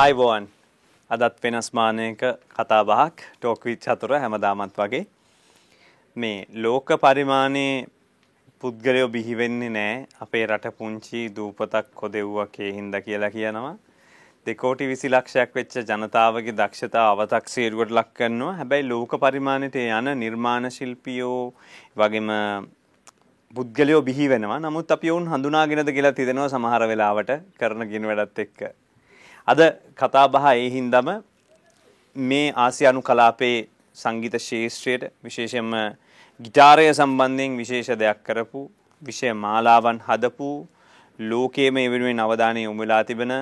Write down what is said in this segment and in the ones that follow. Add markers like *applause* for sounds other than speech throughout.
අයිබෝවන් අදත් වෙනස් මානයක කතා බහක් ටෝක්විච් චතුර හැමදාමත් වගේ. මේ ලෝක පරිමාණයේ පුද්ගලයෝ බිහිවෙන්නේ නෑ. අපේ රට පුංචි දූපතක් කොදෙව්වකේ හින්ද කියලා කියනවා. දෙකෝටි විසි ලක්ෂයක් වෙච්ච ජනතාවගේ දක්ෂතා අවතක් සේරුවට ලක් කරනවා. හැබැයි ලෝක පරිමාණයට යන නිර්මාණ ශිල්පියෝ වගේම පුද්ගලයෝ බිහි වෙනවා. නමුත් අපි ඔවුන් හඳුනාගෙනද කියලා තිදෙනවා සමහර වෙලාවට කරන ගෙන වැඩත් එක්ක. අද කතා බහ ඒ හින්දම මේ ආසියානු කලාපේ සංගීත ශේෂ්ත්‍රයට විශේෂයෙන්ම ගිටාරය සම්බන්ධයෙන් විශේෂ දෙයක් කරපු විෂය මාලාවන් හදපු ලෝකයේ මේ වෙනුවෙන් අවධානය යොමු වෙලා තිබෙන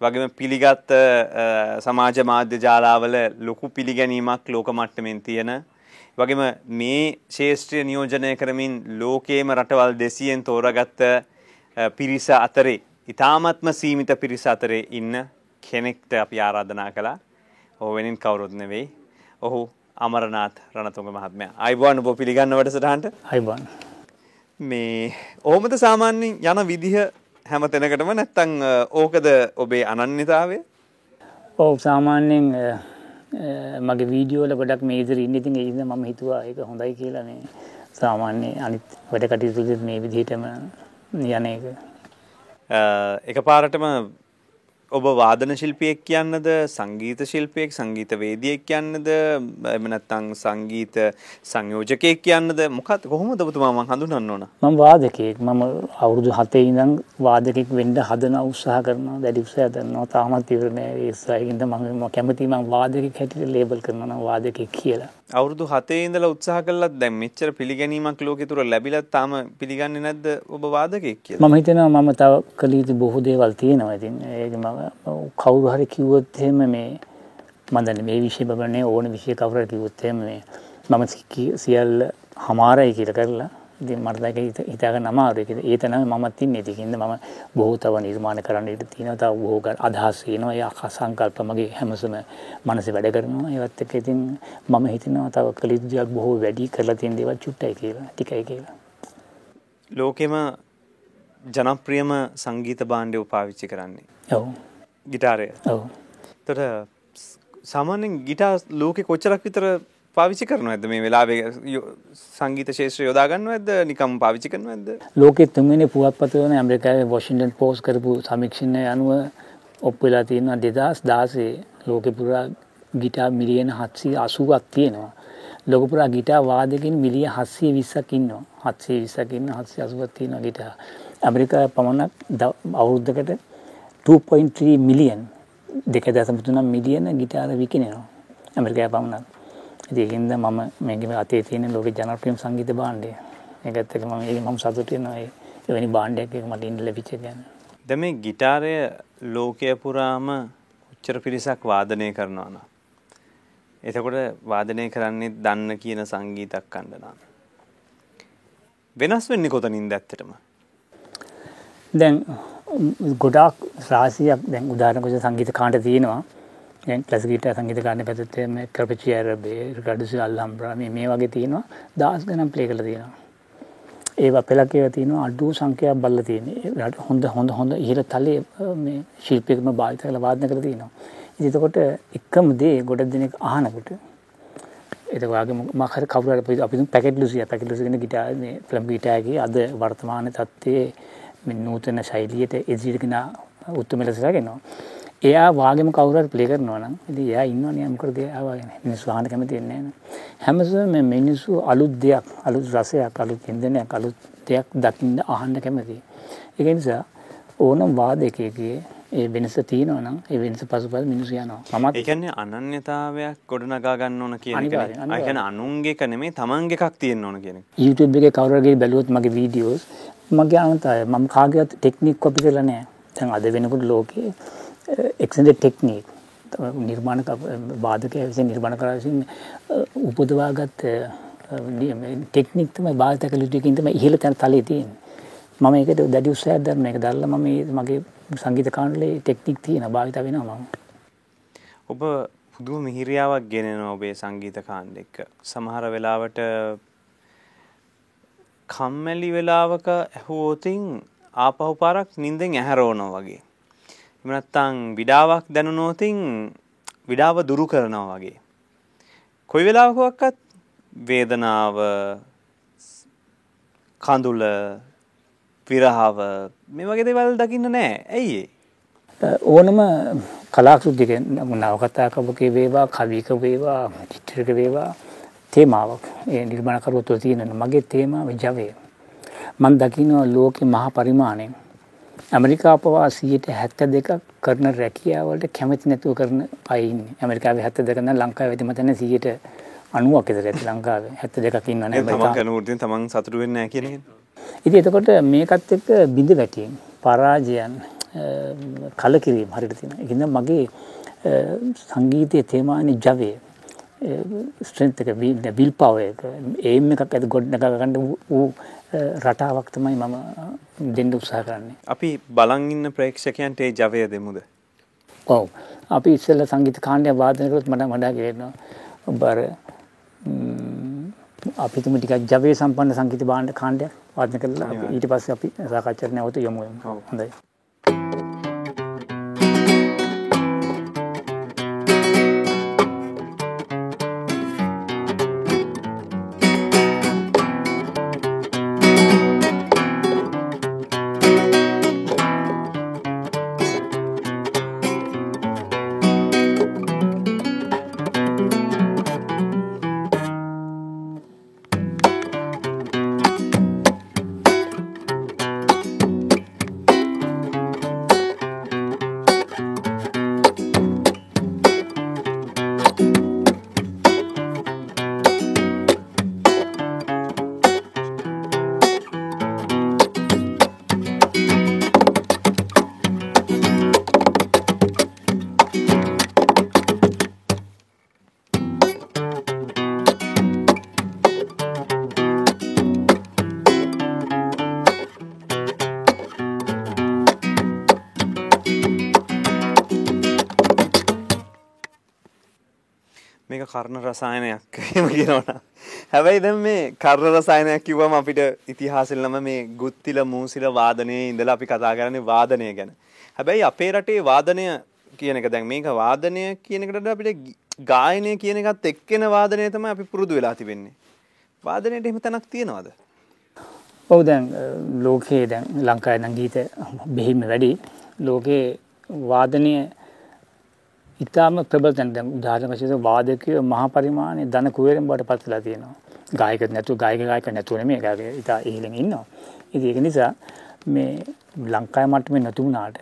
වගේම පිළිගත් සමාජ මාධ්‍ය ජාලාවල ලොකු පිළිගැනීමක් ලෝක මට්ටමින් තියෙන වගේම මේ ශේෂ්ත්‍රය නියෝජනය කරමින් ලෝකයේම රටවල් දෙසියෙන් තෝරගත්ත පිරිස අතරේ ඉතාමත්ම සීමිත පිරිස අතරේ ඉන්න කෙනෙක්ට අපි ආරාධනා කළා. ඔහු වෙනින් කවුරුත් නෙවෙයි. ඔහු අමරනාත් රණතුංග මහත්මයා. අයිබෝන් ඔබ පිළිගන්න වැඩසටහනට. අයිබෝන්. මේ ඔහොමද සාමාන්‍යයෙන් යන විදිහ හැම තැනකටම නැත්තම් ඕකද ඔබේ අනන්‍යතාවය? ඔව් සාමාන්‍යයෙන් මගේ වීඩියෝල ගොඩක් මේ ඉදිරි ඉන්න ඉතින් ඒ ඉඳන් මම හිතුවා ඒක හොඳයි කියලා මේ සාමාන්‍ය අනිත් වැඩ කටයුතු මේ විදිහටම යන එක. එකපාරටම ඔබ වාදන ශිල්පියෙක් කියන්නද සංගීත ශිල්පියෙක් සංගීත වේදියෙක් කියන්නද එහෙම නැත්නම් සංගීත සංයෝජකයෙක් කියන්නද? මොකක්ද කොහොමද ඔබතුමා මම හඳුනන්න ඕන? මම වාදකයෙක්. මම අවුරුදු 7 ඉඳන් වාදකෙක් වෙන්න හදන උත්සාහ කරනවා. දැඩි උත්සාහ කරනවා. තාමත් ඉවර නෑ. ඒ උත්සාහයෙන් මම කැමතියි මම වාදකෙක් හැටියට ලේබල් කරනවා නම් වාදකෙක් කියලා. අවුරුදු 7 ඉඳලා උත්සාහ කළත් දැන් මෙච්චර පිළිගැනීමක් ලෝකෙ තුර ලැබිලත් තාම පිළිගන්නේ නැද්ද ඔබ වාදකෙක් කියලා? මම හිතනවා මම තව කළ යුතු බොහෝ දේවල් තියෙනවා. ඉතින් ඒක මම කවුරු හරි කිව්වොත් එහෙම මේ මම දන්නේ මේ විෂය බබනේ ඕන විෂය කවුරු හරි කිව්වොත් එහෙම මේ මම සියල්ල හමාරයි කියලා කරලා ඉතින් මට දැක හිතාගන්න අමාරුයි කියලා. ඒ තරම මමත් ඉන්නේ. ඒකින්ද මම බොහෝ තව නිර්මාණ කරන්න ඉඩ තියෙනවා. තව බොහෝ අදහස් එනවා. ඒ සංකල්ප මගේ හැමසම මනසේ වැඩ කරනවා. ඒවත් එක්ක ඉතින් මම හිතනවා තව කළ යුතු දේවල් බොහෝ වැඩි කරලා තියෙන දේවල් චුට්ටයි කියලා. ටිකයි කියලා. ලෝකෙම ජනප්‍රියම සංගීත භාණ්ඩය පාවිච්චි කරන්නේ. ඔව්. ගිටාරය. ඔව්. එතකොට සාමාන්‍යයෙන් ගිටාර් ලෝකෙ කොච්චරක් විතර පාවිච්චි කරනවා ඇද මේ වෙලාවේ? සංගීත ශේෂ්ත්‍රය යොදා ගන්නවා ඇද්ද නිකම් පාවිච්චි කරනවා ඇද්ද ලෝකෙ තුන්වෙනි පුවත්පත වන ඇමරිකාවේ වොෂින්ටන් පෝස්ට් කරපු සමීක්ෂණය අනුව ඔප්පු වෙලා තියෙනවා 2016 ලෝකෙ පුරා ගිටාර් මිලියන 780ක් තියෙනවා. ලෝක පුරා ගිටාර් වාදකින් මිලියන 720ක් ඉන්නවා. 720ක් ඉන්න 780ක් තියෙනවා ගිටාර් ඇමරිකාවේ පමණක් අවුරුද්දකට 2.3 මිලියන් 2.3 මිලියන ගිටාර විකිනෙනවා. ඇමරිකාවේ පමණක්. ඒකින්ද මම මේක අතේ තියෙන ලෝක ජනප්‍රියම සංගීත භාණ්ඩය. ඒකත් එක්ක මම ඒක මම සතුටු වෙනවා ඒ එවැනි භාණ්ඩයක් එක මට ඉන්න ලැබිච්ච එක ගැන. දැන් මේ গিitarය ලෝකය පුරාම උච්චර පිරිසක් වාදනය කරනවා නම් එතකොට වාදනය කරන්නේ දන්න කියන සංගීතක් කණ්ඩ නම්. වෙනස් වෙන්නේ කොතනින්ද ඇත්තටම? දැන් ගොඩාක් රාශියක් දැන් උදාහරණයක් සංගීත කාණ්ඩ තියෙනවා. ක්ලසිකට සංගීත කාරණය පැත්තේ මේ කරපචි ඇරබේ රඩුසි අල්හම්බ්‍රා මේ මේ වගේ තියෙනවා. දහස් ගණන් ප්ලේ කරලා තියෙනවා. ඒවා පෙළක් ඒවා තියෙනවා. අඩු සංඛ්‍යාවක් බලලා තියෙන්නේ. හොඳ හොඳ හොඳ ඉහළ තලයේ මේ ශිල්පියෙක්ම භාවිත කරලා වාදනය කරලා තියෙනවා. ඉතින් එතකොට එකම දේ ගොඩක් දෙනෙක් අහනකොට එතකොට ආගේ මම හරි කවුරු හරි අපි පැකට් ලුසියා පැකට් ලුසියා කියන ගිටාර් මේ ෆිල්ම් ගිටාරේ අද වර්තමාන තත්ත්වයේ මේ නූතන ශෛලියට ඉදිරියට ගෙන උත්තරම ලෙස ගන්නවා එයා වාගේම කවුරුහරි ප්ලේ කරනවා නම් ඉතින් එයා ඉන්නවනේ. මොකද එයා වාගෙන මිනිස්සු අහන්න කැමති වෙන්නේ නැහැ හැමසෙම මේ මිනිස්සු අලුත් දෙයක් අලුත් රසයක් අලුත් ඉන්දනයක් අලුත් දෙයක් දකින්න අහන්න කැමතියි ඒක නිසා ඕනම් වාදකයේ ඒ වෙනස තියෙනවා නම් ඒ වෙනස පසුපස මිනිස්සු යනවා. මමත් ඒ කියන්නේ අනන්‍යතාවයක් ගොඩනගා ගන්න ඕන කියන එක කියන්නේ අනුන්ගේ එක නෙමෙයි තමන්ගේ එකක් තියෙන්න ඕන කියන එක. YouTube එකේ කවුරුහරි බැලුවොත් මගේ වීඩියෝස් මගේ අනන්තය මම කාගේවත් ටෙක්නික් කොපි කරලා නැහැ. දැන් අද වෙනකොට ලෝකේ එක්සෙන්ඩ ටෙක්නීක් නිර්මාණ බාධකය විසින් නිර්මාණ කර විසින් උපදවාගත් ටෙක්නික් තමයි භාවිත කළ යුතුකින්තම ඉහළ තැන තලේ තියෙන මම ඒකට දැඩි උත්සාහයක් දරන එක දැල්ලා මම මගේ සංගීත කාණ්ඩලේ ටෙක්නික් තියෙන භාවිත වෙනවා මම. ඔබ දුව මිහිරියාවක් ගෙනෙන ඔබේ සංගීත කාණ්ඩ එක්ක. සමහර වෙලාවට කම්මැලි වෙලාවක ඇහුවොතින් ආපහු පාරක් නිින්දෙන් ඇහැරවනවා වගේ. එහෙම නැත්නම් විඩාවක් දැනුනොතින් විඩාව දුරු කරනවා වගේ. කොයි වෙලාවකවත් වේදනාව කඳුල විරහාව මේ වගේ දේවල් දකින්න නෑ. ඇයි ඕනම කලාකෘතික නවකතාකවක වේවා කවික වේවා චිත්‍රක වේවා තේමාවක් ඒ නිර්මාණකරුවෝ තුළ තියෙන මගේ තේමාව ජවය. මම දකිනවා ලෝකේ මහා පරිමාණයෙන් ඇමරිකාව පවා 172ක් කරන රැකියාවලට කැමති නැතුව කරන අය ඉන්නේ. ඇමරිකාවේ 72 නම් ලංකාවේ ඇති මතන්නේ 90ක් විතර ඇති ලංකාවේ 72ක් ඉන්නවනේ. තමන් කරන වෘත්තියෙන් තමන් සතුටු වෙන්නේ නැහැ කියන. ඉතින් එතකොට මේකත් එක්ක බිඳ වැටීම්, පරාජයන්, කලකිරීම හරියට තියෙනවා. ඒකින්ද මගේ සංගීතයේ තේමානේ ජවය විල් පවර් එක ඒම් එකක් ඇති ගොඩනගා ගන්න ඌ රටාවක් තමයි මම දෙන්න උත්සාහ කරන්නේ. අපි බලන් ඉන්න ප්‍රේක්ෂකයන්ට ඒ ජවය දෙමුද? ඔව්. අපි ඉස්සෙල්ලා සංගීත කාණ්ඩය වාදනය කරොත් මට වඩා කියනවා. ඔබ අර අපි තුමු ටිකක් ජවයේ සම්පන්න සංගීත භාණ්ඩ කාණ්ඩයක් වාදනය කරලා ඊට පස්සේ අපි සාකච්ඡාට නැවත යමු. හොඳයි. රසායනයක් *laughs* එහෙම කියනවනම්. හැබැයි දැන් මේ කර්ණ රසායනයක් කිව්වම අපිට ඉතිහාසෙලම මේ ගුත්තිල මූසිල වාදනයේ ඉඳලා අපි කතා කරන්නේ වාදනය ගැන. හැබැයි අපේ රටේ වාදනය කියන එක දැන් මේක වාදනය කියන එකට අපිට ගායනය කියන එකත් එක්කෙන වාදනය තමයි අපි පුරුදු වෙලා තිබෙන්නේ. වාදනයට එහෙම තැනක් තියනවද? ඔව් දැන් ලෝකයේ දැන් ලංකාවේ නම් ගීත බෙහිම වැඩි. ලෝකේ වාදනය ඉතාම ප්‍රබල තැන දැන් උදාහරණ වශයෙන් වාදකයෝ මහා පරිමාණයේ ධන කුවේරෙන් බවට පත් වෙලා තියෙනවා. ගායක නැතුව ගායක ගායක නැතුව නෙමෙයි ගායක ඉතා ඉහළින් ඉන්නවා. ඉතින් ඒක නිසා මේ ලංකාවේ මට්ටමේ නැතු වුණාට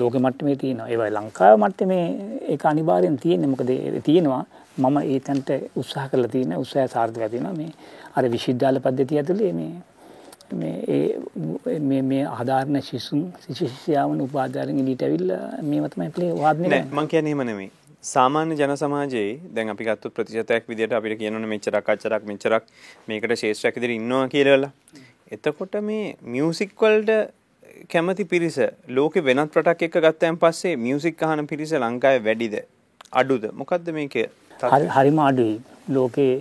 ලෝක මට්ටමේ තියෙනවා. ඒ වගේ ලංකාවේ මට්ටමේ ඒක අනිවාර්යෙන් තියෙන්නේ. මොකද තියෙනවා මම ඒ තැනට උත්සාහ කරලා තියෙන උත්සාහය සාර්ථකව තියෙනවා. මේ අර විශ්වවිද්‍යාල පද්ධතිය ඇතුලේ මේ මේ මේ ආධාරණ ශිසුන් ශිෂ්‍යයාවන් උපාධාරෙන් එළියට ඇවිල්ලා මේව තමයි ප්ලේ වාදනය නෑ මං කියන්නේ එහෙම නෙමෙයි. සාමාන්‍ය ජන සමාජයේ දැන් අපි ගත්තොත් ප්‍රතිශතයක් විදිහට අපිට කියනවනේ මෙච්චරක් අච්චරක් මෙච්චරක් මේකට ශේෂ්ත්‍රයක් විදිහට ඉන්නවා කියලා. එතකොට මේ මියුසික් වලට කැමති පිරිස ලෝකෙ වෙනත් රටක් එක්ක ගත්තයන් පස්සේ මියුසික් අහන පිරිස ලංකාවේ වැඩිද? අඩුද? මොකද්ද මේකේ හරිම අඩුයි. ලෝකේ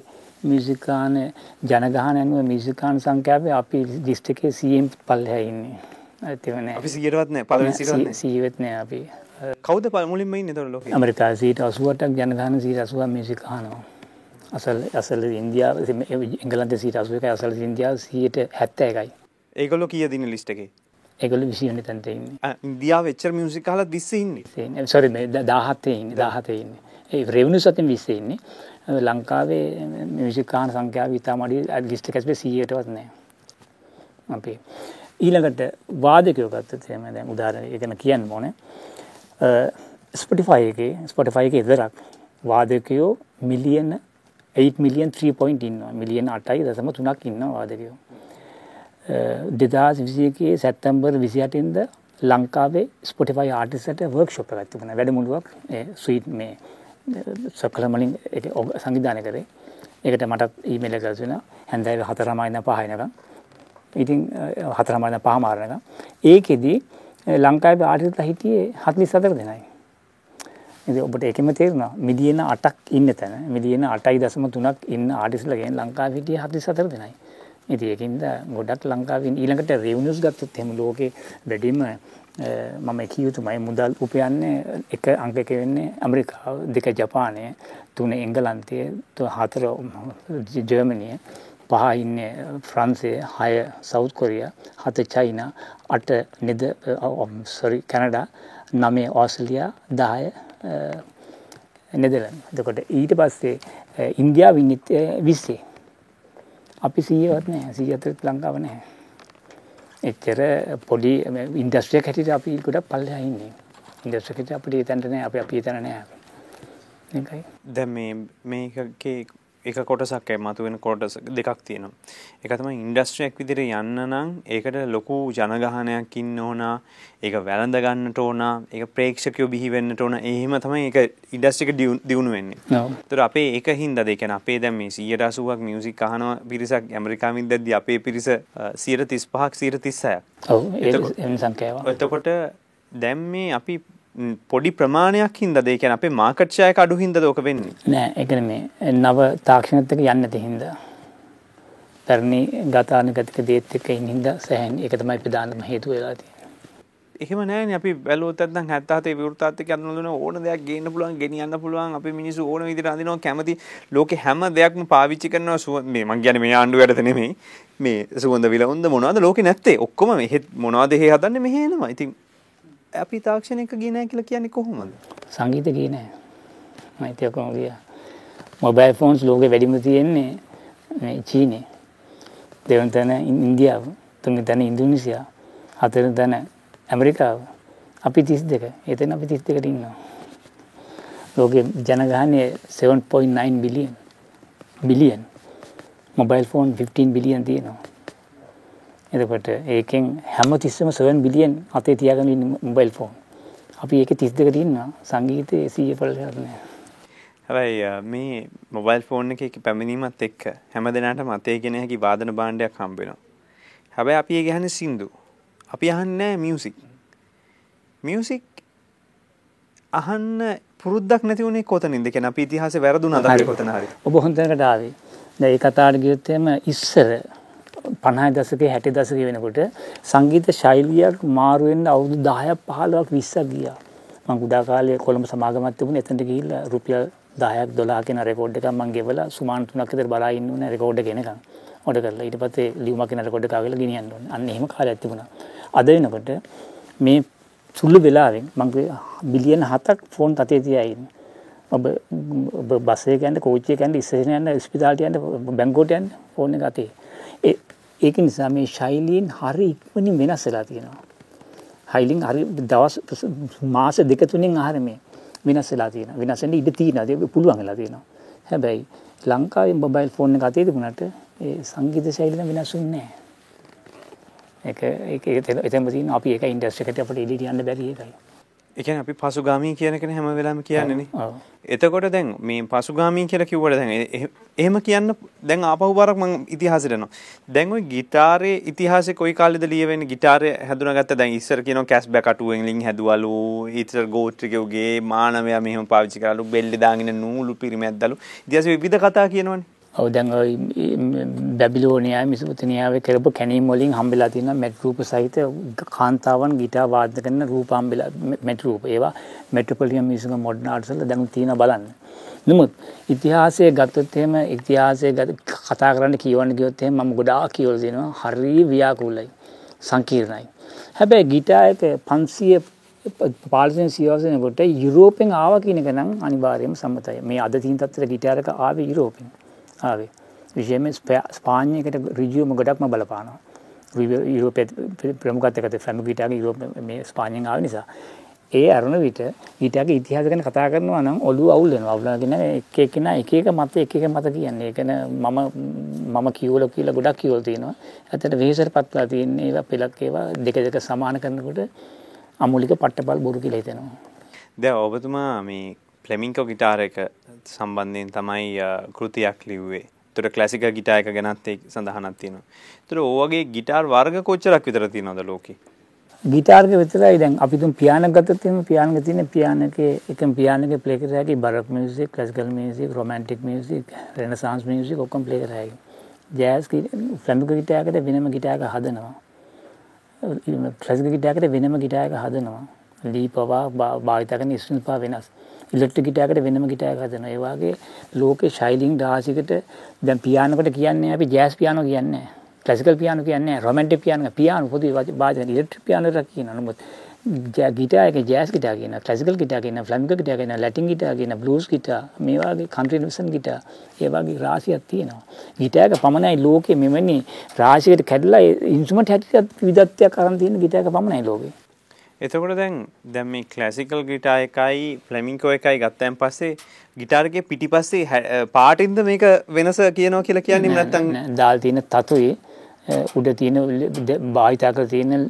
මියසිකාන ජනගහන ඇනුව මියසිකාන සංඛ්‍යාවේ අපි දිස්ත්‍රික්කයේ 100න් පල්ලෙහා ඉන්නේ. ඇතිවන අපි 100වත් නැහැ පළවෙනි 100වත් 100වත් නැහැ අපි. කවුද මුලින්ම ඉන්නේ එතකොට ලෝකේ? ඇමරිකාවේ 88ක් ජනගහන 180ක් මියසික් අහනවා. අසල් අසල ඉන්දියාව එංගලන්තේ 81යි අසල ඉන්දියාව 71යි. ඒගොල්ලෝ කීයද ඉන්නේ ලිස්ට් එකේ? ඒගොල්ලෝ 20 වෙනි තැනට ඉන්නේ. ඉන්දියාව එච්චර මියුසික් අහලා 20 ඉන්නේ. සෝරි මේ 17 ඉන්නේ 17 ඉන්නේ. ඒ රෙවෙනියු සතින් 20 ඉන්නේ. ලංකාවේ මියසිකාන සංඛ්‍යාව ඉතා මඩි ලිස්ට කැස්බේ සීයටවත් නෑ. අපේ ඊළඟට වාදකයෝ ගත්තත් එම දැන් උදාහරණ එකන කියන්න ඕන. ස්පටිෆයි එක ස්පොටිෆයි එක එදරක් වාදකයෝ මිලියන 8 මිලියන් 3 පොයින්ට ඉන්න මිලියන අටයි දසම තුනක් ඉන්න වාදකයෝ. දෙදස් විසියකේ සැත්තම්බර් විසිහටින්ද ලංකාවේ ස්පොටිෆයි ආටිසට වර්ක් ශොප් ගත්තිබන වැඩමුළුවක් සීට් මේ සොක්කලමලින් සංවිධානය කරේ. ඒකට මටත් ඊමේල කරසුන හැන්දෑව හතරමයින පහනක ඉතින් හතරමයින පහමාරණක ඒකෙදී ලංකායි ආටිත හිටියේ හත්ලි සතර දෙනයි. ඉතින් ඔබට ඒකෙම තේරෙනවා මිලියන 8ක් ඉන්න තැන. මිලියන 8.3ක් ඉන්න ආටිස්ලා ගෙන් ලංකාවේ හිටියේ 44 දෙනයි. ඉතින් ඒකින්ද ගොඩක් ලංකාවේ ඊළඟට රෙවිනියුස් ගත්තොත් එහෙම ලෝකේ වැඩිම මම කිය යුතුමයි. මුදල් උපයන්නේ එක අංක එක වෙන්නේ ඇමරිකාව දෙක ජපානය තුන එංගලන්තය හතර ජර්මනිය පහ ඉන්නේ ෆ්‍රන්සේ හය සෞත් කොරිය හත චයිනා අට නෙද සොරි කැනඩා නමේ ඕස්ලියා දාය නෙදලන් දකොට ඊට පස්සේ ඉන්දියාව ඉන්නත් විස්සේ. අපි සීයවත් නෑ සී අතරත් ලංකාව නෑ එච්චර පොඩි ඉන්ඩස්ට්‍රිය හැටිට අපි ගොඩ පල්ලෙහා ඉන්නේ. ඉන්ඩස්ට්‍රියට අපිට තැන්ට නෑ අපි අපි තැන නෑ. දැන් මේ මේකේ එක කොටසක් මතුවෙන කොටස දෙකක් තියෙනවා. එක තමයි ඉන්ඩස්ට්‍රියක් විදිහට යන්න නම් ඒකට ලොකු ජනගහනයක් ඉන්න ඕන. ඒක වැළඳ ගන්නට ඕන. ඒක ප්‍රේක්ෂකයෝ බිහි වෙන්නට ඕන. එහෙම තමයි එක දියුණු වෙන්නේ. ඒතර අපේ ඒක හින්දාද ඒ කියන්නේ අපේ දැන් මේ 180ක් මියුසික් අහනවා පිරිසක් ඇමරිකාවෙන් දැද්දි අපේ පිරිස 135ක් 136ක්. ඔව් ඒ සංඛ්‍යාව. එතකොට දැන් මේ අපි පොඩි ප්‍රමාණයක් හින්දාද ඒ කියන්නේ අපේ මාකට් ෂෙයා එක අඩු හින්දාද ඕක වෙන්නේ? නෑ කියන්නේ මේ නව තාක්ෂණත් එක්ක යන්නේ නැති හින්දා. තරණි ගතානුගතික දේත් එක්ක ඉන්න හින්දා සෑහෙන ඒක තමයි ප්‍රධානම හේතුව වෙලා තියෙන්නේ. එහෙම නෑනේ. අපි බැලුවොත් නැත්නම් 77 විවෘතාත් එක්ක අඳුනන ඕන දෙයක් ගේන්න පුළුවන් ගෙනියන්න පුළුවන්. අපි මිනිස්සු ඕන විදිහට අඳිනවා කැමති ලෝකේ හැම දෙයක්ම පාවිච්චි කරනවා. මේ මං කියන්නේ මේ ආණ්ඩුවටද නෙමෙයි. මේ සුවඳ විලවුන්ද මොනවද? ලෝකේ නැත්තේ. ඔක්කොම මෙහෙ මොනවද? එහෙ හදන්නේ මෙහෙ එනවා. ඉතින් අපි තාක්ෂණයක ගියේ නැහැ කියලා කියන්නේ කොහොමද? සංගීත ගියේ නැහැ. මම ඒක කොහොමද ගියා? මොබයිල් ෆෝන්ස් ලෝකෙ වැඩිම තියෙන්නේ මේ චීනේ. දෙවෙනි තැන ඉන්දියාව, තුන්වෙනි තැන ඉන්දුනීසියා, හතරවෙනි තැන ඇමරිකාව. අපි 32. එතන අපි 32ට ඉන්නවා. ලෝකෙ ජනගහනය 7.9 billion. Billion. Mobile phone 15 billion තියෙනවා. එතකොට ඒකෙන් හැම තිස්සම 7 බිලියන් අතේ තියාගෙන ඉන්න මොබයිල් ෆෝන්. අපි ඒක 32ක තියෙනවා සංගීතයේ 100 පළලයක් නෑ. හැබැයි මේ මොබයිල් ෆෝන් එකේ පැමිණීමත් එක්ක හැම දිනකටම අතේ ගෙන හැකි වාදන භාණ්ඩයක් හම්බ වෙනවා. හැබැයි අපි ඒ ගහන්නේ සින්දු. අපි අහන්නේ මියුසික්. මියුසික් අහන්න පුරුද්දක් නැති වුණේ කොතනින්ද? කියන්නේ අපි ඉතිහාසේ වැරදුනද අපි කොතන හරි? ඔබ හොඳට ආවේ. දැන් ඒ කතාවට ගියොත් එහෙම ඉස්සර පණහය දසකේ හැටි දසක වෙනකොට සංගීත ශෛලියක් මාරුවෙන්න්න අවුදු දායක් පහලවක් විස්සක් ගියා. මං ගුඩා කාලය කොළඹ සමාගමත් තිබුණ එතට ගිල්ල රුපියල් දායක් දොලාගෙන රෙකෝඩ් එක මං ගෙවල සුමාන් තුනක් විතර බලා ඉන්න ඕන රෙකෝඩ් එකනකම් ඔඩ කරලා ඊට පස්සේ ලියුමක් රෙකෝඩ් එකක් ගාවලා ගෙනියන්න ඕනේ. අන්න එහෙම කාලයක් තිබුණා. අද වෙනකොට මේ සුළු වෙලාවෙන් මං බිලියන 7ක් ෆෝන් තතේ තියා ඉන්න. ඔබ බස් එකේ යන්න කෝච්චියක යන්න ඉස්සරහට යන්න ස්පිතාලට යන්න බැංකුවට යන්න ෆෝන් එක අතේ. ඒක නිසා මේ ශෛලීන් හරි ඉක්මනින් වෙනස් වෙලා තියෙනවා. හයිලින් හරි දවස් මාස දෙක තුනෙන් ආහාර මේ වෙනස් වෙලා තියෙනවා. වෙනස් වෙන්න ඉඩ තියෙනවා. ඒක පුළුවන් වෙලා තියෙනවා. හැබැයි ලංකාවේ මොබයිල් ෆෝන් එක අතේ තිබුණාට ඒ සංගීත ශෛලිය වෙනස් වෙන්නේ නැහැ. ඒක ඒක එතෙන්ම තියෙන අපි ඒක ඉන්ඩස්ට්‍රි එකට අපිට එළියට යන්න බැරි එකයි. ඒ කියන්නේ අපි පසුගාමී කියන එකනේ හැම වෙලාවෙම කියන්නේ නේ. එතකොට දැන් මේ පසුගාමී කියලා කිව්වට දැන් එහෙම කියන්න දැන් ආපහු බරක් මම ඉතිහාසෙට යනවා. දැන් ওই গিitarේ ඉතිහාසෙ කොයි කාලෙද ලියවෙන්නේ গিitarේ හැදුනාගත්ත දැන් ඉස්සර කියනවා කැස්බැක් අටුවෙන් ලින් හැදුවලු ඉතින් ගෝත්‍රිකයෝගේ මානවයා මෙහෙම පාවිච්චි කරලු බෙල්ලේ දාගෙන නූලු පිරිමැද්දලු. ඉතිහාසෙ විවිධ කතා කියනවනේ. ඔව් දැන් ඔය බැබිලෝනියාවේ මිසොපොතේනියාවේ කරපු කැනීම් වලින් හම්බෙලා තියෙන මෙට් රූප සහිත කාන්තාවන් ගිටාර් වාදනය කරන රූප හම්බෙලා මෙට් රූප. ඒවා මෙට්‍රොපොලිටන් මියුසික් මොඩර්න් ආර්ට්ස් වල දැන් තියෙනවා බලන්න. නමුත් ඉතිහාසය ගත්තොත් එහෙම ඉතිහාසය කතා කරන්න කියවන්න ගියොත් එහෙම මම ගොඩාක් කියවලා තියෙනවා. හරි ව්‍යාකූලයි. සංකීර්ණයි. හැබැයි ගිටාර් එක 500 පාලසෙන් සියවසන කොට යුරෝපෙන් ආවා කියන එක නම් අනිවාර්යයෙන්ම සම්මතයි. මේ අද තියෙන තත්ත්වයට ගිටාර් එක ආවේ යුරෝපෙන්. ආවේ. විශේෂයෙන්ම ස්පාඤ්ඤයකට ඍජුවම ගොඩක්ම බලපානවා. යුරෝපයේ ප්‍රමුඛත් එකද ෆැමි ගීටාගේ යුරෝප මේ ස්පාඤ්ඤයෙන් ආව නිසා. ඒ අරුණ විට ඊටගේ ඉතිහාස ගැන කතා කරනවා නම් ඔළුව අවුල් වෙනවා. අවුල් වෙන එක එක්කෙනා එක එක මත එක එක මත කියන්නේ. ඒකන මම මම කියවල කියලා ගොඩක් කියවල තියෙනවා. ඇත්තට වෙහෙසටපත්ලා තියෙන්නේ ඒවා පෙලක් ඒවා දෙක දෙක සමාන කරනකොට අමූලික පට්ටපල් බොරු කියලා හිතෙනවා. දැන් ඔබතුමා මේ ෆ්ලෙමින්කෝ ගිටාර එක සම්බන්ධයෙන් තමයි කෘතියක් ලිව්වේ. ඒතර ක්ලාසිකල් ගිටාර් එක ගැනත් ඒ සඳහනක් තියෙනවා. ඒතර ඕ වගේ ගිටාර් වර්ග කොච්චරක් විතර තියෙනවද ලෝකේ? ගිටාර්ක විතරයි දැන් අපි තුන් පියානක ගත්තොත් එහෙම පියානක තියෙන පියානකේ එකම පියානකේ ප්ලේ කර හැකි baroque music classical music romantic music renaissance music ඔක්කොම ප්ලේ කර හැකි ජෑස් ෆ්ලැමිකෝ ගිටාරයකට වෙනම ගිටාරයක් හදනවා ක්ලාසිකල් ගිටාරයකට වෙනම ගිටාරයක් හදනවා ලී පවා භාවිත කරන ස්ට්‍රින්ග්ස් පවා වෙනස් ඉලෙක්ට්‍රික් ගිටාරයකට වෙනම ගිටාරයක් හදනවා. ඒ වගේ ලෝකේ ශෛලින් රාශියකට දැන් පියානෝකට කියන්නේ අපි ජෑස් පියානෝ කියන්නේ නැහැ. ක්ලසිකල් පියානු කියන්නේ රොමැන්ටික් පියානු පියානු පොදු වාදන ඉලෙක්ට්‍රික් පියානෝට කියන නමුත් ගිටාර් එක ජෑස් ගිටාර් කියන ක්ලාසිකල් ගිටාර් කියන ෆ්ලැමිකෝ ගිටාර් කියන ලැටින් ගිටාර් කියන බ්ලූස් ගිටාර් මේ වගේ කන්ට්‍රි රිවිෂන් ගිටාර් ඒ වගේ රාශියක් තියෙනවා. ගිටාර් එක පමණයි ලෝකෙ මෙවැනි රාශියකට කැඩලා ඉන්ස්ට්‍රුමන්ට් හැටියට විවිධත්වයක් අරන් තියෙන ගිටාර් එක පමණයි ලෝකේ. එතකොට දැන් දැන් මේ ක්ලාසිකල් ගිටාර් එකයි ෆ්ලැමින්කෝ එකයි ගත්තයින් පස්සේ ගිටාර් එකේ පිටිපස්සේ පාටින්ද මේක වෙනස කියනවා කියලා කියන්නේ නැත්නම් දාල් තියෙන තතුයි. උඩ තියෙන භාවිතා කර තියෙන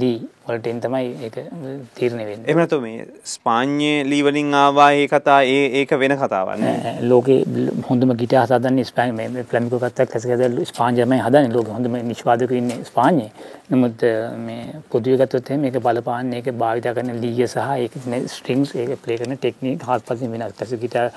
ලී වලටෙන් තමයි ඒක තීරණය වෙන්නේ. එහෙම නැත්නම් මේ ස්පාඤ්ඤේ ලී වලින් ආවා ඒ කතා ඒ ඒක වෙන කතාවක් නේ. ලෝකේ හොඳම ගිටාර් හදන්නේ ස්පාඤ්ඤ මේ ෆ්ලැමිකෝ කතාවක් ඇසකද ස්පාඤ්ඤයමයි හදන්නේ ලෝකේ හොඳම නිෂ්පාදකයෝ ඉන්නේ ස්පාඤ්ඤේ. නමුත් මේ පොදුවේ ගත්තොත් එහෙනම් මේක බලපාන්නේ ඒක භාවිතා කරන ලීය සහ ඒක ස්ට්‍රින්ග්ස් ඒක ප්ලේ කරන ටෙක්නික් හත්පසින් වෙනස්. ක්ලාසික ගිටාර්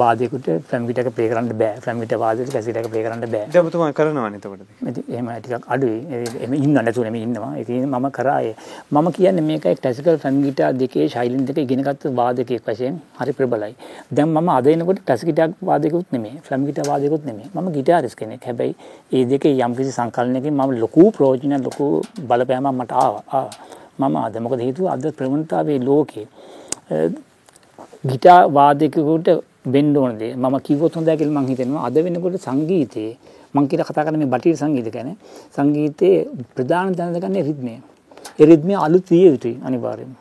වාදයකට ෆ්ලැම් ගිටාර් ප්ලේ කරන්න බෑ. ෆ්ලැම් ගිටාර් වාදයට ක්ලාසික ගිටාර් ප්ලේ කරන්න බෑ. දැන් ඔබතුමා කරනවානේ එතකොට. එහෙම ටිකක් අඩුයි. එහෙම ඉන්න නැතුව නෙමෙයි ඉන්නවා. ඒක මම කරා ඒ. මම කියන්නේ මේකයි ක්ලාසිකල් ෆ්ලැම් ගිටාර් දෙකේ ශෛලින් දෙක ඉගෙනගත්ත වාදකයෙක් වශයෙන් හරි ප්‍රබලයි. දැන් මම අද එනකොට ක්ලාසික ගිටාර් වාදකෙකුත් නෙමෙයි. ෆ්ලැම් ගිටාර් වාදකෙකුත් නෙමෙයි. මම ගිටාරිස් කෙනෙක්. හැබැයි ඒ දෙකේ යම්කිසි සංකලනයකින් මම ලොකු ප්‍රයෝජන ලොකු බලපෑමක් මට ආවා. මම අද මොකද හේතුව අද ප්‍රවණතාවයේ ලෝකේ ගිටාර් වාදකයෙකුට වෙන්න ඕන දේ මම කිව්වොත් හොඳයි කියලා මම හිතනවා අද වෙනකොට සංගීතයේ මම කියලා කතා කරන්නේ මේ බටහිර සංගීත කියන්නේ සංගීතයේ ප්‍රධාන දැන ගන්නේ රිද්මය. ඒ රිද්මය අලුත් විය යුතුයි අනිවාර්යයෙන්ම.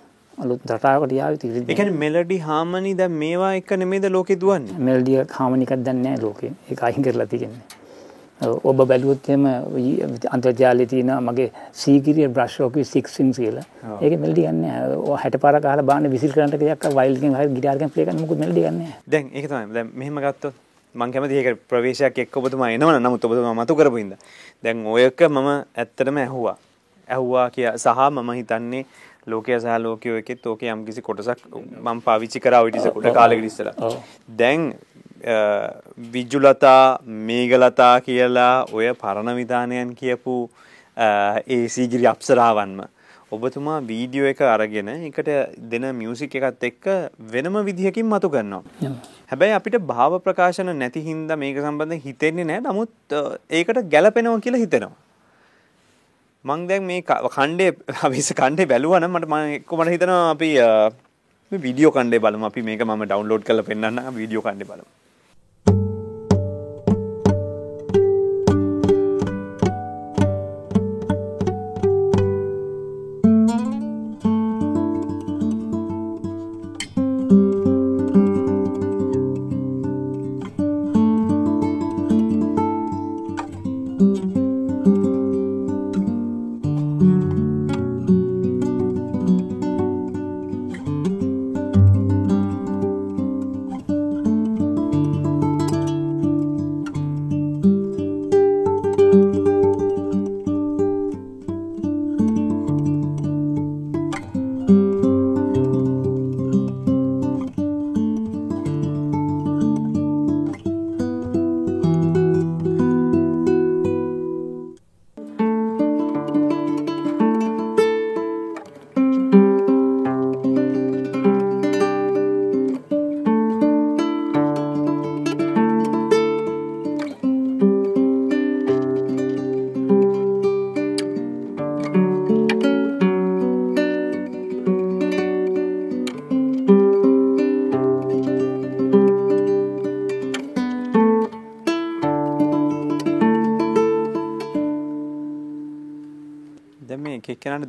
අලුත් රටාවකට යා යුතුයි රිද්මය. ඒ කියන්නේ මෙලඩි හාමනි දැන් මේවා එක නෙමෙයිද ලෝකේ දුවන්නේ? මෙලඩි හාමනි එකක් දැන් නැහැ ලෝකේ. ඒක අයින් කරලා තියෙන්නේ. ඔබ බැලුවොත් එහෙම අන්තර්ජාලයේ තියෙන මගේ රොක් 6 ස්ට්‍රින්ග්ස් කියලා. ඒකේ මෙලඩි ගන්න නැහැ. ඔය 60 පාරක් අහලා බාන්න විසිල් කරන්න ටිකක් වයිල්ඩ් එකෙන් හරි ගිටාර් එකෙන් ප්ලේ කරන්න මොකුත් මෙලඩි ගන්න නැහැ. දැන්. දැන් මෙහෙම ගත්තොත් මං කැමති ඒක ප්‍රවේශයක් එක්ක ඔබතුමා එනවනම් නමුත් ඔබතුමා මතු කරපු හින්දා. දැන් ඔයක මම ඇත්තටම ඇහුවා. ඇහුවා කිය සහ මම හිතන්නේ ලෝකය සහ ලෝකයෝ එකෙත් ඕකේ යම්කිසි කොටසක් මම පාවිච්චි කරා ටික කොට කාලෙකට ඉස්සලා. දැන් විජුලතා මේගලතා කියලා ඔය පරණ විධානයන් කියපු ඒ සීගිරි අප්සරාවන්ම ඔබතුමා වීඩියෝ එක අරගෙන එකට දෙන මියසික් එකත් එක්ක වෙනම විදිහකින් මතු කරනවා. හැබැයි අපිට භාව ප්‍රකාශන නැති හින්දා මේක සම්බන්ධයෙන් හිතෙන්නේ නැහැ. නමුත් ඒකට ගැළපෙනවා කියලා හිතෙනවා. මං දැන් මේ කණ්ඩේ අවිස කණ්ඩේ බැලුවා නම් මට මම එක්ක මට හිතෙනවා අපි මේ වීඩියෝ කණ්ඩේ බලමු. අපි මේක මම ඩවුන්ලෝඩ් කරලා පෙන්නන්න වීඩියෝ කණ්ඩේ බලමු.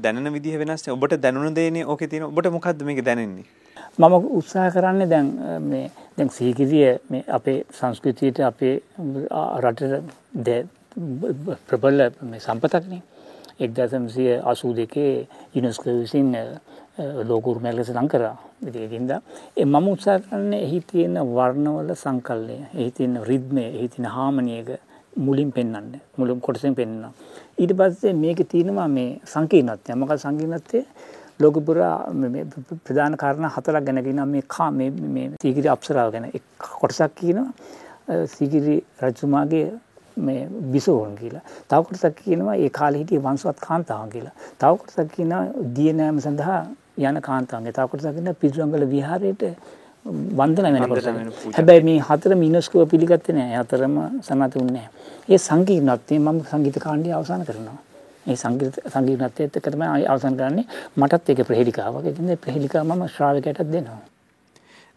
එක්කෙනාට දැනෙන විදිහ වෙනස් ඔබට දැනුණ දේනේ ඕකේ තියෙන. ඔබට මොකද්ද මේක දැනෙන්නේ? මම උත්සාහ කරන්නේ දැන් මේ දැන් සීගිරිය මේ අපේ සංස්කෘතියට අපේ රටට ප්‍රබල මේ සම්පතක්නේ. 1982 යුනෙස්කෝ විසින් ලෝක උරුමයක් ලෙස ලං කරා. ඒකින්ද ඒ මම උත්සාහ කරන්නේ එහි තියෙන වර්ණවල සංකල්පය, එහි තියෙන රිද්මය, එහි තියෙන හාමනිය එක මුලින් පෙන්වන්න මුලින් කොටසෙන් පෙන්වනවා ඊට පස්සේ මේකේ තියෙනවා මේ සංකීර්ණත්වය මොකක්ද සංකීර්ණත්වය ලෝක පුරා ප්‍රධාන කාරණා හතරක් ගැන කියනවා මේ කා මේ මේ සීගිරි අප්සරාව ගැන එක් කොටසක් කියනවා සීගිරි රජතුමාගේ මේ බිසෝන් කියලා. තව කොටසක් කියනවා ඒ කාලේ හිටිය වංශවත් කාන්තාවන් කියලා. තව කොටසක් කියනවා දිය නෑම සඳහා යන කාන්තාවන්. තව කොටසක් කියනවා පිරිරංගල විහාරයට වන්දන වෙන කොටස. හැබැයි මේ හතරම යුනෙස්කෝ පිළිගත්තේ නෑ. හතරම සනතුන්නේ නෑ. ඒ සංකීර්ණත්වය මම සංගීත කාණ්ඩය අවසන් කරනවා. ඒ සංගීත සංගීතයත් එක්ක තමයි අවසන් කරන්නේ. මටත් ඒක ප්‍රහේලිකාවක්. ඒ කියන්නේ ප්‍රහේලිකාව මම ශ්‍රාවකයටත් දෙනවා.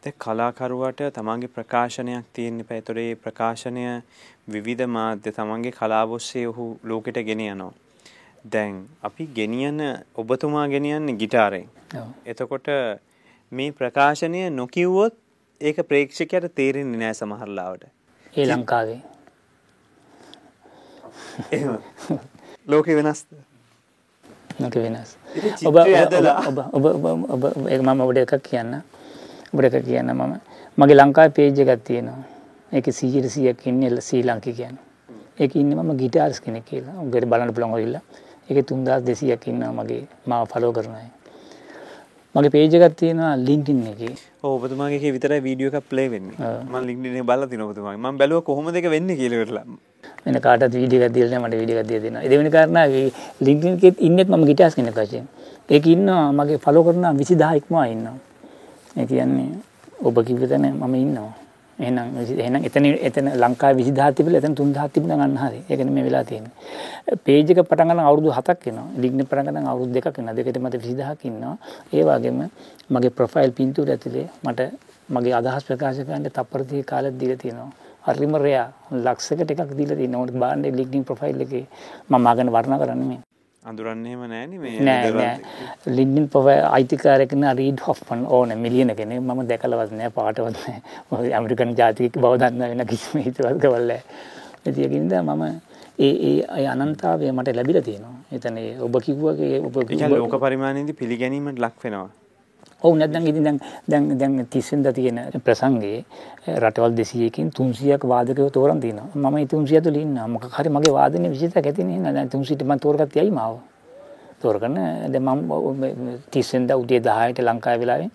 දැන් කලාකරුවාට තමන්ගේ ප්‍රකාශනයක් තියෙන්න එපා. ඒතොර ඒ ප්‍රකාශනය විවිධ මාධ්‍ය තමන්ගේ කලාව ඔස්සේ ඔහු ලෝකෙට ගෙන යනවා. දැන් අපි ගෙනියන ඔබතුමා ගෙනියන්නේ গিitarෙන්. එතකොට මේ ප්‍රකාශනය නොකිව්වොත් ඒක ප්‍රේක්ෂකයට තේරෙන්නේ නැහැ සමහර ලාවට. ඒ ලංකාවේ. ලෝකෙ වෙනස්ද? ලෝකෙ වෙනස්. ඔබ ඔබ ඔබ මම ඔබට එකක් කියන්න. ඔබට එකක් කියන්න මම මගේ ලංකාවේ පේජ් එකක් තියෙනවා. ඒකේ 100 100ක් ඉන්නේ ශ්‍රී ලංකිකයන්. ඒකේ ඉන්නේ මම ගිටාරිස් කෙනෙක් කියලා. උගට බලන්න පුළුවන් ඔයilla. ඒකේ 3200ක් ඉන්නවා මගේ මාව ෆලෝ කරන අය. මගේ පේජ් එකක් තියෙනවා LinkedIn එකේ. ඔබතුමාගේ එකේ විතරයි වීඩියෝ එකක් ප්ලේ වෙන්නේ. එක බලලා තිනවා ඔබතුමාගේ. මම බැලුවා කොහොමද ඒක වෙන්නේ කියලා ඉවරලා. වෙන කාටත් වීඩියෝ එකක් දීලා මට වීඩියෝ එකක් දීලා දෙනවා. ඒ දෙවෙනි කාරණා LinkedIn එකේ ඉන්නෙත් මම ගිටාර්ස් කෙනෙක් වශයෙන්. ඒක ඉන්නවා මගේ ෆලෝ කරන 20000 ඉක්මවා ඉන්නවා. ඒ කියන්නේ ඔබ කිව්ව තැන මම ඉන්නවා. එහෙනම් එහෙනම් එතන එතන ලංකාවේ 20000 තිබිලා එතන 3000 තිබුණා ගන්න හරි. ඒක නෙමෙයි වෙලා තියෙන්නේ. පේජ් එක පටන් ගන්න අවුරුදු 7ක් වෙනවා. ලිග්න පටන් ගන්න අවුරුදු 2ක් වෙනවා. දෙකට මට 20000ක් ඉන්නවා. ඒ වගේම මගේ ප්‍රොෆයිල් පින්තූර ඇතුලේ මට මගේ අදහස් ප්‍රකාශ කරන්න තප්පර 30 කාලයක් දීලා තියෙනවා. හරිම රෙයා ලක්ෂයකට එකක් දීලා තියෙනවා. උන්ට බාන්නේ ලිග්නින් ප්‍රොෆයිල් එකේ මම මාගෙන වර්ණනා කරන්නේ මේ. අඳුරන්නේම නෑනේ මේ නෑ නෑ. ලින්ඩින් පොව අයිතිකාරකන රීඩ් හොෆ්මන් ඕන මිලියන කෙනෙ මම දැකලවත් නෑ පාටවත් නෑ. ඇමරිකන් ජාතික බවදන්න වෙන කිසිම හිතවත් කවල්ල ඇතියකින්ද මම ඒ ඒ අය අනන්තාවය මට ලැබිල තියෙනවා. එතන ඔබ කිව්වගේ ඔබ ලෝක පරිමාණයේදී පිළිගැනීමට ලක් වෙනවා ඔවු නැත්නම් ඉතින් දැන් දැන් දැන් 30 තියෙන ප්‍රසංගයේ රටවල් 200කින් 300ක් වාදකයෝ තෝරන් තිනවා. මම ඒ 300 තුල ඉන්නවා. මොකක් හරි මගේ වාදනයේ විශේෂයක් ඇති නේ. දැන් 300ට මම තෝරගත්තේ ඇයි මාව? තෝරගන්න දැන් මම 30 වෙනිදා උදේ 10ට ලංකාවේ වෙලාවෙන්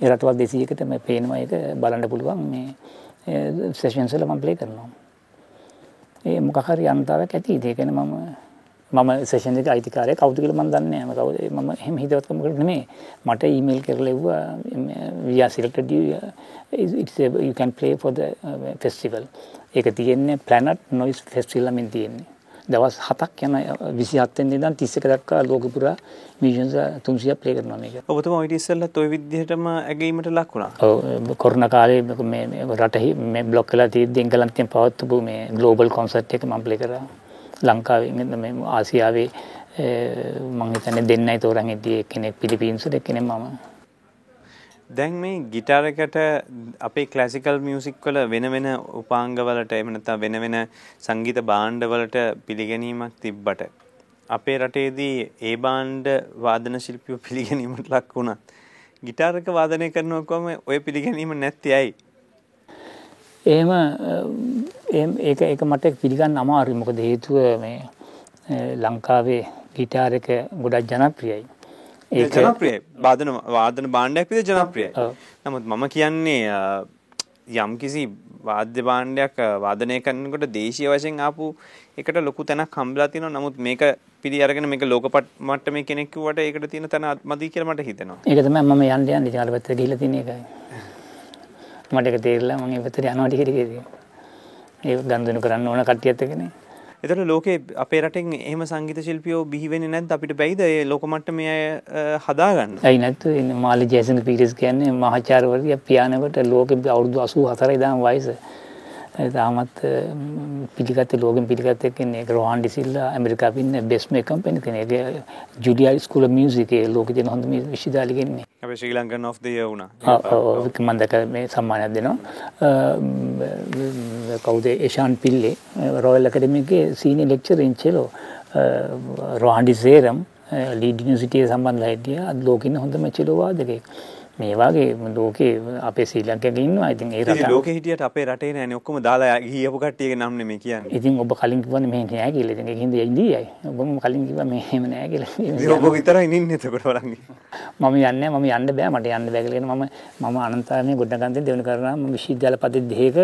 ඒ රටවල් 200කට මම පේනවා ඒක බලන්න පුළුවන් මේ සෙෂන්ස් වල මම ප්ලේ කරනවා. ඒ මොකක් හරි අන්තාවක් ඇති. ඒක නේ මම මම සේෂන් එක අයිතිකාරය කවුද කියලා මම දන්නේ නැහැ. කවුද මම එහෙම හිතවත්කම කරලා නෙමෙයි. මට email can play for the uh, festival. ඒක තියෙන්නේ Noise Festival එකෙන් තියෙන්නේ. දවස් 7ක් යන 27 වෙනි ඉඳන් 31 දක්වා ලෝක පුරා මිෂන්ස් 300ක් ප්ලේ කරනවා මේක. ඔබතුමා ඊට ඉස්සෙල්ලත් ওই විදිහටම ඇගීමට ලක් වුණා. ඔව් කොරෝනා කාලේ මේ රටෙහි මේ බ්ලොක් කරලා තියෙද්දි එංගලන්තයෙන් පවත්වපු මේ ග්ලෝබල් කොන්සර්ට් එක මම ප්ලේ කරා. ලංකාවෙන් මේ ආසියාවේ මං හිතන්නේ දෙන්නයි තෝරන් හිටියේ කෙනෙක් පිලිපීන්සුද එක්කෙනෙක් මම. දැන් මේ ගිටාර එකට අපේ ක්ලාසිකල් මියුසික් වල වෙන වෙන උපාංග වලට එහෙම නැත්නම් වෙන වෙන සංගීත භාණ්ඩ වලට පිළිගැනීමක් තිබ්බට අපේ රටේදී ඒ භාණ්ඩ වාදන ශිල්පියෝ *laughs* පිළිගැනීමට ලක් වුණා. ගිටාර එක වාදනය කරනවා කොහම ඔය පිළිගැනීම නැත්තේ ඇයි? එහෙම ඒක ඒක මට පිළිගන්න අමාරුයි මොකද හේතුව මේ ලංකාවේ ගිටාර එක ගොඩක් ජනප්‍රියයි. ඒක ජනප්‍රියයි. වාදන වාදන භාණ්ඩයක් විදිහට ජනප්‍රියයි. නමුත් මම කියන්නේ යම්කිසි වාද්‍ය භාණ්ඩයක් වාදනය කරනකොට දේශීය වශයෙන් ආපු එකට ලොකු තැනක් හම්බලා තියෙනවා. නමුත් මේක පිළි අරගෙන මේක ලෝක මට්ටමේ කෙනෙක් කිව්වට ඒකට තියෙන තැන මදි කියලා මට හිතෙනවා. ඒක තමයි මම යන්න යන්නේ ඊට පස්සේ ගිහිල්ලා තියෙන එකයි. මට එක තේරලා මම ඒ පැත්තට යනවා ටික ටික ඒ ගන්දුණු කරන්න ඕන කට්ටියත් එක්කනේ. එතකොට ලෝකේ අපේ රටෙන් එහෙම සංගීත ශිල්පියෝ බිහි වෙන්නේ නැද්ද අපිට බැයිද ඒ ලෝක මට්ටමේ අය හදාගන්න? ඇයි නැත්තු මාලි ජේසන් පීටර්ස් කියන්නේ මහාචාර්යවරිය පියානෝකට ලෝකෙ අවුරුදු 84 ඉඳන් වයස. තාමත් පිළිගත්ත ලෝකෙන් පිළිගත්ත කෙනෙක් ඒක රෝහන් ඩිසිල්ලා ඇමරිකාවේ ඉන්න බෙස්ට් මේ කම්පැනි කෙනෙක්. ජුලියා ස්කූල් මියුසික් ඒ ලෝකෙ තියෙන හොඳම විශ්වවිද්‍යාලෙ ගෙන්නේ. අපි Sri Lankan of the year වුණා. ඔව් ඔව් මම දැක මේ සම්මානයක් දෙනවා. කවුද ඒෂාන් පිල්ලේ රොයල් ඇකඩමි එකේ senior lecturer in cello Rohan ඩිසේරම් Leeds යුනිවර්සිටියේ සම්බන්ධලා හිටියා. අද ලෝකෙ ඉන්න හොඳම චෙලෝ වාදකයෙක්. මේ වගේ ලෝකේ අපේ ශ්‍රී ලංකාවේ ඉන්නවා. ඉතින් ඒ රට ලෝකෙ හිටියට අපේ රටේ නෑනේ ඔක්කොම දාලා ගියපු කට්ටියගේ නම් නෙමෙයි කියන්නේ. ඉතින් ඔබ කලින් කිව්වනේ මෙහෙ නෑ කියලා. ඉතින් ඒක හින්දා ඉන්දියයි. ඔබම කලින් කිව්වා මෙහෙම නෑ කියලා. ඉතින් ඔබ විතරයි ඉන්නේ එතකොට බලන්න. මම යන්නේ මම යන්න බෑ මට යන්න බෑ කියලා මම මම අනන්තාරණේ ගොඩනගන්තේ දෙවන කරනවා මම විශ්වවිද්‍යාල පද්ධති දෙකක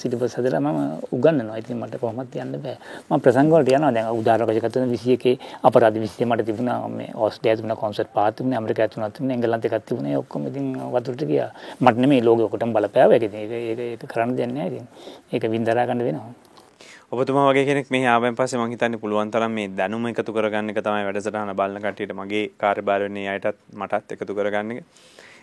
සිටිපස් හදලා මම උගන්වනවා. ඉතින් මට කොහොමවත් යන්න බෑ. මම ප්‍රසංග වලට යනවා. දැන් උදාහරණයක් ගත්තොත් 21 අපරාධ 20 මට තිබුණා මේ ඕස්ට්‍රේලියාවේ තිබුණා කොන්සර්ට් පාත් තිබුණා ඇමරිකාවේ තිබුණා එංගලන්තේ එකක් තිබුණා. ඔක්කොම ඉතින් වතුරට ගියා. මට නෙමෙයි ලෝකෙ ඔකටම බලපෑවා. ඒක ඒක ඒක කරන්න දෙයක් නෑ ඉතින්. ඒක වින්දරා ගන්න වෙනවා. ඔබතුමා වගේ කෙනෙක් මෙහි ආවෙන් පස්සේ මං හිතන්නේ පුළුවන් තරම් මේ දැනුම එකතු කරගන්න එක තමයි වැඩසටහන බලන කට්ටියට මගේ කාර්යභාර වෙන්නේ අයටත් මටත් එකතු කරගන්න එක.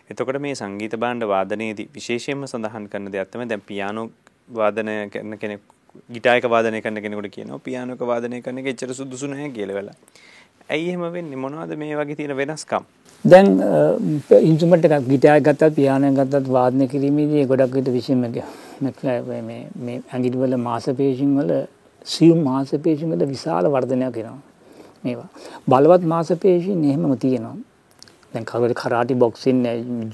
එතකොට මේ සංගීත භාණ්ඩ වාදනයේදී විශේෂයෙන්ම සඳහන් කරන දෙයක් තමයි දැන් පියානෝ වාදනය කරන කෙනෙක් ගිටාර් එක වාදනය කරන කෙනෙකුට කියනවා පියානෝ එක වාදනය කරන එක එච්චර සුදුසු නැහැ කියලා වෙලා. ඇයි එහෙම වෙන්නේ මොනවද මේ වගේ තියෙන වෙනස්කම්? දැන් ඉන්ස්ට්‍රුමන්ට් එකක් ගිටාර් ගත්තත් පියානෝ ගත්තත් වාදනය කිරීමේදී ගොඩක් විට විශේෂම මේ මේ ඇඟිලි වල මාංශපේශීන් වල සියුම් මාංශපේශීන් වල විශාල වර්ධනයක් වෙනවා. මේවා. බලවත් මාංශපේශීන් එහෙමම තියෙනවා. දැන් කවුරු කරාටි බොක්සින්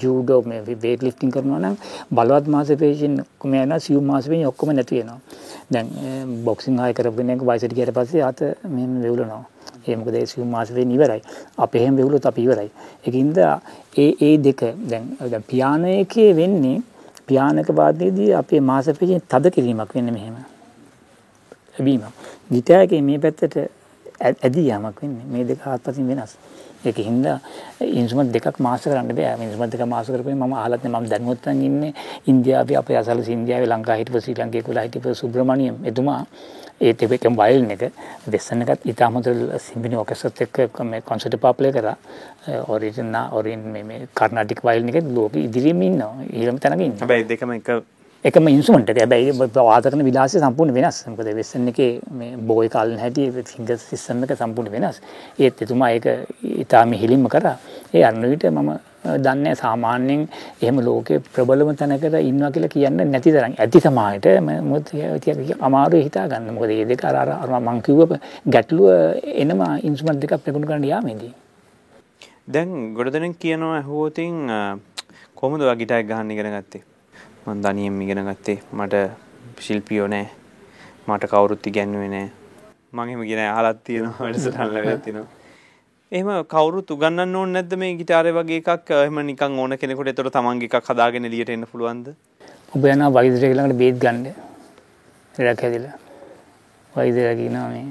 ජූඩෝ මේ වේට් ලිෆ්ටිං කරනවා නම් බලවත් මාංශපේශීන් ඔක්කොම යනවා සියුම් මාංශපේශීන් ඔක්කොම නැති වෙනවා. දැන් බොක්සින් ආය කරපු කෙනෙක් වයසට ගියට පස්සේ ආත මෙහෙම වෙවුලනවා. ඒ මොකද ඒ සියුම් මාංශපේශීන් ඉවරයි. අපි එහෙම වෙවුලොත් අපි ඉවරයි. ඒකින්ද ඒ ඒ දෙක දැන් දැන් පියානෝ එකේ වෙන්නේ පියානක වාදයේදී අපේ මාංශපේශීන් තද කිරීමක් වෙන්නේ මෙහෙම. ලැබීමක්. ගිටාරයේ මේ පැත්තට ඇදී යාමක් වෙන්නේ. මේ දෙක හත්පසින් වෙනස්. ඒක හින්දා ඉන්ස්ට්‍රුමන්ට් දෙකක් මාස්ටර් කරන්න බෑ. මේ ඉන්ස්ට්‍රුමන්ට් දෙක මාස්ටර් කරපුවේ මම අහලත් නෑ මම දැනුවත් නම් ඉන්නේ ඉන්දියාවේ අපේ අසල ඉන්දියාවේ ලංකාවේ හිටපු ශ්‍රී ලංකේ කුලා හිටපු සුබ්‍රමණියම් එතුමා ඒ තිබෙකම් වයලින් එක වෙස්සන් එකත් ඉතාම හොඳ සිම්ෆනි ඔකෙස්ට්‍රාත් එක්ක මේ කොන්සර්ට් එකක් ප්ලේ කරා. ඔරිජිනල් ඔරින් මේ මේ කර්නාටික් වයලින් එකේ ලෝකෙ ඉදිරියෙම ඉන්නවා. ඊළඟ තැනක ඉන්නවා. හැබැයි දෙකම එක එකම ඉන්ස්ට්‍රුමන්ට් එක. හැබැයි වාද කරන විලාසය සම්පූර්ණ වෙනස්. මොකද වෙස්ටර්න් එකේ මේ බෝයි කාලන හැටි ෆින්ගර් සිස්ටම් එක සම්පූර්ණ වෙනස්. ඒත් එතුමා ඒක ඊටාම හිලින්ම කරා. ඒ අරන විට මම දන්නේ සාමාන්‍යයෙන් එහෙම ලෝකේ ප්‍රබලම තැනකට ඉන්නවා කියලා කියන්න නැති තරම්. ඇති සමායට මොකද අමාරුයි හිතා ගන්න. මොකද මේ දෙක අර අර මං කිව්ව ගැටලුව එනම ඉන්ස්ට්‍රුමන්ට් දෙකක් ප්‍රගුණ කරන්න යාමේදී. දැන් ගොඩ දෙනෙක් කියනවා ඇහුවොතින් කොහොමද ඔයා ගිටාර් ගහන්න ඉගෙන ගත්තේ? මං දනියෙන් ඉගෙන ගත්තේ. මට ශිල්පියෝ නෑ. මට කවුරුත් ඉගැන්නුවේ නෑ. මං එහෙම කියන අහලත් තියෙනවා වැඩසටහන් ලැබෙලා තියෙනවා. එහෙම කවුරුත් උගන්වන්න ඕනේ නැද්ද මේ গিitarේ වගේ එකක්? එහෙම නිකන් ඕන කෙනෙකුට ඒතර තමන්ගේ එකක් හදාගෙන එළියට එන්න පුළුවන්ද? ඔබ යනවා වෛද්‍යරයෙක් ළඟට බේත් ගන්න. ලෙඩක් හැදිලා. වෛද්‍යරයා කියනවා මේ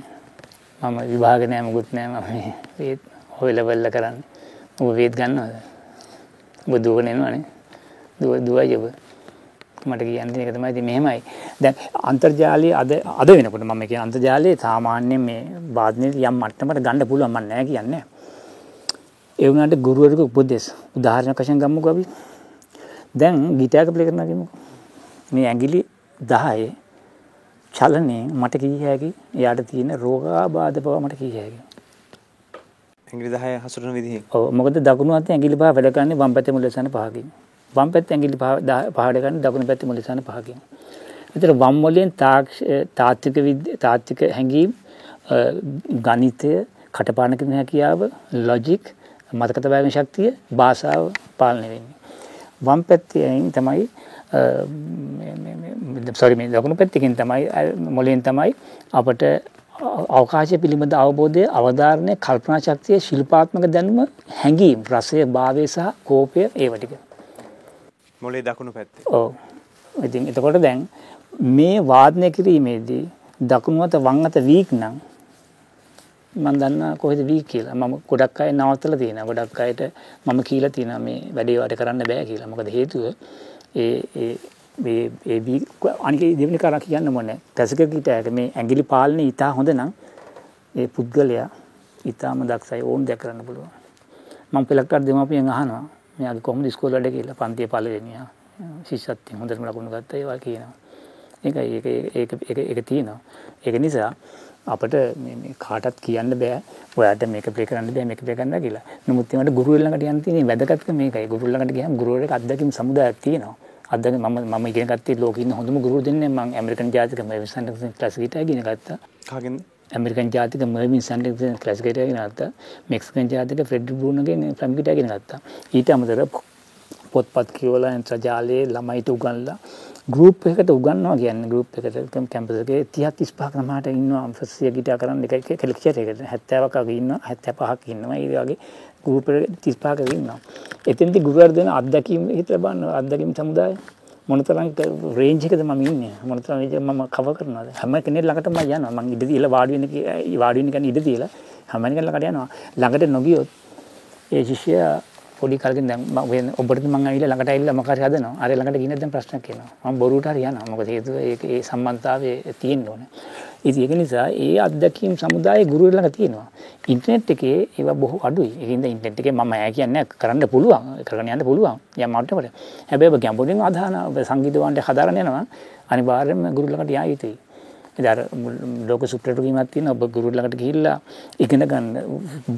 මම විභාග නෑ මොකුත් නෑ මම මේ බේත් හොයලා බලලා කරන්නේ. ඔබ බේත් ගන්නවද? ඔබ දුවගෙන එනවනේ. දුව දුවයි ඔබ. මට කියන්න එක තමයි ඉතින් මෙහෙමයි. දැන් අන්තර්ජාලයේ අද අද වෙනකොට මම කියන අන්තර්ජාලයේ සාමාන්‍යයෙන් මේ වාදනයේ යම් මට්ටමකට ගන්න පුළුවන් මම නෑ කියන්නේ. ඒ වුණාට ගුරුවරයෙකු උපදෙස් උදාහරණයක් වශයෙන් ගමුකෝ අපි. දැන් ගිටාර් ප්ලේ කරනවා කියමුකෝ. මේ ඇඟිලි 10 චලනයෙන් මට කිය හැකි එයාට තියෙන රෝගාබාධ බව මට කිය හැකි. ඇඟිලි 10 හසුරන විදිහ. ඔව් මොකද දකුණු අතේ ඇඟිලි පහ වැඩ කරන්නේ වම් පැත්තේ මුල ලසන පහකින්. වම් පැත්ත ඇඟිලි පහඩ ගන්න දකුණු පැත්තේ මුලිසාන පහකින්. විතර වම් මොලෙන් තාත්වික තාත්වික හැඟීම් ගණිතය කටපාඩම් කරන හැකියාව ලොජික් මතක තබාගෙන ශක්තිය භාෂාව පාලනය වෙන්නේ. වම් පැත්තෙන් තමයි සොරි මේ දකුණු පැත්තකින් තමයි මොලෙන් තමයි අපට අවකාශය පිළිබඳ අවබෝධය අවධාරණය කල්පනා ශක්තිය ශිල්පාත්මක දැනුම හැඟීම් රසය භාවය සහ කෝපය ඒව ටික මොලේ දකුණු පැත්තේ. ඔව්. ඉතින් එතකොට දැන් මේ වාදනය කිරීමේදී දකුණු අත වම් අත වීක් නම් මම දන්නා කොහෙද වීක් කියලා. මම ගොඩක් අය නවත්තලා තියෙනවා. ගොඩක් අයට මම කියලා තියෙනවා මේ වැඩේ වට කරන්න බෑ කියලා. මොකද හේතුව ඒ ඒ මේ ඒ වීක් අනික දෙවෙනි කාරණා කියන්න මොනේ. කැසක කීටයක මේ ඇඟිලි පාලනේ ඊටා හොඳ නම් ඒ පුද්ගලයා ඊටාම දක්ෂයි ඕන් දෙයක් කරන්න පුළුවන්. මම පෙලක්ටර් දෙමාපියන් අහනවා මෙයාගේ කොහොමද ඉස්කෝලේ වැඩ කියලා පන්තිය පළවෙනියා ශිෂ්‍යත්වයෙන් හොඳටම ලකුණු ගත්තා ඒවා කියනවා. ඒකයි ඒක ඒක ඒක ඒක තියෙනවා. ඒක නිසා අපිට මේ කාටත් කියන්න බෑ ඔයාට මේක ප්ලේ කරන්න බෑ මේක ප්ලේ කරන්න කියලා. නමුත් ඒකට ගුරු ළඟට යන්න තියෙන වැදගත්කම මේකයි. ගුරු ළඟට ගියාම ගුරුවරයෙක් අත්දැකීම් සමුදායක් තියෙනවා. අත්දැකීම් මම මම ඉගෙන ගත්තේ ලෝකේ ඉන්න හොඳම ගුරු දෙන්නේ මම ඇමරිකන් ජාතික මෙවිසන් ක්ලාස් ගිටාර් ඉගෙන ගත්තා. කාගෙන්ද? ඇමරිකන් ජාතික මර්වින් සැන්ඩර්සන් ක්ලාස් ගිටාර් ඉගෙන ගත්තා. මෙක්සිකන් ජාතික ෆ්‍රෙඩ් බ්‍රූනෝගෙන් ෆ්ලම් ගිටාර් ඉගෙන ගත්තා. ඊට අමතරව පොත්පත් කියවලා ත්‍රජාලයේ ළමයිට උගන්ලා ගරුප් එකට උගන්නවා කියන්න ගරුප් එකට කැම්පසගේ තියත් ඉස්පාක් නමට ඉන්නවා ෆසිය ගිට කරන්න එක කෙලෙක්ෂර එකට හැත්තෑවක ඉන්න හැත්ත පහක් ඉන්නවා ඒ වගේ ගරුප තිස්පාක ඉන්නවා එතින්ති ගුවර්දන අත්දැකීම හිත බන්න අත්දැකීම් සමුදාය මොනතරම් රේන්ජිකද මම ඉන්නේ? මොනතරම් රේන්ජ් මම කව කරනවද? හැම කෙනෙක් ළඟටම යනවා. මම ඉඩ දීලා වාඩි වෙන වාඩි වෙන කෙනෙක් ඉඩ දීලා හැම කෙනෙක් ළඟට යනවා. ළඟට නොගියොත් ඒ ශිෂ්‍යයා පොඩි කලකින් දැන් මම ඔබට මම ඇවිල්ලා ළඟට ඇවිල්ලා මොකක් හරි හදනවා. අර ළඟට ගිහින් දැන් ප්‍රශ්නයක් එනවා. මම බොරුවට හරි යනවා මොකද හේතුව ඒක ඒ සම්බන්ධතාවය තියෙන්න ඕනේ. ඉතින් ඒක නිසා ඒ අත්දැකීම් සමුදායේ ගුරු ළඟ තියෙනවා. ඉන්ටර්නෙට් එකේ ඒවා බොහෝ අඩුයි. ඒකින්ද ඉන්ටර්නෙට් එකේ මම ඇය කියන්නේ කරන්න පුළුවන්. කරගෙන යන්න පුළුවන්. යම් මට්ටමකට. හැබැයි ඔබ ගැඹුරින් අදහන ඔබ සංගීත වාණ්ඩය හදාරන්න යනවා. අනිවාර්යයෙන්ම ගුරු ළඟට යා යුතුයි. ඉතින් ලෝක සුප්‍රේට කීමක් තියෙන ඔබ ගුරු ළඟට ගිහිල්ලා ඉගෙන ගන්න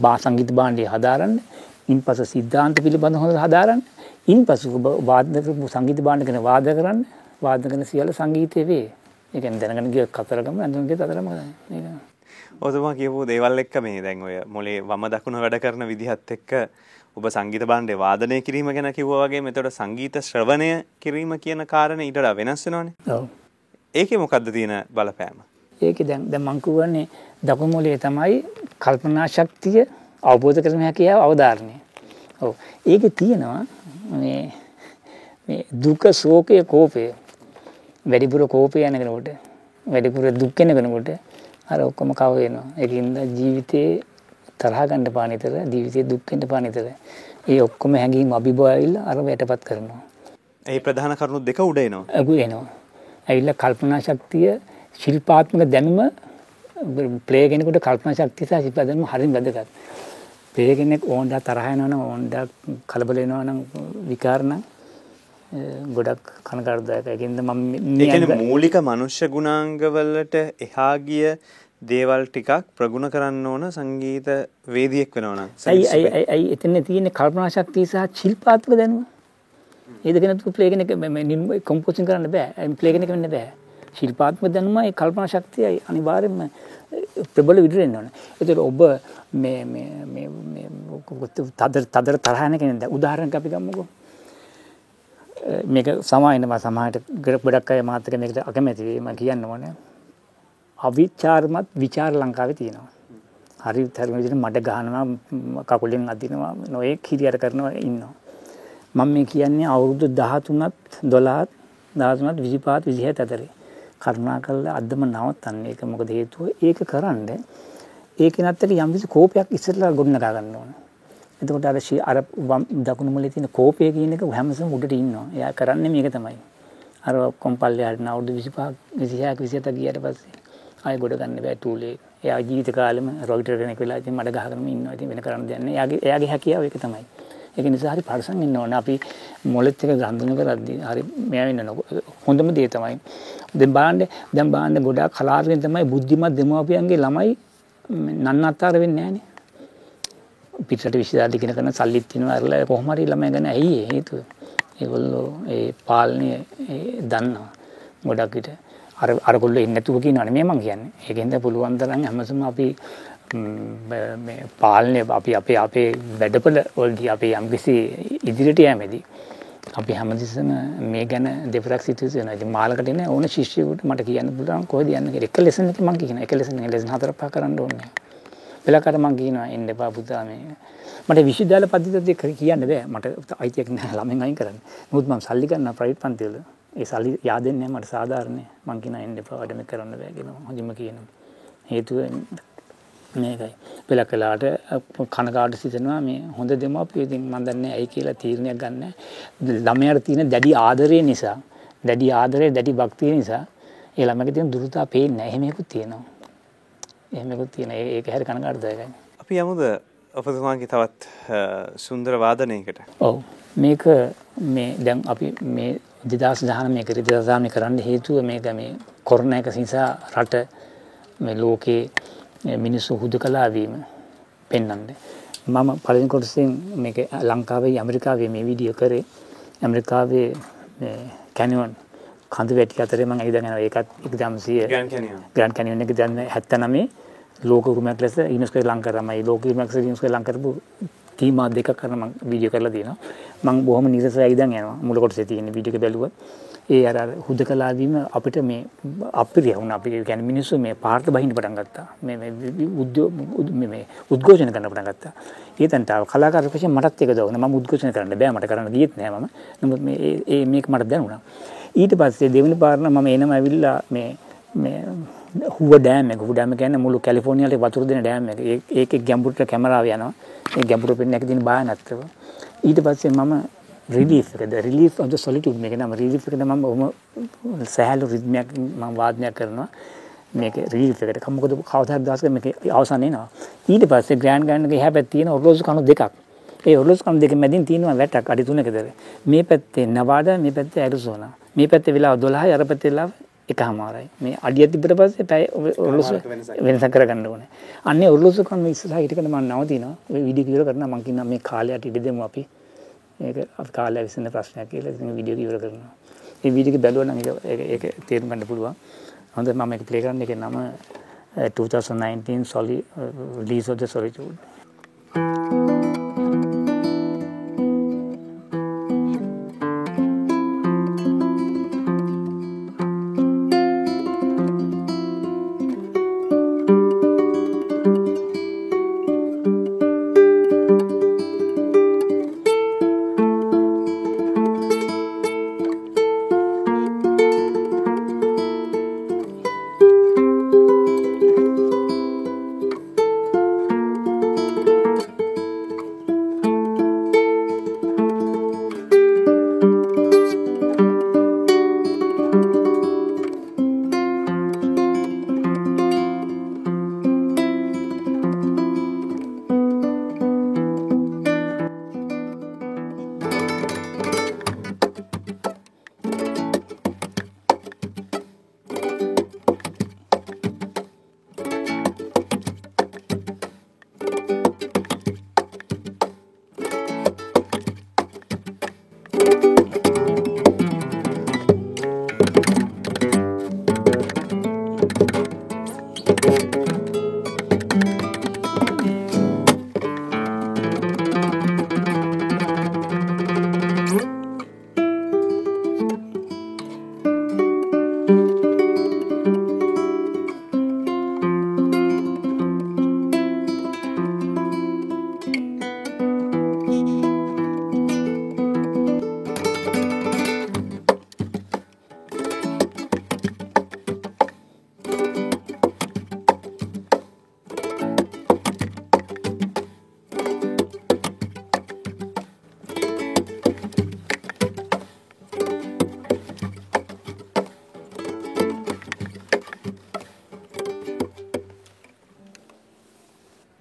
බා සංගීත භාණ්ඩය හදාරන්න. ඉන්පසු සිද්ධාන්ත පිළිබඳ හොඳ හදාරන්න. ඉන්පසු ඔබ වාදක සංගීත භාණ්ඩ ගැන වාද කරන්න. වාද කරන සියල්ල සංගීතය වේ. කියන්නේ දැනගෙන ගිය කතරගම කතරගම මේක ඔතමා කියපු දේවල් එක්ක මේ දැන් ඔය මොලේ වම දකුණ වැඩ කරන විදිහත් එක්ක ඔබ සංගීත භාණ්ඩේ වාදනය කිරීම ගැන කිව්වා වගේ මෙතකොට සංගීත ශ්‍රවණය කිරීම කියන කාරණේ වඩා වෙනස් වෙනවනේ. ඒකේ මොකද්ද තියෙන බලපෑම? ඒකේ දැන් දැන් මං කියවන්නේ දකුණු මොලේ තමයි කල්පනා ශක්තිය අවබෝධ කරගන්න හැකියාව අවධාරණය. ඔව්. ඒකේ තියෙනවා මේ මේ දුක ශෝකය කෝපය වැඩිපුර කෝපය යන කෙනෙකුට වැඩිපුර දුක් වෙන කෙනෙකුට අර ඔක්කොම කව වෙනවා. ඒකින්ද ජීවිතේ තරහ ගන්න පානිතර ජීවිතේ දුක් වෙන්න පානිතර ඒ ඔක්කොම හැඟීම් ඇවිල්ලා අර වැටපත් කරනවා. ඒ ප්‍රධාන කරුණු දෙක උඩ එනවා. අගු එනවා. ඇවිල්ලා කල්පනා ශක්තිය ශිල්පාත්මක දැනුම ප්ලේ කෙනෙකුට කල්පනා දැනුම හරිම වැදගත්. ප්ලේ කෙනෙක් ඕන්ඩා තරහ යනවා නම් ඕන්ඩා ගොඩක් කනකාරදායක. ඒකින්ද මම ඒ කියන්නේ මූලික මනුෂ්‍ය ගුණාංගවලට එහා ගිය දේවල් ටිකක් ප්‍රගුණ කරන්න ඕන සංගීත වේදියෙක් වෙනවා නම්. ඇයි එතන තියෙන කල්පනා ශක්තිය සහ ශිල්පාත්මක දැනුම? ඒ දෙක නැතුව ප්ලේ කෙනෙක් කොම්පෝසින් කරන්න බෑ. ප්ලේ කෙනෙක් වෙන්න බෑ. ශිල්පාත්මක දැනුම ඒ කල්පනා ශක්තියයි අනිවාර්යෙන්ම ප්‍රබල එන්න ඕනේ. ඒතර ඔබ මේ මේ මේ මේ තදර තදර තරහ යන කෙනෙක් දැන් උදාහරණයක් අපි ගමුකෝ. මේක සමායනවා සමාහයට ගොඩක් අය මාත් එක්ක මේකට අකමැති වෙයි මම කියන්න ඕනේ. අවිචාරමත් විචාර ලංකාවේ තියෙනවා. හරි තරම විදිහට මඩ ගහනවා කකුලෙන් අදිනවා නොයේ කිරියට කරනවා ඉන්නවා. මම මේ කියන්නේ අවුරුදු 13ත් 12ත් 13ත් 25ත් 27 අතරේ කරුණා කරලා අදම නවත්තන්න ඒක මොකද හේතුව ඒක කරන්න ඒක නැත්තට යම් කිසි කෝපයක් ඉස්සරලා ගොඩනගා ගන්න ඕන. එතකොට අර අර දකුණු මුලේ තියෙන කෝපය කියන එක හැමසම උඩට ඉන්නවා. එයා කරන්නේ මේක තමයි. අර කොම්පල්ලේ හරින අවුරුදු 25 26 27 ගියට පස්සේ ආයෙ ගොඩ ගන්න බෑ ටූලේ. එයා ජීවිත කාලෙම රොයිටර් කෙනෙක් වෙලා ඉතින් මඩ ගහගෙන ඉන්නවා. ඉතින් වෙන කරන්න දෙයක් නෑ. එයාගේ එයාගේ හැකියාව ඒක තමයි. ඒක නිසා හරි පරිසම් ඉන්න ඕනේ. අපි මොලෙත් එක ගන්දුන කරද්දී හරි මෙයා වෙන්න හොඳම දේ තමයි. දැන් බලන්න දැන් බලන්න ගොඩාක් කලාතුරකින් තමයි බුද්ධිමත් දෙමව්පියන්ගේ ළමයි නන්නත්තර වෙන්නේ නැහනේ. පිටරට විශ්වවිද්‍යාල ඉගෙන ගන්න සල්ලිත් තියෙනවා අරලා කොහොම හරි ළමයි ගැන ඇයි හේතුව? ඒගොල්ලෝ ඒ පාලනය දන්නවා. ගොඩක් විට අර අරගොල්ලෝ එන්නේ නැතුව කියනවනේ මේ මං කියන්නේ. ඒකෙන්ද පුළුවන් තරම් හැමසම අපි මේ පාලනය අපි අපේ අපේ වැඩපළ වලදී අපි යම්කිසි ඉදිරියට යෑමේදී අපි හැමතිස්සම මේ ගැන දෙපරක් සිතු වෙනවා. ඉතින් මාලකට එන ඕන ශිෂ්‍යයෙකුට මට කියන්න පුළුවන් කොහෙද යන්න කියලා. එක ලෙසන් එක මම කියනවා. එක ලෙසන් එක ලෙසන් හතර පහ කරන්න ඕනේ. වෙලකට මම කියනවා එන්න එපා පුතා මේ. මට විශ්වවිද්‍යාල පද්ධතියත් කියන්න බෑ. මට අයිතියක් නැහැ *laughs* ළමෙන් අයින් කරන්න. මොකද මම සල්ලි ගන්න ප්‍රයිවට් පන්තිවල. ඒ සල්ලි yaadෙන්නේ නැහැ මට සාධාරණයි. මම කියනවා එන්න එපා වැඩම කරන්න බෑ කියලා. හොඳින්ම කියනවා. හේතුව මේකයි. පෙළ කලාට කනකාට සිතනවා මේ හොඳ දෙමාපියෝ ඉතින් මම දන්නේ ඇයි කියලා තීරණයක් ගන්න. ළමයාට තියෙන දැඩි ආදරය නිසා, දැඩි ආදරය, දැඩි භක්තිය නිසා ඒ ළමයාගේ තියෙන දුරතා පේන්නේ නැහැ. එහෙම එකකුත් තියෙනවා. එහෙම එකකුත් තියෙනවා. ඒක හැරි කනකාටදායකයි. අපි යමුද ඔබතුමාගේ තවත් සුන්දර වාදනයකට. ඔව්. මේක මේ දැන් අපි මේ 2019 මේක 2019 කරන්න හේතුව මේක මේ කොරෝනා එක නිසා රට මේ ලෝකේ මිනිස්සු හුදු කලාවීම පෙන්වන්න. මම පළවෙනි කොටසෙන් මේක ලංකාවේ ඇමරිකාවේ මේ වීඩියෝ කරේ. ඇමරිකාවේ කැනියොන් කඳු වැටි අතරේ මම ඇවිදගෙන. ඒකත් 1900 ග්‍රෑන්ඩ් කැනියොන්. ග්‍රෑන්ඩ් කැනියොන් එක දැන් 79 ලෝක උරුමයක් ලෙස යුනෙස්කෝ ලං කරමයි ලෝක උරුමයක් ලෙස යුනෙස්කෝ ලං කරපු තීමා දෙකක් කරන මම වීඩියෝ කරලා තියෙනවා. මම බොහොම නිරසයි ඉඳන් යනවා මුල කොටසේ තියෙන වීඩියෝ එක බැලුවා ඒ අර හුදකලා වීම අපිට මේ අපිරිය වුණා. අපි කියන්නේ මිනිස්සු මේ පාර්ථ බහින්න පටන් ගත්තා. මේ මේ උද්‍යෝග මේ උද්ඝෝෂණ කරන්න පටන් ගත්තා. ඒ තැනට කලාකාර වශයෙන් මටත් ඒක දුණා මම උද්ඝෝෂණ කරන්න බෑ. මට කරන්න ගියෙත් නෑ මම. නමුත් මේ ඒ මේක මට දැනුණා ඊට පස්සේ දෙවෙනි පාරණ මම එනම ඇවිල්ලා මේ මේ හුව ඩෑම් එක. හුව ඩෑම් කියන්නේ මුළු කැලිෆෝනියාවේ වතුර දෙන ඩෑම් එක. ඒකේ ගැඹුරට කැමරාව යනවා. ඒ ගැඹුර පෙන්නේ නැති දින භයානකව ඊට පස්සේ මම රිලීෆ් එකද? රිලීෆ් of the solitude මේක නම. රිලීෆ් එකද මම ඔහොම සහැල්ලු රිද්මයක් මම වාදනයක් කරනවා. මේක රිලීෆ් එකට. මොකද කවදා හරි දවසක මේක අවසන් වෙනවා ඊට පස්සේ ග්‍රෑන්ඩ් ගන්න එක එහා පැත්තේ තියෙන ඔරලෝසු කණු දෙකක්. ඒ ඔරලෝසු කණු දෙක මැදින් තියෙනවා වැටක් අඩි 3කද මේ පැත්තේ නවාඩා මේ පැත්තේ ඇරිසෝනා මේ පැත්තේ වෙලාව 12යි අර පැත්තේ වෙලාව එකමාරයි මේ අඩිය තිබ්බට පස්සේ පැය ඔරලෝසු වෙනසක් කරගන්න ඕනේ අන්නේ හිටගෙන මම නවතිනවා ඔය වීඩියෝ කිව්වර කරනවා මම කියනවා මේ කාලයට ඉඩ දෙමු අපි අපි කාලය විසින ප්‍රශ්නයක් කියලා වීඩියෝ ඉවර කරනවා. මේ වීඩියෝ එක බැලුවා නම් ඒක ඒක තේරුම් ගන්න පුළුවන්. හොඳ මම මේක ප්ලේ කරන්න එකේ නම 2019 Solid Release of the Solitude.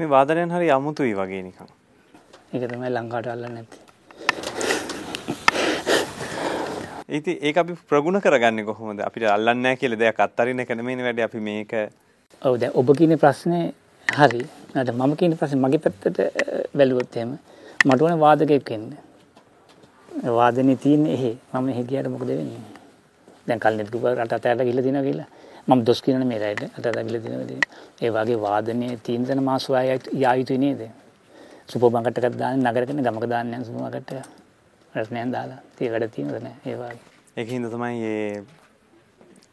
මේ වාදනයන් හරි අමුතුයි වගේ නිකන්. ඒක තමයි ලංකාවට අල්ලන්නේ නැත්තේ. ඉතින් ඒක අපි ප්‍රගුණ කරගන්නේ කොහොමද? අපිට අල්ලන්නේ නැහැ කියලා දෙයක් අත්තරින්න එක නෙමෙයිනේ වැඩි අපි මේක ඔව් දැන් ඔබ කියන ප්‍රශ්නේ හරි. නැත්නම් මම කියන ප්‍රශ්නේ මගේ පැත්තට බැලුවොත් එහෙම මට ඕනේ වාදකයෙක් වෙන්න. වාදනේ තියෙන්නේ එහෙ. මම එහෙ ගියාට මොකද වෙන්නේ? දැන් කල්නෙත් කිව්වා රට අතට ගිහිල්ලා දිනවා කියලා. මම දොස් කියනනේ මේ රටට අතට ගිහිල්ලා දිනවා. ඒ වගේ වාදනයේ තැන මාසු යා යුතුයි නේද? සුපර් මාකට් එකක් දාන්න නගරකනේ ගමක දාන්න යන සුපර් මාකට් එක. රස්නයන් දාලා. වැඩ තියෙනවද නැහැ. ඒ වගේ. ඒකින්ද තමයි මේ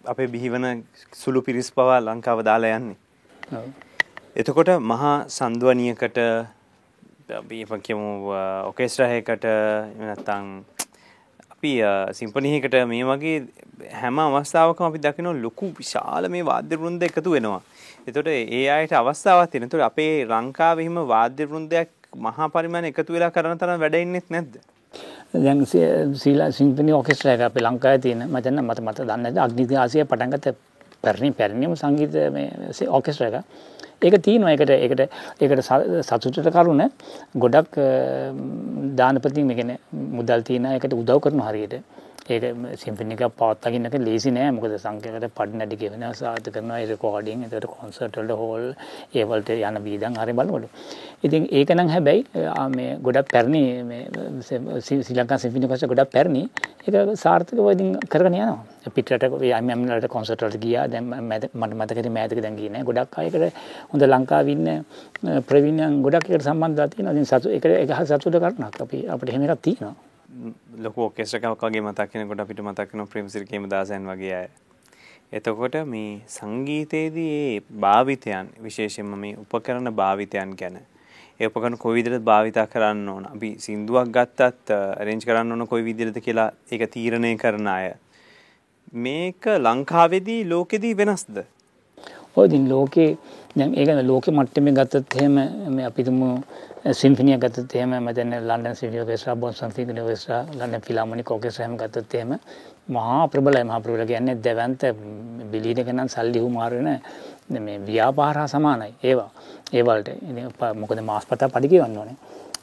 අපේ බිහිවන සුළු පිරිස් පවා ලංකාව දාලා යන්නේ. ඔව්. එතකොට මහා සන්දුවනියකට අපි කියමු ඔකෙස්ට්‍රාහයකට නැත්තං අපි සිම්පනයකට මේ වගේ හැම අවස්ථාවකම අපි දකින ලොකු විශාල මේ වාද්‍ය වෘන්ද එකතු වෙනවා. එතොට ඒ අයට අවස්ථාවත් තිනතුට අපේ ලංකාවහිම වාද්‍ය වෘන්දයක් මහා පරිමාණ එකතු වෙලා කරන තරම් වැඩඉන්නෙත් නැද්ද. දැන් සීලා සිම්පනි ඔකෙස්ට්‍ර එක අපේ ලංකාවේ තියෙන මම දැන් මට මත දන්නේ නැහැ අග්නිදාසිය පටන් ගත්ත පැරණි පැරණිම සංගීත මේ ඔකෙස්ට්‍ර එක. ඒක තියෙනවා ඒකට ඒකට ඒකට සතුටට කරුණ ගොඩක් දානපති මේ කියන්නේ මුදල් තියෙන එකට උදව් කරන හරියට. ඒක සිම්ෆනි එකක් පවත්වාගෙන එක ලේසි නෑ. මොකද සංඛ්‍යකට පඩි නැටි ගෙවනවා සාර්ථක කරනවා. ඒ රෙකෝඩින් එතකොට කොන්සර්ට් වලට හෝල් ඒ වලට යන වීදම් හරි බලනකොට. ඉතින් ඒක නම් හැබැයි මේ ගොඩක් පැරණි මේ ශ්‍රී ලංකා සිම්ෆනි කොන්සර්ට් ගොඩක් පැරණි. ඒක සාර්ථකව ඉතින් කරගෙන යනවා. පිටරට එම් වලට කොන්සර්ට් වලට ගියා. දැන් මට මතකද මෑතක දැන් ගියේ නෑ. ගොඩක් අයකට හොඳ ලංකාවේ ඉන්න ප්‍රවීණයන් ගොඩක් එකට සම්බන්ධලා තියෙනවා. ඉතින් සතු ඒක ඒක සතුට කරනක් අපි අපිට එහෙම එකක් තියෙනවා. ලොකු ඔකෙස්ට්‍රකවක් වගේ මතක් වෙනකොට අපිට මතක් වෙනවා ප්‍රේමසිරි කේමදාසයන් වගේ අය. එතකොට මේ සංගීතයේදී ඒ භාවිතයන් විශේෂයෙන්ම මේ උපකරණ භාවිතයන් ගැන ඒ උපකරණ කොයි විදිහට භාවිතා කරන්න ඕන? අපි සින්දුවක් ගත්තත් අරේන්ජ් කරන්න ඕන කොයි විදිහටද කියලා ඒක තීරණය කරන අය. මේක ලංකාවේදී ලෝකෙදී වෙනස්ද? ඔය ඉතින් ලෝකේ දැන් ඒක ලෝකෙ මට්ටමේ ගත්තත් එහෙම මේ අපි තුමු සිම්ෆනිය ගත්තත් එහෙම මැදන London symphony orchestra Boston symphony orchestra London philharmonic orchestra එහෙම ගත්තත් එහෙම මහා ප්‍රබලයි මහා ප්‍රබල කියන්නේ දැවන්ත බිලියන ගණන් සල්ලි හුමාරු වෙන මේ ව්‍යාපාර හා සමානයි ඒවා. ඒ වලට ඉතින් මොකද මාස්පතා පඩි කියවන්න ඕනේ.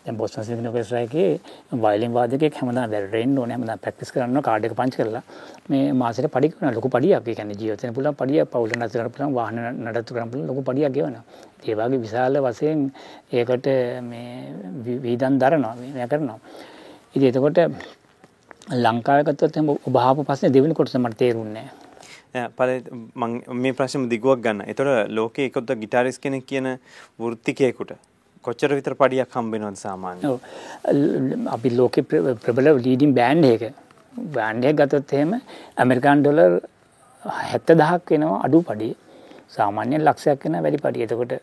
දැන් බොස්ටන් සිම්ෆනි ඔකෙස්ට්‍රා එකේ වයලින් වාදකයෙක් හැමදාම වැරෙන්න ඕනේ හැමදාම ප්‍රැක්ටිස් කරන්න කාඩ් එක පංච් කරලා. මේ මාසෙට පඩි කරන ලොකු පඩියක්. ඒ කියන්නේ ජීවිතේන පුළුවන් පඩියක් පවුල නතර කරන්න පුළුවන් වාහන නඩත්තු කරන්න පුළුවන් ලොකු පඩියක් ගෙවනවා. ඒ වගේ විශාල වශයෙන් ඒකට මේ වීදම් දරනවා මේ කරනවා. ඉතින් එතකොට ලංකාවේ ගත්තොත් එහෙනම් ඔබ අහපු ප්‍රශ්නේ දෙවෙනි කොටස මට තේරුන්නේ නැහැ. පල මේ ප්‍රශ්න දිගුවක් ගන්න. එතොට ලෝක එකොත්ත ගිටාරිස් කෙනෙක් කියන වෘත්තිකයකුට කොච්චර විතර පඩියක් හම්බෙනවද සාමාන්‍ය අපි ලෝක ප්‍රබල ලීඩින් බෑන්් එක. බෑන්්ඩය ගතොත් එහෙම ඇමරිකාන් ඩොලර් හැත්ත දහක් වෙනවා අඩු පඩිය. සාමාන්‍යයෙන් ලක්ෂයක් වෙන වැඩි පඩිය. එතකොට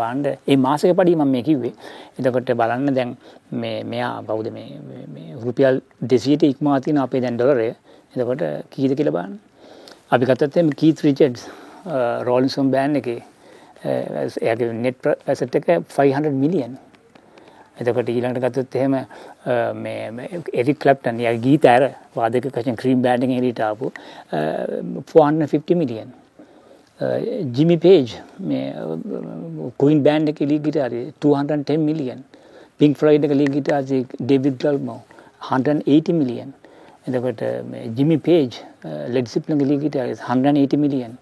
බාණ්ඩ ඒ මාසක පඩි මම මේ කිව්වේ. එතකොට බලන්න දැන් මේ මෙයා බෞද්ධ මේ රුපියල් දෙසීට ඉක්මවා තියෙන අපේ දැන් ඩොලරය. එතකොට කීයද කියලා බලන්න. අපි ගත්තොත් එimhe කීත් රිචඩ්ස් රෝලින්සන් බෑන්ඩ් එකේ එයාගේ නෙට් ඇසට් එක 500 මිලියන් එතකොට ඊළඟට ගත්තොත් එහෙම මේ එරික් ක්ලැප්ටන් යා ගීත ඇර වාදක වශයෙන් ක්‍රීම් බෑන්ඩ් එකෙන් එළියට ආපු 450 මිලියන් ජිමි පේජ් මේ කුයින් බෑන්ඩ් එක ලී ගිටාරේ 210 මිලියන් පින්ක් ෆ්ලොයිඩ් එක ලී ගිටාරේ ඩේවිඩ් ගල්මෝ 180 මිලියන් එතකොට ජිමි පේජ් ලෙඩ් සිප්ලන්ගේ ලී ගිටාරේ 180 මිලියන්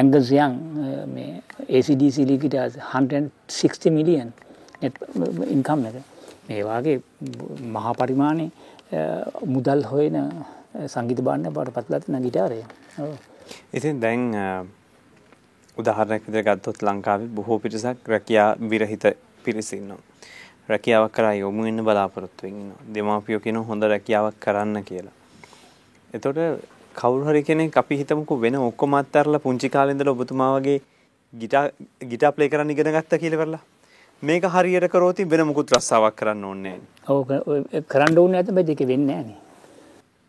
ඇංගස් යන් uh, මේ ACDC ලී ගිටාරේ 160 මිලියන් ඉන්කම් එක මේ වාගේ මහා පරිමාණයේ uh, මුදල් හොයන uh, සංගීත බාණ්ඩ බවට පත්ලා තියෙන ගිටාරය. ඉතින් දැන් උදාහරණයක් විදිහට ගත්තොත් ලංකාවේ බොහෝ පිරිසක් රැකියා විරහිත පිරිස ඉන්නවා. රැකියාවක් කරා යොමු වෙන්න බලාපොරොත්තු වෙනවා. දෙමාපියෝ කියන හොඳ රැකියාවක් කරන්න කියලා. එතකොට කවුරු හරි කෙනෙක් අපි හිතමුකෝ වෙන ඔක්කොම අත්හැරලා පුංචි කාලේ ඉඳලා ඔබතුමා වගේ ගිටා ගිටා ප්ලේ කරන්න ඉගෙන ගත්තා කියලා කරලා මේක හරියට කරෝති වෙන මුකුත් රස්සාවක් කරන්න ඕනේ ඔව් කරන්න ඕනේ නැත්නම් මේක වෙන්නේ නැහැ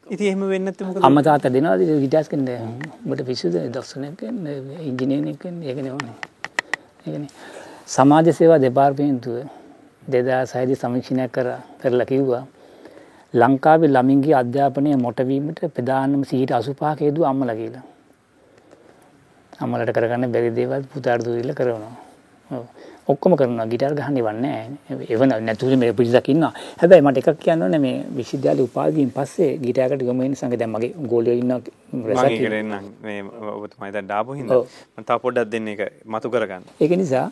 ඉතින් එහෙම වෙන්නේ තාත්තා දෙනවද? ගිටාස් කෙනෙක් ඔබට පිස්සුද? දර්ශනයක් ඉංජිනේරින් කෙනෙක් ඒකනේ ඕනේ. ඒකනේ සමාජ සේවා දෙපාර්තමේන්තුව 2006 දී සමීක්ෂණයක් කරා කරලා කිව්වා ලංකාවේ ළමින්ගේ අධ්‍යාපනය මොටවීමට ප්‍රධානම සිහිට 85ක හේතුව අම්මලා කියලා. අම්මලට කරගන්න බැරි දේවල් පුතාට දුරිල්ල කරනවා. ඔක්කොම කරනවා ගිටාර් ගහන්න ඉවන්නේ නැහැ. එවන නැතුව මේ පිරිසක් ඉන්නවා. හැබැයි මට එකක් කියන්න ඕනේ මේ විශ්වවිද්‍යාලේ උපාධියෙන් පස්සේ ගිටාරකට ගමු වෙන සංග දැන් මගේ ගෝලියෝ ඉන්නවා රසක් කරෙන්න මේ ඔබතුමා දැන් ඩාපු හින්දා මම තව පොඩ්ඩක් දෙන්න එක මතු කරගන්න. ඒක නිසා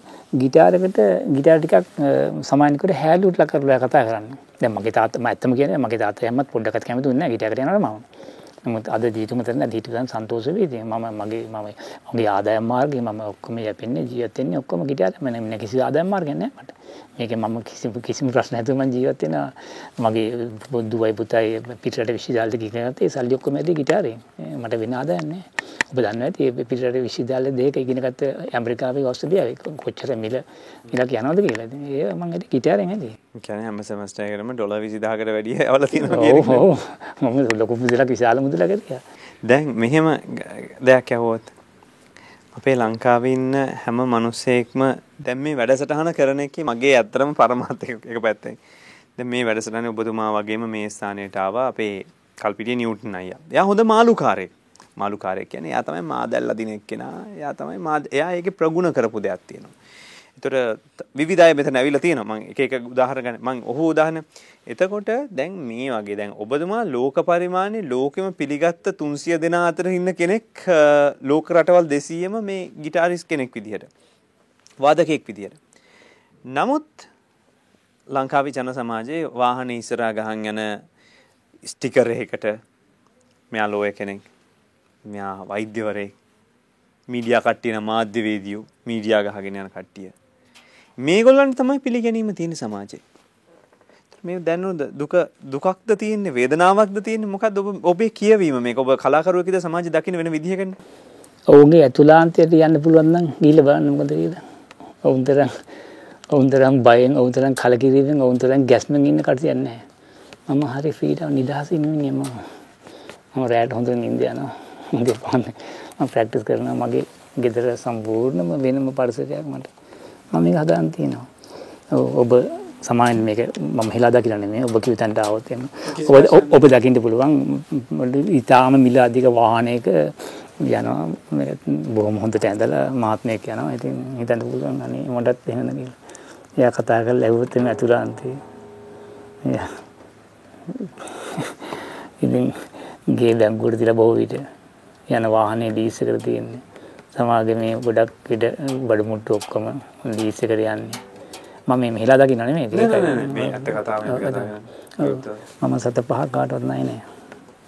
ගිටාරකට ගිටාර් ටිකක් සමානිකට හැලුට්ලා කරලා කතා කරන්න. දැන් මගේ තාත්තා මම ඇත්තම කියන්නේ මගේ තාත්තා හැමත් පොඩ්ඩක්වත් කැමති දුන්නේ නැහැ ගිටාරකට යනවා මම. නමුත් අද ජීවිතුම කරන දීතුන් සන්තෝෂ වෙයි. ඉතින් මම මගේ මම මගේ ආදායම් මාර්ගය මම ඔක්කොම යැපෙන්නේ ජීවත් වෙන්නේ ඔක්කොම ගිටාර මම නෑ කිසි ආදායම් මාර්ගයක් නෑ මට. මේකේ මම කිසි කිසිම ප්‍රශ්න නැතුව මම ජීවත් වෙනවා. මගේ දුවයි පුතයි පිටරට විශ්වවිද්‍යාලෙට ගිහින් ඒ සල්ලි ඔක්කොම ඇදී ගිටාරේ. මට වෙන ආදායම් නෑ. ඔබ දන්නවා ඇති ඒ පිටරට විශ්වවිද්‍යාලෙ දෙක ඉගෙන ගත්ත ඇමරිකාවේ ඕස්ට්‍රේලියාවේ කොච්චර මිල මිලක් යනවද කියලා. ඉතින් ඒ මම ඇදී ගිටාරෙන් ඇදී. කියන්නේ හැම සෙමස්ටර් එකකටම ඩොලර් 20000කට වැඩිය ඔව්. මම ලොකු මුදලක් විශාල මුදලක් ඇතියා. දැන් මෙහෙම දෙයක් ඇහුවොත් අපේ ලංකාවේ ඉන්න හැම මිනිස්සෙක්ම දැන් මේ වැඩසටහන කරන එකේ මගේ ඇත්තටම පරමාර්ථය එක පැත්තෙන්. දැන් මේ වැඩසටහනේ ඔබතුමා වගේම මේ ස්ථානයට ආවා අපේ කල්පිටිය නිව්ටන් අයියා. එයා හොඳ මාළුකාරයෙක්. මාළුකාරයෙක් කියන්නේ එයා තමයි මා දැල්ලා දින එක්කෙනා. එයා තමයි මා එයා ඒකේ ප්‍රගුණ කරපු දෙයක් තියෙනවා. ඒතර විවිධය මෙතන ඇවිල්ලා තියෙනවා. මම එක එක උදාහරණ ගන්න. මම ඔහු උදාහරණ. එතකොට දැන් මේ වගේ දැන් ඔබතුමා ලෝක පරිමාණයේ ලෝකෙම පිළිගත්ත 300 දෙනා අතර ඉන්න කෙනෙක් ලෝක රටවල් 200ම මේ ගිටාරිස් කෙනෙක් විදිහට වාදකයෙක් විදිහට. නමුත් ලංකාවේ ජන සමාජයේ වාහනේ ඉස්සරහා ගහන් යන ස්ටිකර් එකකට මෙයා ලෝය කෙනෙක් මෙයා වෛද්‍යවරයෙක් මීඩියා කට්ටියන මාධ්‍යවේදියෝ මීඩියා ගහගෙන යන කට්ටිය. මේගොල්ලන්ට තමයි පිළිගැනීම තියෙන සමාජයේ මේ දැනුද දුක දුකක්ද තියෙන්නේ වේදනාවක්ද තියෙන්නේ? මොකක්ද ඔබ ඔබේ කියවීම? මේක ඔබ කලාකරුවෙක්ද සමාජය දකින්න වෙන විදිහකින් ඔවුන්ගේ ඇතුළාන්තයට යන්න පුළුවන් නම් ගිහිල්ලා බලන්න මොකද කියලා ඔවුන් තරම් ඔවුන් තරම් බයෙන් ඔවුන් තරම් කලකිරීමෙන් ඔවුන් තරම් ගැස්මෙන් ඉන්න කට්ටියක් නැහැ. මම හරි ෆ්‍රීඩම් නිදහසින් ඉන්නේ මම. මම රැට හොඳ නිින්ද යනවා. හොඳ පාන්නේ. මම ප්‍රැක්ටිස් කරනවා. මගේ ගෙදර සම්පූර්ණම වෙනම පරිසරයක් මට. මම මේක හදාන් තියෙනවා ඔබ සමායෙන් මේක මම හිලා දකිලා නෙමෙයි. ඔබ කිව්ව තැනට ආවොත් එන්න ඔබ ඔබ දකින්න පුළුවන්. ඊටාම මිල අධික වාහනයක යනවා. බොහොම හොඳට ඇඳලා මහත්මයෙක් යනවා. ඉතින් හිතන්න පුළුවන් අනේ මටත් එහෙම කියලා. එයා කතා කරලා ඇහුවොත් එමේ අතුලාන්තේ ඉතින් ගේ බැංකුවට තියලා බොහෝ විට යන වාහනේ ලීස් එකට තියෙන්නේ. සමාගමේ ගොඩක් ඉඩ බඩු මුට්ටු ඔක්කොම ලීස් එකට යන්නේ. මම මේ මෙහෙලා ඇත්ත කතාව මම සත පහක් කාටවත් නැහැ නේ.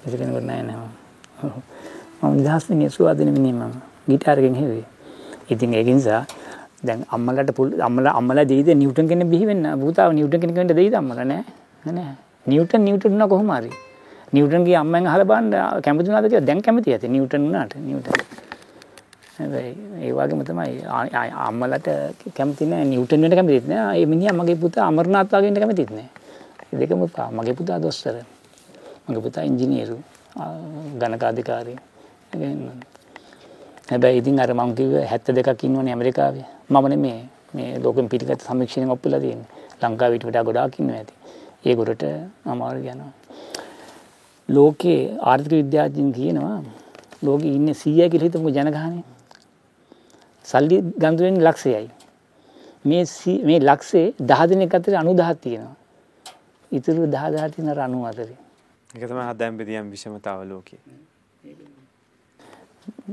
කිසි කෙනෙකුට නැහැ නේ. මම නිදහස් වෙන්නේ සුවාදින මිනිහ මම. ගිටාරකින් හෙව්වේ. ඉතින් ඒක නිසා දැන් අම්මලට අම්මලා අම්මලා දෙයිද නිව්ටන් කෙනෙක් බිහි වෙන්න පුතාව නිව්ටන් කෙනෙක් වෙන්න දෙයිද අම්මලා නෑ නෑ නිව්ටන් නිව්ටන් උනා කොහොම හරි නිව්ටන්ගේ අම්මෙන් අහලා බලන්න කැමති කියලා දැන් කැමති ඇති නිව්ටන් වුණාට නිව්ටන් හැබැයි ඒ වගේම තමයි අම්මලට කැමති නෑ නිව්ටන් වෙන්න කැමතිත් නෑ. ඒ මිනිහා මගේ පුතා අමරනාත් වගේ වෙන්න කැමතිත් නෑ. ඒ දෙකම පා මගේ පුතා දොස්තර මගේ පුතා ඉංජිනේරු ගණකාධිකාරී හැබැයි ඉතින් අර මං කිව්ව 72ක් ඉන්නවනේ ඇමරිකාවේ. මම නෙමේ මේ ලෝකෙම පිටිගත් සමීක්ෂණයෙන් ඔප්පලා තියෙන්නේ. ලංකාවේ ඊට වඩා ගොඩාක් ඉන්නවා ඇති. ඒගොල්ලට අමාරු යනවා. ලෝකයේ ආර්ථික විද්‍යාඥයින් කියනවා ලෝකෙ ඉන්නේ 100 කියලා හිතමු ජනගහනය. සල්ලි ගන්දු වෙන්නේ ලක්ෂයයි. මේ මේ ලක්ෂේ 10 දිනක අතර 90ක් තියෙනවා. ඉතුරු 10000 තියෙන 94. ඒක තමයි හදෑම් බෙදියම් විෂමතාව ලෝකයේ.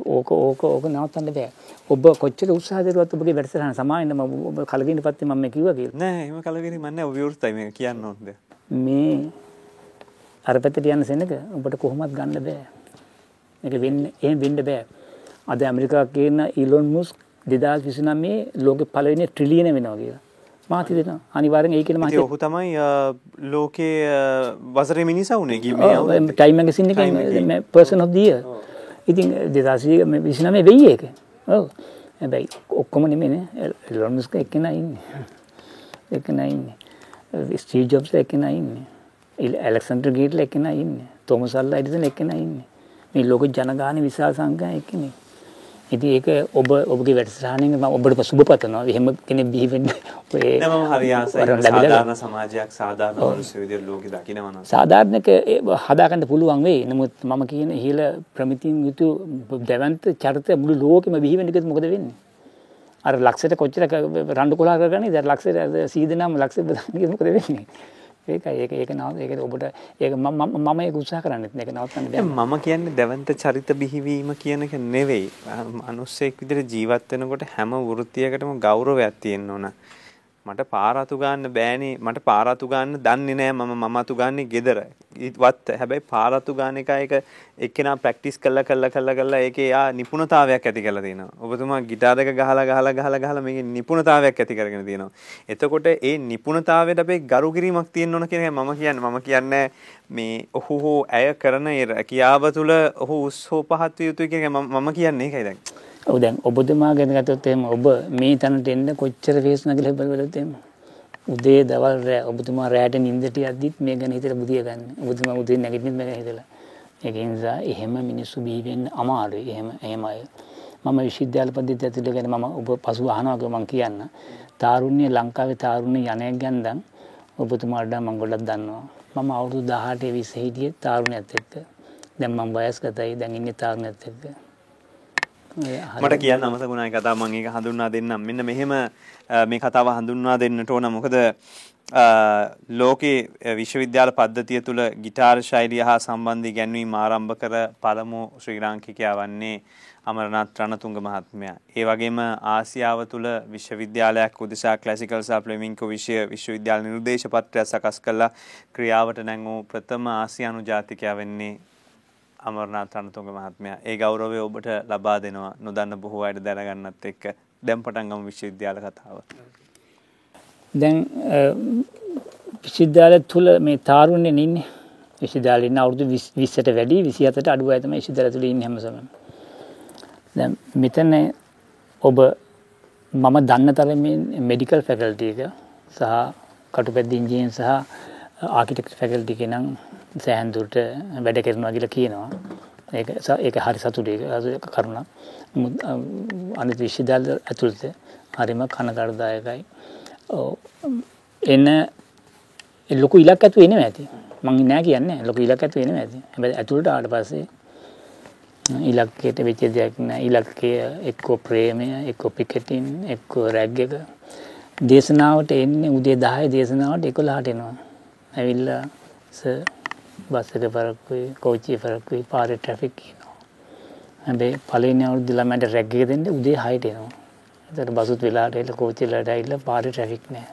ඕක ඕක ඕක නවත්තන්න බෑ. ඔබ කොච්චර උත්සාහ දරුවත් ඔබගේ වැඩසටහන සමාවෙන්න මම ඔබ කලකිරීම පත්තේ මම කිව්වා කියලා. නෑ එහෙම කලකිරීමක් නෑ ඔබ විවෘතයි මේක කියන්න ඕනද? මේ අර පැත්තට යන සෙනක ඔබට කොහොමත් ගන්න බෑ. මේක වෙන්න එහෙම වෙන්න බෑ. අද ඇමරිකාව කියන ඊලොන් මුස්ක් 2029 ලෝකෙ පළවෙනි ට්‍රිලියන වෙනවා කියලා. මාත් හිතෙනවා. අනිවාර්යෙන් ඒ කියන මාත් ඔහු තමයි ලෝකේ වසරේ මිනිසා උනේ ගියේ. ටයිම් මැගසින් එකේ පර්සන් ඉයර්. ඉතින් 2029 වෙයි ඒක. ඔව්. හැබැයි ඔක්කොම නෙමෙයිනේ. ඊලොන් මුස්ක් එක්කෙනා ඉන්නේ. එක්කෙනා ඉන්නේ. ස්ටීව් ජොබ්ස් එක්කෙනා ඉන්නේ. ඇලෙක්සන්ඩර් ගේට්ල එක්කෙනා ඉන්නේ. තෝමස් අල්ලා එඩිසන් එක්කෙනා ඉන්නේ. මේ ලෝක ජනගහන විශාල සංඛ්‍යාවක් එක්කනේ. ඉතින් ඒක ඔබ ඔබගේ වැඩසටහනින් මම ඔබට සුබ පතනවා. එහෙම කෙනෙක් බිහි වෙන්න ඔය නම හරි ආසයි. සාධාරණ සමාජයක් මිනිස්සු විදිහට ලෝකෙ දකිනවා නම්. සාධාරණක හදාගන්න පුළුවන් වෙයි. නමුත් මම කියන ඉහළ ප්‍රමිතින් යුතු දැවන්ත චරිත මුළු ලෝකෙම බිහි වෙන්න කිව්වොත් මොකද වෙන්නේ? අර ලක්ෂයට කොච්චර රණ්ඩු කොලා කරගන්නේ? දැන් ලක්ෂයට 100 දෙනාම ලක්ෂෙ මොකද වෙන්නේ? ඒකයි ඒක ඒක නව ඒක ඔබට ඒක මම ඒක උත්සාහ කරන්නෙත් ඒක නවත්තන්න බෑ මම කියන්නේ දැවන්ත චරිත බිහිවීම කියන එක නෙවෙයි. මිනිස්සෙක් විදිහට ජීවත් වෙනකොට හැම වෘත්තියකටම ගෞරවයක් තියෙන්න ඕන. මට පාරාතු ගන්න බෑනේ. මට පාරාතු ගන්න දන්නේ නෑ. මම මම අතු ගන්නේ ගෙදර. වත් හැබැයි පාරාතු ගන්න එක එක එක්කෙනා ප්‍රැක්ටිස් කරලා කරලා කරලා කරලා ඒකේ යා නිපුණතාවයක් ඇති කරලා තියෙනවා. ඔබතුමා ගිටාර් එක ගහලා ගහලා ගහලා ගහලා මේකේ නිපුණතාවයක් ඇති කරගෙන තියෙනවා. එතකොට ඒ නිපුණතාවයට අපේ ගරු කිරීමක් තියෙන්න ඕන කියන මම කියන්නේ. මම කියන්නේ මේ ඔහු හෝ ඇය කරන ඒ රැකියාව තුළ ඔහු උත්සව පහත් විය යුතුයි කියන මම කියන්නේ ඒකයි දැන්. ඔව් දැන් ඔබතුමා ගැන ගත්තොත් එහෙම ඔබ මේ තැනට එන්න කොච්චර වේස් නැගලා බලවලත් එහෙම උදේ දවල් රෑ ඔබතුමා රෑට නිින්දට යද්දිත් මේ ගැන හිතලා බුදිය ගන්න. ඔබතුමා උදේ නැගිටින්න මේ ගැන හිතලා. ඒක නිසා එහෙම මිනිස්සු බිහි වෙන්න අමාරුයි. එහෙම එහෙම අය. මම විශ්වවිද්‍යාල පද්ධතිය ඇතුළේ ගැන මම ඔබ පසු අහනවා මම කියන්න. තාරුණ්‍ය ලංකාවේ තාරුණ්‍ය යණයක් ගැන්දන් ඔබතුමාට මම ගොඩක් දන්නවා. මම අවුරුදු 18 20 හිටියේ තාරුණ්‍යත් එක්ක. දැන් මම වයස්ගතයි. දැන් ඉන්නේ තාරුණ්‍යත් එක්ක. මට කියන්න අමතකුණයි කතා මං ඒක හඳුන්වා දෙන්නම්. මෙන්න මෙහෙම මේ කතාව හඳුන්වා දෙන්නට ඕන. මොකද ලෝකේ විශ්වවිද්‍යාල පද්ධතිය තුළ ගිටාර් ශෛලිය හා සම්බන්ධ ඉගැන්වීම් ආරම්භ කර පළමු ශ්‍රී ලාංකිකයා වන්නේ අමරනාත් රණතුංග මහත්මයා. ඒ වගේම ආසියාව තුළ විශ්වවිද්‍යාලයක් උදෙසා ක්ලාසිකල් සහ ෆ්ලෙමින්කෝ විෂය විශ්වවිද්‍යාල නිර්දේශ පත්‍රයක් සකස් කළා. ක්‍රියාවට නැංවූ ප්‍රථම ආසියානු ජාතිකයා වෙන්නේ අමරනාත් රණතුංග මහත්මයා. ඒ ගෞරවය ඔබට ලබා දෙනවා නොදන්න බොහෝ අයට දැනගන්නත් එක්ක දැන් පටන් ගමු විශ්වවිද්‍යාල කතාව. දැන් විශ්වවිද්‍යාලය තුල මේ තාරුණ්‍යෙන් ඉන්නේ. විශ්වවිද්‍යාලේ ඉන්න අවුරුදු 20ට වැඩි 27ට අඩු අය තමයි විශ්වවිද්‍යාලය තුල ඉන්නේ හැමසම. දැන් මෙතන ඔබ මම දන්න තරමින් මෙඩිකල් ෆැකල්ටි එක සහ කටුපැද්ද ඉංජිනේරින් සහ ආකිටෙක්චර් ෆැකල්ටි එක නම් සෑහෙන දුරට වැඩ කරනවා කියලා කියනවා. ඒක ඒක හරි සතුටුයි. කරුණක්. අනිත් විශ්වවිද්‍යාල ඇතුළත හරිම කනගාටුදායකයි. එන්න ලොකු ඉලක් ඇතු වෙන ඇති. මං නෑ කියන්නේ. ලොක ඉලක් ඇතු වෙන ඇති. හැබැ ඇතුළට ආට පස්සේ ඉලක්කයට වෙච්ච දෙයක් නෑ. ඉලක්කය එක්කෝ ප්‍රේමය එක්කෝ පිකටින් එක්කෝ රැග් එක. දේශනාවට එන්නේ උදේ දහය දේශනාවට එකොලාට එනවා. ඇවිල්ලා බස්සක පරක්කුයි කෝච්චි පරක්කුයි පාර ට්‍රෆික් කියනවා හැබේ පලනි අවුදු ළමට රැග්ග දෙන්න උදේ හයිට එනවා. එතට බසුත් වෙලාට එල කෝච්චිලට ඇල්ල පාර ට්‍රෆික් නෑ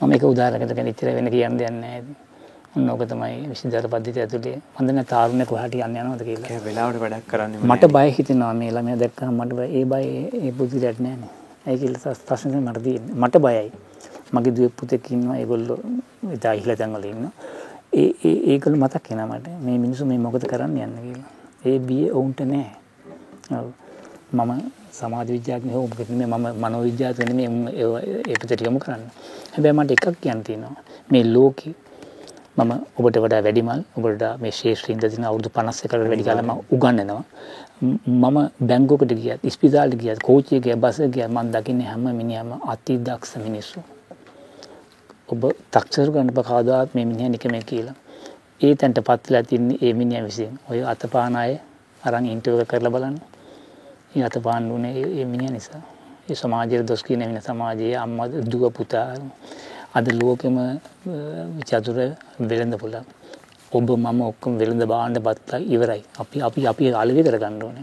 මම එක උදාරකට නිතර වෙන කියන්න දෙන්න ඇති නොක තමයි විසිදර පද්ධති ඇතුළේ හොඳන තාරුණය කොහට යන්න යනවද කියලා. වෙලාවට වැඩක් කරන්න මට බය හිතනවා මේ ළමය දැක්ක මට ඒ බයි ඒ පුදුරට නෑන ඇකිල් ප්‍රශ්න මටදී මට බයයි. මගේ දුව පුතෙක්කින්නවා ඒගොල්ලො ඉතා ඉහල තැන්වල ඉන්න ඒ ඒකළු මතක් කෙනමට මේ මිනිසු මේ මොකද කරන්න යන්න කියලා. ඒ බිය ඔවුන්ට නෑ. මම සමාධ විද්‍යාත්ම හෝ මොකද මේ මම මනෝවිද්‍යාත්වන මේ ඒපතට යොමු කරන්න. හැබැයි මට එකක් කියන්න තියෙනවා. මේ ලෝකෙ මම ඔබට වඩා වැඩිමල් ඔබට මේ ශේෂ්‍රීන්ද තින අවුදු පනස්ස කර වැඩි කාලම උගන්නනවා මම බැංගෝකට ගියත් ස්පිතාල්ට ගියත් කෝචය ගිය බස ගිය මන් දකින්න හැම මිනිහම අති දක්ෂ මිනිස්සු. ඔබ තක්ෂර ගන්න පකාදාත් මේ මිනිහ නිකම කියලා. ඒ තැන්ට පත්ලා තින්නේ ඒ මිනිිය විසින්. ඔය අතපානාය අරං ඉන්ටව කරලා බලන්න. අත පාන්න වනේ ඒ මිනිිය නිසා. ඒ සමාජය දොස් කියන වෙන සමාජයේ අම්මද දුව පුතා අද ලෝකෙම චතුර වෙළඳ පුල ඔබ මම ඔක්කම වෙළඳ බාණ්ඩ බත්තා ඉවරයි. අපි අපි අපි අලවි කර ගන්න ඕන.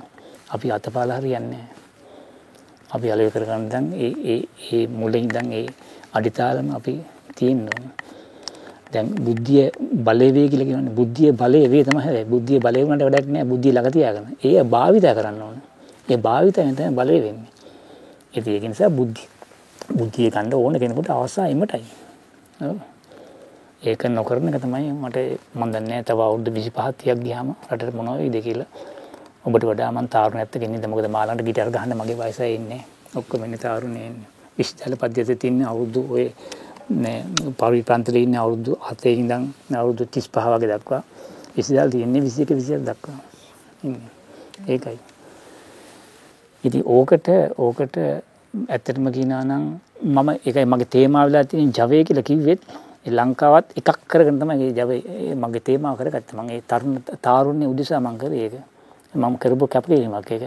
අපි අතපාල හරියන්නේ අපි අලව කරගන්න දන් ඒ මුලින් දන් ඒ අඩිතාලම අපි තියෙන් ඕන දැන් බුද්ධිය බලවේ කියලගෙන බුද්ධිය බලය වේ තම හැ බුද්ධිය බලවනට වැඩක් නෑ බුද්ධිය ලගතියාගන ඒ භාවිත කරන්න ඕන ඒ භාවිතයෙන් තමයි බලය වෙන්නේ. ඉතින් ඒක නිසා බුද්ධි බුද්ධිය ගන්න ඕන කෙනෙකුට අවස්ථා එමටයි. ඒක නොකරන එක තමයි මට මම දන්නේ තව අවුරුදු 25 30ක් ගියාම රටට මොනව වෙයිද කියලා. ඔබට වඩා මම තාරුණ ඇත්ත කෙනෙක්ද මොකද මාළන්ට ගිටාර ගහන්න මගේ වයසයි ඉන්නේ. ඔක්කොම ඉන්නේ තාරුණේ ඉන්නේ. විශ්වවිද්‍යාල පද්ධතියේ තියෙන අවුරුදු ඔය මේ පරිප්‍රාන්තයේ ඉන්න අවුරුදු 7 ඉඳන් අවුරුදු 35 වගේ දක්වා විශ්වවිද්‍යාල තියෙන්නේ 21 22 දක්වා. ඒකයි. ඉති ඕකට ඕකට ඇත්තටම කියනානම් මම එකයි මගේ තේමාව වෙලා තියෙන ජවය කියලා කිව්වෙත් ලංකාවත් එකක් කරගෙන තමයි ජවය මගේ තේමාව කරගත්ත මගේ තරුණ තාරුණ්‍ය උදෙසා මං කරේ ඒක මම කරපු කැපකිරීමක් ඒක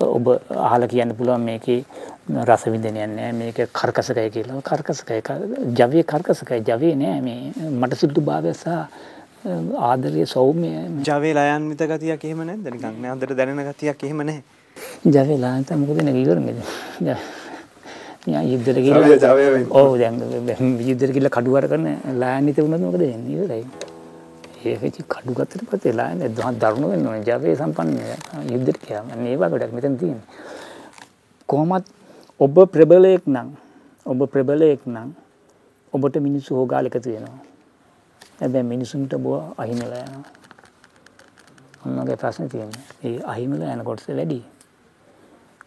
ඔබ අහලා කියන්න පුළුවන් මේකේ රස විඳිනයක් නෑ මේක කර්කසකය කියලා. කර්කසකය ජවයේ කර්කසකය ජවයේ නෑ මේ. මට සුදු භාවය සහ ආදරය සෞම්‍ය. ජවයේ ලයන්විත ගතියක් එහෙම නැද්ද? නිකන් නෑ හොඳට දැනෙන ගතියක් එහෙම නැහැ. ජවලා නැත මොකද නේ ඉවරනේ යුද්ධට ගිහලා ඔව් දැන් යුද්ධට ගිහලා කඩු වර කරන ලායන්විත වුණොත් මොකද වෙන්නේ? ඉවරයි. ඒක කඩු ගත්තට පස්සේ ලායන් දරුණු වෙන්න ඕනේ. ජවයේ සම්පන්න යුද්ධට ගියාම. මේ වගේක් මෙතන තියෙන්නේ. කොහොමත් ඔබ ප්‍රබලයෙක් නම් ඔබ ප්‍රබලයෙක් නම් ඔබට මිනිස්සු හොගාල එකතු වෙනවා. හැබැයි මිනිසුන්ට බෝ අහිමිලා යනවා. ඔන්නගේ ප්‍රශ්න තියෙන්නේ. ඒ අහිමිලා යන කොටස වැඩි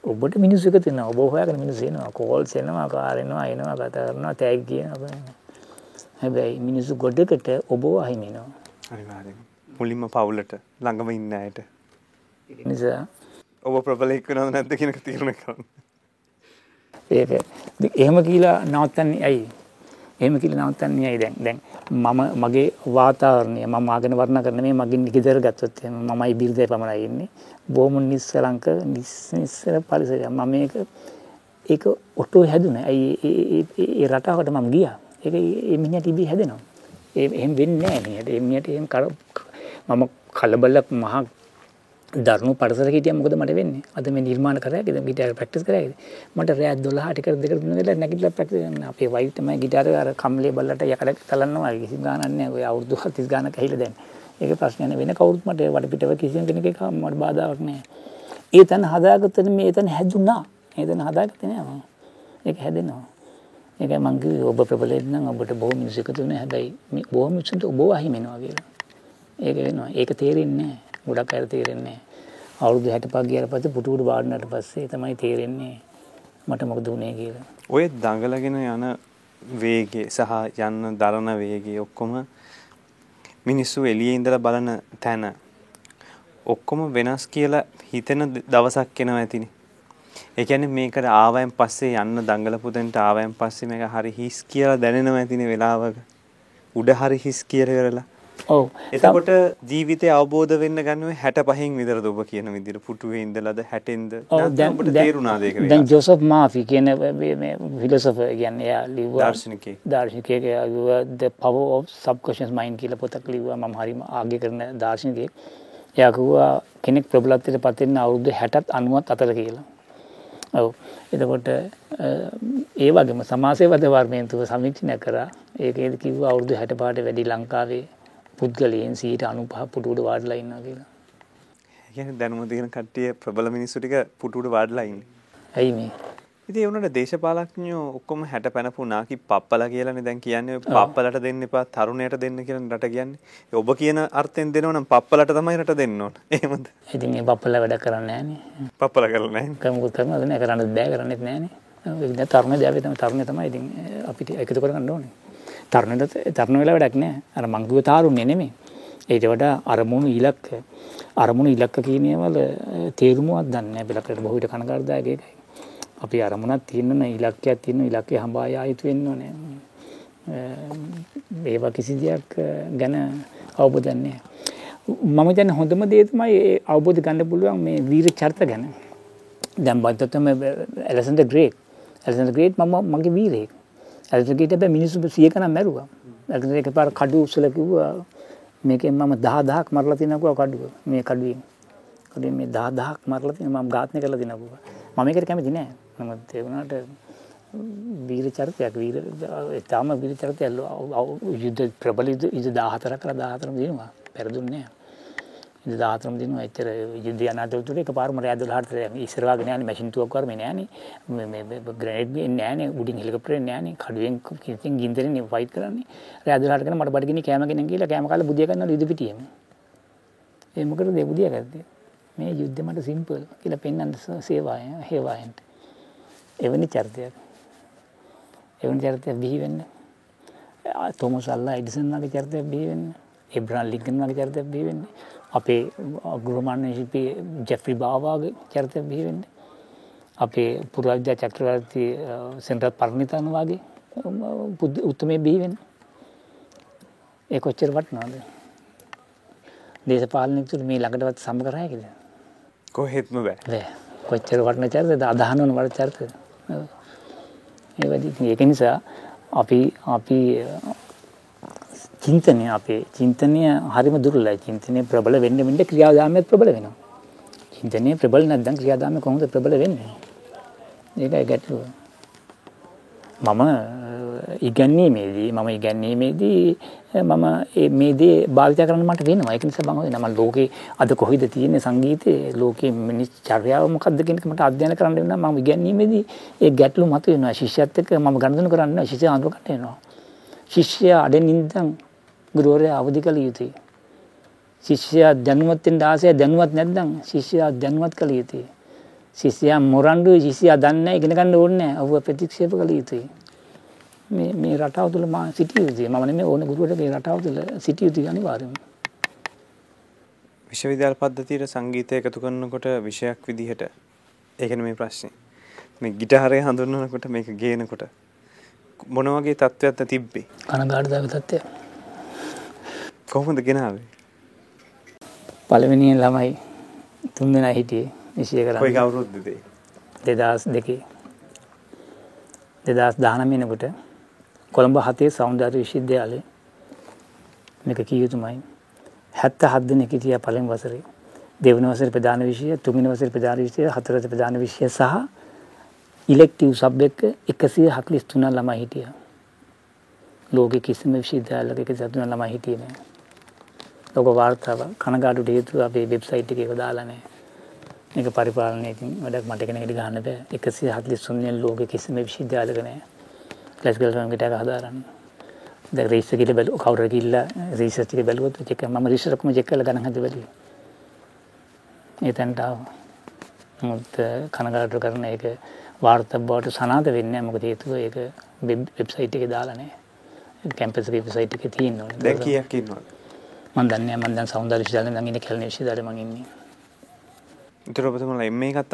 ඔබට මිනිස්සු එක තින්න ඔබ හොයාගෙන මිනිස්සු එනවා. කෝල්ස් එනවා කාර් එනවා එනවා කතා කරනවා තෑග් කියනවා හැබැයි මිනිස්සු ගොඩකට ඔබ අහිමි වෙනවා අනිවාර්යෙන් මුලින්ම පවුලට ළඟම ඉන්න අයට. නිසා ඔබ ප්‍රබලෙක් වෙනවද නැද්ද කියන එක තීරණය කරන්න ඒක එහෙම කියලා නවත්තන්නේ ඇයි? එහෙම කියලා නවත්තන්නේ ඇයි දැන්? දැන් මම මගේ වාතාවරණය මම ආගෙන වර්ණ කරන මේ මගේ ගෙදර ගත්තොත් එහෙම මමයි බිරිඳයි පමණයි ඉන්නේ. බොහොම නිස්සලංක නිස්සර පරිසරයක්. මම මේක ඒක ඔටෝ හැදුනා. ඇයි ඒ රටාවට මම ගියා. ඒක ඒ මිනිහට ඉබේ හැදෙනවා. එහෙම වෙන්නේ නැහැ. මිනිහට ඒ මිනිහට එහෙම මම කලබලක් මහා දරුණු පරිසර හිටියම මොකද මට වෙන්නේ? අද මේ නිර්මාණ කරා කියලා ගිටාර ප්‍රැක්ටිස් කරා මට රෑ 12ට කර දෙකට තුන වෙලා නැගිටලා ප්‍රැක්ටිස් කරන්න. අපේ වයිෆ් තමයි ගිටාර අර කම්ලේ බල්ලට යකඩ තලන්නවා කිසි ගානක් නැහැ ඔය අවුරුදු 40 ගානක් ඇහිලා දැන්. ඒක ප්‍රශ්නයක් නෙවෙයි. වෙන කවුරුත් මට වටපිටව කිසිම කෙනෙක් එක මට බාධාවක් නැහැ ඒ තන හදාගත්තට මේ එතන හැදුනා ඒ තන හදාගත්තේ නෑ මම. ඒක හැදෙනවා. ඒක මං කිව්වේ ඔබ ප්‍රබලෙන් නම් ඔබට බොහොම මිනිස්සු එකතු වෙනවා හැබැයි මේ බොහොම මිනිස්සුන්ට ඔබ අහිමිනවා කියලා. ඒක වෙනවා. ඒක තේරෙන්නේ නැහැ ගොඩක් අය තේරෙන්නේ අවුරුදු 65 ගියාට පස්සේ පුටුවට වාඩිනාට පස්සේ තමයි තේරෙන්නේ මට මොකද වුනේ කියලා. ඔය දඟලගෙන යන වේගය සහ යන්න දරන වේගය ඔක්කොම මිනිස්සු එළියේ ඉඳලා බලන තැන ඔක්කොම වෙනස් කියලා හිතෙන දවසක් එනවා ඇතිනේ. ඒ කියන්නේ මේකට ආවයන් පස්සේ යන්න දඟලපු දෙන්ට ආවයන් පස්සේ මේක හරි හිස් කියලා දැනෙනවා ඇතිනේ වෙලාවක. උඩ හරි හිස් කියලා කරලා. ඔව්. එතකොට ජීවිතය අවබෝධ වෙන්න ගන්නුවේ 65න් විතරද ඔබ කියන විදිහට? පුටුවේ ඉඳලාද 60න්ද දැන් ඔබට තේරුණාද ඒක දැන් ජෝසප් මාෆි කියන මේ ෆිලොසොෆර් කියන්නේ එයා එයා ලිව්වා the power of subconscious mind කියලා පොතක් ලිව්වා. මම හරිම ආගය කරන දාර්ශනිකයෙක්. එයා කිව්වා කෙනෙක් ප්‍රබලත්වයට පත් වෙන්න අවුරුදු 60ත් 90ත් අතර කියලා. ඔව්. එතකොට ඒ වගේම සමාජසේවද වර්මේන්තුව සමීක්ෂණය කරා ඒකේද කිව්වා අවුරුදු 65ට වැඩි ලංකාවේ පුද්ගලයන් සීට අනුපහ පුටුවට වාඩිලා ඉන්නවා කියලා. කියන්නේ දැනුම තියෙන කට්ටිය ප්‍රබල මිනිස්සු ටික පුටුවට වාඩිලා ඉන්නේ. ඇයි මේ? ඉතින් ඒ උනට දේශපාලඥයෝ ඔක්කොම 60 පැනපු නාකි පප්පලා කියලානේ දැන් කියන්නේ පප්පලට දෙන්න එපා තරුණයට දෙන්න කියලා රට කියන්නේ. ඔබ කියන අර්ථයෙන් දෙනව නම් පප්පලට තමයි රට දෙන්න ඕන. එහෙමද? ඉතින් මේ පප්පලා වැඩ කරන්නේ නැහනේ. පප්පලා කරලා නැහැ. කමුත් කරනවද නැහැ කරන්නත් බෑ කරන්නෙත් නැහනේ. ඒක දැන් තරුණ තමයි ඉතින් අපිට එකතු කරගන්න ඕනේ. තරුණයට තරුණ වෙලා වැඩක් නෑ. අර මං කිව්ව තාරුණ්‍ය නෙමෙයි. ඊට වඩා අරමුණු ඉලක්ක අරමුණු ඉලක්ක කියනවල තේරුමවත් දන්නේ නැහැ අපිට බොහෝ විට කනගාටුදායක ඒකයි. අපි අරමුණක් තියෙන්න ඉලක්කයක් තියෙන ඉලක්කය හඹා යා යුතු වෙන්න ඕනේ. ඒවා කිසි දෙයක් ගැන අවබෝධයක් නැහැ මම දැන් හොඳම දේ තමයි අවබෝධ ගන්න පුළුවන් මේ වීර චරිත ගැන. දැන් බද්දතම ඇලසන්ඩර් ග්‍රේට්. ඇලසන්ඩර් ග්‍රේට් මම මගේ වීරයෙක්. ඇල්ටගේට බෑ මිනිස්සු සිය කනම් මැරුවා ඇල්ට එක පාර කඩු උස්සල කිව්වා මේකෙන් මම දහ දහක් මරලා තිනකුව කඩුව මේ කඩුවෙන් කඩුවෙන් මේ දහ දහක් මරලා තින මම ඝාතනය කරලා තිනකුව මම ඒකට කැමති නෑ නමුත් ඒ වුණාට වීර චරිතයක් වීර තාම වීර චරිතය යුද්ධ ප්‍රබල යුද්ධ 14 කරලා 14ම දිනුවා පෙරදුන්නේ නෑ දාතරම දින එච්චර යුද්ධ අනාතවතුර එක පාරම රෑ 12ට ඉස්සරවාගෙන යන්නේ මැෂින් තුවක් වරම නෑනේ මේ ග්‍රනේඩ් එන්නේ නෑනේ උඩින් හෙලිකොප්ටර් එන්නේ නෑනේ කඩුවෙන් කිසින් ගින්දරනේ ෆයිට් කරන්නේ. රෑ 12ට කරන මට බඩගිනි කෑම ගෙනන් කියලා කෑම කාලා බුදිය ගන්නවා ඉදි පිටියෙම. ඒ මොකටද ඒ බුදිය ගත්තේ? මේ යුද්ධ මට සිම්පල් කියලා පෙන්වන්න සේවාය හේවායන්ට. එවැනි චරිතයක්. එවැනි චරිතයක් බිහි වෙන්න. තෝමස් අල්ලා එඩිසන් වගේ චරිතයක් බිහි වෙන්න. එබ්‍රහම් ලින්කන් වගේ චරිතයක් බිහි වෙන්නේ. අපේ ගෘහමාන්‍ය ශිල්පී ජෙෆ්රි බාවාගේ චරිතයක් බිහි වෙන්නේ. අපේ පුරාජ්‍ය චක්‍රවර්ති සෙන්ටර් පරණිතන වගේ උත්තමේ බිහි වෙන්නේ. ඒ කොච්චර වටිනවද? දේශපාලනිකතුරු මේ ළඟටවත් සම කරා හැකිද? කොහෙත්ම බෑ. කොච්චර වටින චරිතද අදහන වන වල චරිතද? ඒ වගේ ඒක නිසා අපි අපි චින්තනය අපේ චින්තනය හරිම දුරලයි චින්තනය ප්‍රබල වෙන්න වෙන්න ක්‍රියාදාමයත් ප්‍රබල වෙනවා. චින්තනය ප්‍රබල නැත්නම් ක්‍රියාදාමය කොහොමද ප්‍රබල වෙන්නේ? ඒකයි ගැටලුව. මම ඉගැන්වීමේදී මම ඉගැන්වීමේදී මම මේ දේ භාවිත කරන්න මට වෙනවා. ඒක නිසා මම මම ලෝකේ අද කොහෙද තියෙන්නේ සංගීතේ ලෝකේ මිනිස් චර්යාව මොකක්ද කියන එක මට අධ්‍යයනය කරන්න වෙනවා. මම ඉගැන්වීමේදී ඒ ගැටලු මතුවෙනවා. ශිෂ්‍යයත් එක්ක මම ගනුදෙනු කරන්නේ ශිෂ්‍යය අඳුර ගන්න වෙනවා. ශිෂ්‍යයා අඩෙන් ඉඳන් ගුරුවරයා අවදි කළ යුතුයි. ශිෂ්‍යයා දැනුවත් වෙන්න ආසය දැනුවත් නැත්නම් ශිෂ්‍යයා දැනුවත් කළ යුතුයි. ශිෂ්‍යයා මොරන්ඩු ශිෂ්‍යයා දන්නේ ඉගෙන ගන්න ඕනේ නැහැ. ඔහුව ප්‍රතික්ෂේප කළ යුතුයි. මේ මේ රටාව තුළ මා සිටිය යුතුයි. මම නෙමෙයි ඕනේ ගුරුවරයාගේ රටාව තුළ සිටිය යුතුයි අනිවාර්යයෙන්ම. විශ්වවිද්‍යාල පද්ධතියට සංගීතය එකතු කරනකොට විෂයක් විදිහට ඒකනේ මේ ප්‍රශ්නේ. මේ ගිටාරය හඳුන්වනකොට මේක ගේනකොට මොන වගේ තත්ත්වයක් තිබ්බේ? කනගාටුදායක තත්ත්වය. කොහොමද ගෙනාවේ? පළවෙනියෙන් ළමයි තුන්දෙනා හිටියේ විෂය කරන්නේ. කොයි අවුරුද්දද? 2002 2019 වෙනකොට කොළඹ හතේ සෞන්දර්ය විශ්වවිද්‍යාලයේ මේක කිය යුතුමයි. 77 දෙනෙක් හිටියා පළවෙනි වසරේ. දෙවන වසරේ ප්‍රධාන විෂය, තුන්වෙනි වසරේ ප්‍රධාන විෂය, හතරවෙනි ප්‍රධාන විෂය සහ ඉලෙක්ටිව් සබ්ජෙක්ට් 143 ළමයි හිටියා. ලෝකෙ කිසිම විශ්වවිද්‍යාලයක 143 ළමයි හිටියේ නෑ. ලෝක වාර්තාව කනගාටුට හේතුව අපේ වෙබ්සයිට් එකේ ඒක දාලා නෑ. මේක පරිපාලනයකින් වැඩක් මට කෙනෙකුට ගන්න බෑ. 143 ලෝකෙ කිසිම විශ්වවිද්‍යාලයක නෑ. ක්ලාසිකල් ටර්ම් එක හදාරන්නේ. දැන් රේස් එකේ බැලුව කවුරු ගිහිල්ලා රිසර්ච් එකේ බැලුවොත් චෙක් මම රිසර්ච් ඔක්කොම චෙක් කරලා ගණන් හදලා බැලුවා. ඒ තැනට ආවා. මුත් කනගාටු කරන එක වාර්තා බවට සනාත වෙන්නේ මොකද හේතුව ඒක වෙබ්සයිට් එකේ දාලා නැහැ. කැම්පස් එකේ වෙබ්සයිට් එකේ තියෙනවා. දැන් කීයක් ඉන්නවද? මම දන්නේ නැහැ මම දැන් සෞන්දර්ය විශ්වවිද්‍යාලේ නම් ඉන්නේ කැලණි විශ්වවිද්‍යාලේ මම ඉන්නේ. ඒතර ඔබතුමාලා එම් එකත්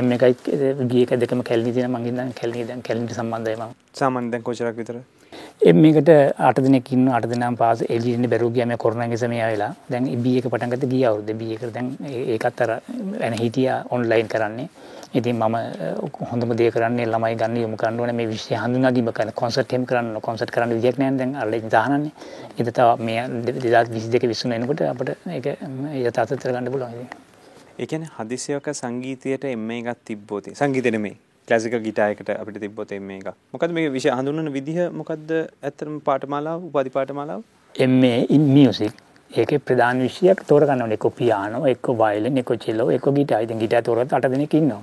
එම් එකයි ගිය එක දෙකම කැලණි තියෙන මම ඉන්නේ කැලණි දැන් කැලණිට සම්බන්ධයි මම. සාමාන්‍යයෙන් දැන් කොච්චරක් විතර? එම් එකට අට දෙනෙක් ඉන්න අට දෙනාම පාස් එළියට ඉන්න බැරුව ගියා මේ කොරෝනාගේ සමය ආවෙලා. දැන් බී එක පටන් ගත්ත ගිය අවුරුද්දේ බී එකට දැන් ඒකත් අර එන හිටියා ඔන්ලයින් කරන්නේ. ඉතින් මම හොඳම දේ කරන්නේ ළමයි ගන්න යොමු කරන්න ඕනේ මේ විෂය හඳුනා දීම කරන කොන්සර්ට් එහෙම කරන්න කොන්සර්ට් කරන්න විදියක් නැහැ දැන් අර ඉතින් තහනන්නේ. ඒක තව මේ 2022 විසුණු එනකොට අපිට ඒක යථාර්ථයට ගන්න පුළුවන් ඉතින්. ඒ කියන්නේ හදිසියක සංගීතයට එම් එකක් තිබ්බොත් සංගීතෙ නෙමෙයි ක්ලාසිකල් ගිටාර් එකට අපිට තිබ්බොත් එම් එකක්. මොකද්ද මේක විෂය හඳුන්වන විදිහ මොකද්ද ඇත්තටම පාඨමාලාව උපාධි පාඨමාලාව? MA in music ඒකේ ප්‍රධාන විෂයක් තෝරගන්න ඕනේ. එක්ක පියානෝ, එක්ක වයලින්, එක්ක චෙලෝ, එක්ක ගිටාර්. ඉතින් ගිටාර් තෝරගත්ත අට දෙනෙක් ඉන්නවා.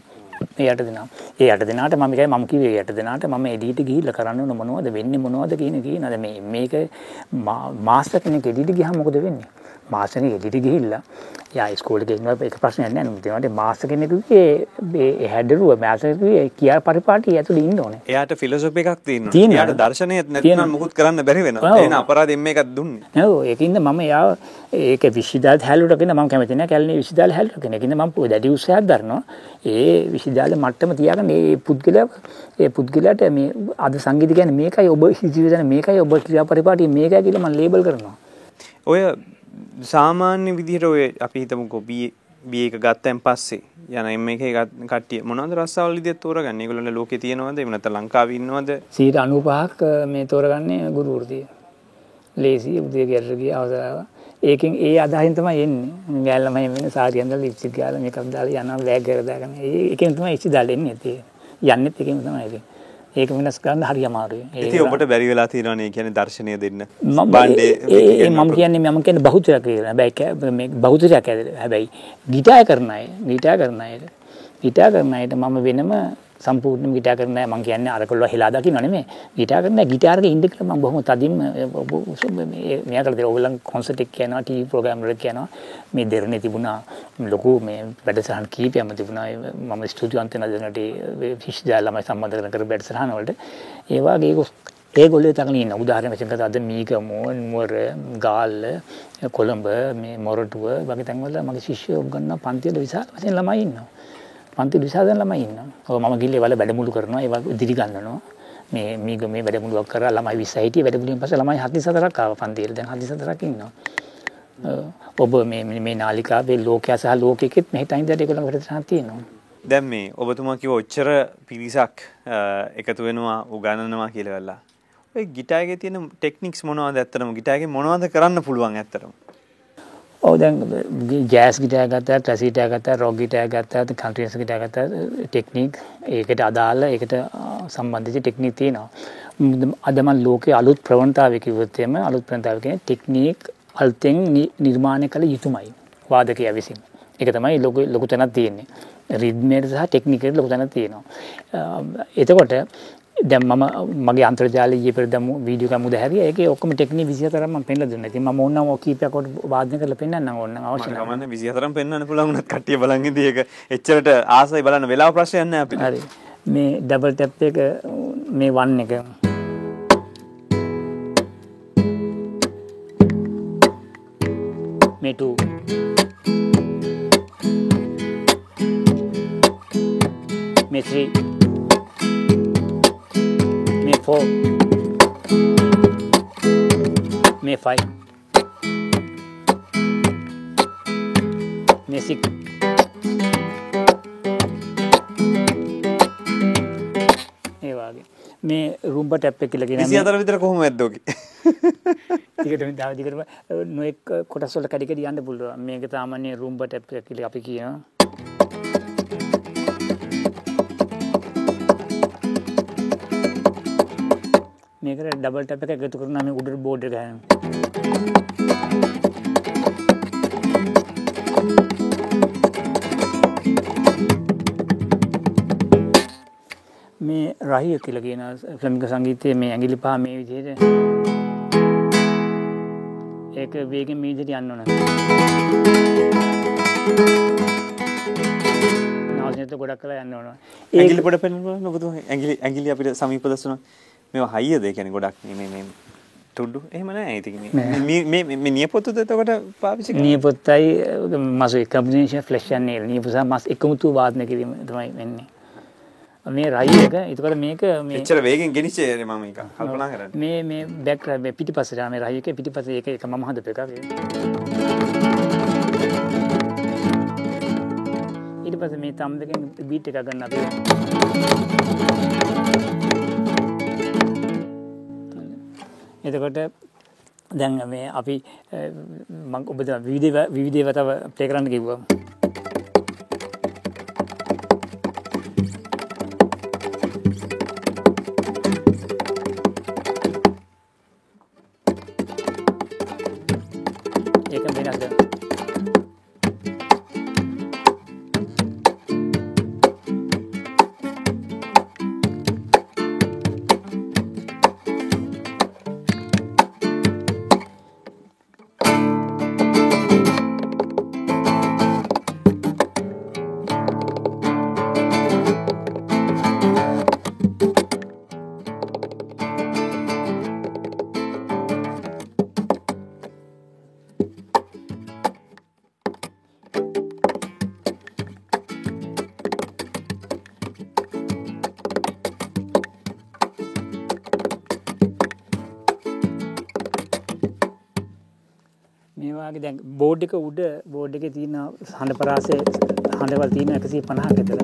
ඒ යට දෙනා. ඒ යට දෙනාට මම එකයි මම කිව්වේ යට දෙනාට මම එඩිට ගිහිල්ලා කරන්න ඕන මොනවද වෙන්නේ මොනවද කියන කියනද මේ මේක මාස්ටර් කෙනෙක් එඩිට ගියාම මොකද වෙන්නේ? කෙනෙක් එඩිට ගිහිල්ලා යා ඉස්කෝලේ ගෙන්නව එක ප්‍රශ්නයක් නෑ නේද? ඒකට මාස්ටර් කෙනෙකුගේ ඒ හැඩරුව මාස්ටර්ගේ කියා පරිපාටිය ඇතුළේ ඉන්න ඕනේ. එයාට ෆිලොසොෆි එකක් තියෙනවා. එයාට දර්ශනයක් නැත්නම් මුකුත් කරන්න බැරි වෙනවා. එන අපරාධයෙන් මේකක් දුන්නේ. ඔව් ඒකින්ද මම යාව ඒක විශ්වවිද්‍යාලයට හැලුවට කියන මම කැමති නෑ කැලණි විශ්වවිද්‍යාලයට හැලුවට කියන. ඒකින්ද මම දැඩි උත්සාහයක් දරනවා. ඒ විශ්වවිද්‍යාලේ මට්ටම තියාගන්න ඒ පුද්ගලයා ඒ පුද්ගලයාට මේ අද සංගීත කියන්නේ මේකයි ඔබ ජීවිතේ මේකයි ඔබ ක්‍රියා පරිපාටිය මේකයි කියලා මම ලේබල් කරනවා. ඔය සාමාන්‍ය විදිහට ඔය අපි හිතමුකෝ බී එක ගත්තයින් පස්සේ යන එම් එකේ කට්ටිය මොනවද රස්සාවල් විදිහට තෝරගන්නේ? ඒගොල්ලෝ ලෝකේ තියෙනවද? එහෙම නැත්නම් ලංකාවේ ඉන්නවද? 95ක් මේ තෝරගන්නේ ගුරු වෘතිය. ලේසි උදේ ගෙදර ගියා අවසාව. ඒකෙන් ඒ අදහින් තමයි එන්නේ. ගෑල්ලම එහෙම වෙන සාරිය ඇඳලා ලිප්ස්ටික් ගාලා මේකක් දාලා යනවා බෑග් එක දාගෙන. ඒකෙන් තමයි ඉච්චි දාලා එන්නේ. යන්නෙත් ඒකෙන් තමයි ඉතින්. ඒක වෙනස් කරන්න හරි අමාරුයි. ඉතින් ඔබට බැරි වෙලා තියෙනවනේ කියන්නේ දර්ශනය දෙන්න. බණ්ඩේ මම කියන්නේ මම කියන්නේ බහුතරයක් කියලා. හැබැයි මේ බහුතරයක් හැබැයි ගිටාර් කරන අය, ගිටාර් කරන අයට, ගිටාර් කරන අයට මම වෙනම සම්පූර්ණයෙන්ම ගිටාර් කරන අය මම කියන්නේ අරකොල්ල හෙලා දකින්න නෙමෙයි. ගිටාර් කරන අය ගිටාර් එකේ ඉන්න කියලා මම බොහොම තදින්ම මෙයා කරලා ඔයගොල්ලන් කොන්සර්ට් එක කියනවා, ටීවී ප්‍රෝග්‍රෑම් වල කියනවා. මේ දෙරණේ තිබුණා ලොකු මේ වැඩසටහන් කීපයක්ම තිබුණා. මම ස්ටුඩියෝ අන්තන දෙනට විශ්වවිද්‍යාල ළමයි සම්බන්ධ කරන කර වැඩසටහන් වලට ඒ වගේ ඒගොල්ලෝ තකන ඉන්න උදාහරණ වශයෙන් ගත්තා අද මීගමෝ නුවර ගාල්ල කොළඹ මේ මොරටුව වගේ තැන්වල මගේ ශිෂ්‍යයෝ ගන්න පන්තිවල විශාල වශයෙන් ළමයි ඉන්නවා. පන්ති විශාල ළමයි ඉන්නවා. ඔව් මම ගිහලා ඒවල වැඩමුළු කරනවා ඒවා ඉදිරි ගන්නනවා. මේ මීගමේ වැඩමුළුවක් කරලා ළමයි 20 හිටියේ වැඩමුළුවෙන් පස්සේ ළමයි 44ක් ආවා පන්තියට. දැන් 44ක් ඉන්නවා. ඔබ මේ මේ නාලිකාවේ ලෝකයා සහ ලෝකෙකෙත් මෙහෙට අයින්දට ඒගොල්ලෝ වැඩසටහනක් තියෙනවා. දැන් මේ ඔබතුමා කිව්ව ඔච්චර පිරිසක් එකතු වෙනවා උගන්වනවා කියලා වෙලා. ඔය ගිටාරේ තියෙන ටෙක්නික්ස් මොනවද ඇත්තටම ගිටාරේ මොනවද කරන්න පුළුවන් ඇත්තටම? ඔව් දැන් ජෑස් ගිටාර් ගත්තා, ක්ලාසික් ගිටාර් ගත්තා, රොක් ගිටාර් ගත්තා, කන්ට්‍රිස් ගිටාර් ගත්තා ටෙක්නික් ඒකට අදාළ ඒකට සම්බන්ධිත ටෙක්නික් තියෙනවා. අද මම ලෝකයේ අලුත් ප්‍රවණතාවය කිව්වොත් එම අලුත් ප්‍රවණතාවය කියන්නේ ටෙක්නික් අලුතෙන් නිර්මාණය කළ යුතුමයි වාදකයා විසින්. ඒක තමයි ලොකු ලොකු තැනක් තියෙන්නේ. රිද්මේට සහ ටෙක්නිකේට ලොකු තැනක් තියෙනවා. එතකොට දැන් මම මගේ අන්තර්ජාලය ඊයේ පෙර දැම්මු වීඩියෝ එකක් මුද හැරියා ඒකේ ඔක්කොම ටෙක්නික් 24ක් මම පෙන්නලා දුන්නා. ඉතින් මම ඕනනම් ඔය කීපයක් කොට වාදනය කරලා පෙන්නන්නම් ඕනනම් අවශ්‍ය නැහැ. මම 24ක් පෙන්වන්න පුළුවන් උනත් කට්ටිය බලන් ඉඳී ඒක එච්චරට ආසයි බලන්න වෙලාව ප්‍රශ්නයක් නැහැ අපිට. හරි. මේ ඩබල් ටැප් එක මේ වන් එක මේ 2 මේ 3 4 මේ 5 මේ 6 ඒ වගේ මේ රුම්බ ටැප් එක කියන විසි අතර විතර කොහොම ඇද්දෝකි දිගටම තව දිගටම නොඑක් කොටස් වල කඩි කඩි යන්න පුළුවන්. මේක සාමාන්‍ය රුම්බ ටැප් එක කියලා අපි කියනවා මේකට ඩබල් ටැප් එක එකතු කරනවා මේ උඩට බෝඩ් එක ගහනවා මේ රහිය කියලා කියන ෆ්ලමික සංගීතයේ මේ ඇඟිලි පහ මේ විදිහට ඒක වේගෙන් මේ විදිහට යන්න ඕන. නාසනෙත් ගොඩක් කළා යන්න ඕන. ඇගිලි පොඩ පෙන්වන්න ඔබතුම ඇගිලි ඇගිලි අපිට සමීප දස්සන මේවා හයියද කියන්නේ ගොඩක් මේ මේ තුඩ්ඩු එහෙම නෑ මේ මේ මේ නියපොතුද එතකොට පාවිච්චි කරන්නේ නියපොත්තයි මස කම්බිනේෂන් ෆ්ලෙෂ් and nail නියපොත මස් එකමුතු වාදනය කිරීම තමයි වෙන්නේ. මේ රයි එක එතකොට මේක මේ එච්චර වේගෙන් ගෙනිච්චේ මම මේක කල්පනා කරන්නේ මේ මේ බැක් පිටිපස්සට යන මේ රයි එක පිටිපස්සේ ඒක එක මම හදපු එකක්. ඊට පස්සේ මේ තම් දෙකෙන් බීට් එකක් ගන්න අපි. එතකොට දැන් මේ අපි මම ඔබ විවිධ විවිධ වතාව ප්ලේ කරන්න කිව්වා. මේවාගේ දැන් බෝඩ් එක උඩ බෝඩ් එකේ තියෙන හඬ පරාසය හඬවල් තියෙන 150ක විතර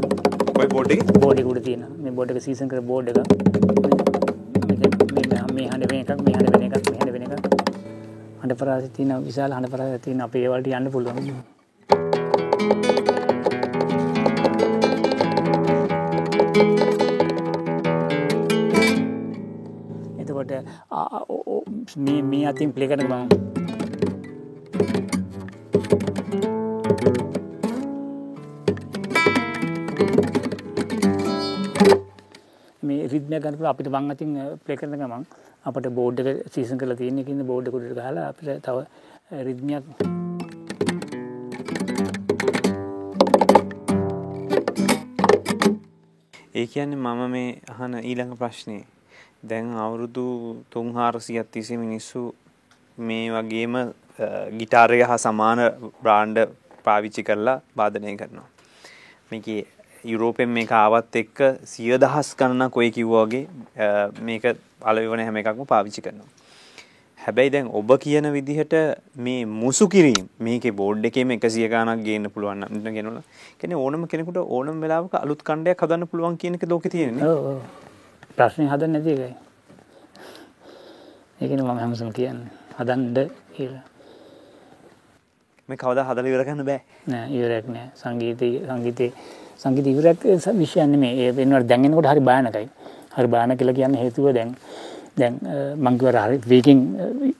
ඔය බෝඩ් බෝඩ් උඩ තියෙන. මේ බෝඩ් එක සීසන් කර බෝඩ් එක. මේ හඬ වෙන එකක් මේ හඬ වෙන එකක් මේ හඬ වෙන එකක්. හඬ පරාසය තියෙන විශාල හඬ පරාසය තියෙන අපේ ඒ වලට යන්න පුළුවන්. එතකොට මේ අතින් ප්ලේ කරන මම මේ රිද්මය ගන්නපුල අපිට වං අතින් ප්ලේ කරන ගමන් අපට බෝඩ් එක සීසන් කරලා තියෙන එකකින්ද බෝඩ් එක උඩට ගහලා අපිට තව රිද්මයක් ඒ කියන්නේ මම මේ අහන ඊළඟ ප්‍රශ්නේ. දැන් අවුරුදු 3400ක් තිස්සේ මිනිස්සු මේ වගේම ගිටාරය හා සමාන බ්‍රාන්ඩ් පාවිච්චි කරලා වාදනය කරනවා. මේකේ යුරෝපෙන් මේක ආවත් එක්ක සිය දහස් ගණනක් ඔය කිව්වා වගේ මේක පළවෙනි හැම එකක්ම පාවිච්චි කරනවා. හැබැයි දැන් ඔබ කියන විදිහට මේ මුසු කිරීම මේකේ බෝඩ් එකේම 100 ගණනක් ගේන්න පුළුවන් නම් කියනවා. කියන්නේ ඕනම කෙනෙකුට ඕනම වෙලාවක අලුත් කණ්ඩයක් හදන්න පුළුවන් කියන එක ලෝකේ තියෙන්නේ. ඔව් ඔව්. ප්‍රශ්නේ හදන්න නැති එකයි. ඒකනේ මම හැමසම කියන්නේ. හදන්න කියලා. මේ කවදා හදලා ඉවර කරන්න බෑ. නෑ ඉවරයක් නෑ. සංගීතයේ සංගීතයේ සංගීත ඉවරයක් විෂයක් නෙමෙයි. ඒ වෙනවට දැන් එනකොට හරි භයානකයි. හරි භයානක කියලා කියන්නේ හේතුව දැන් දැන් මං කිව්වා හරි වේගින්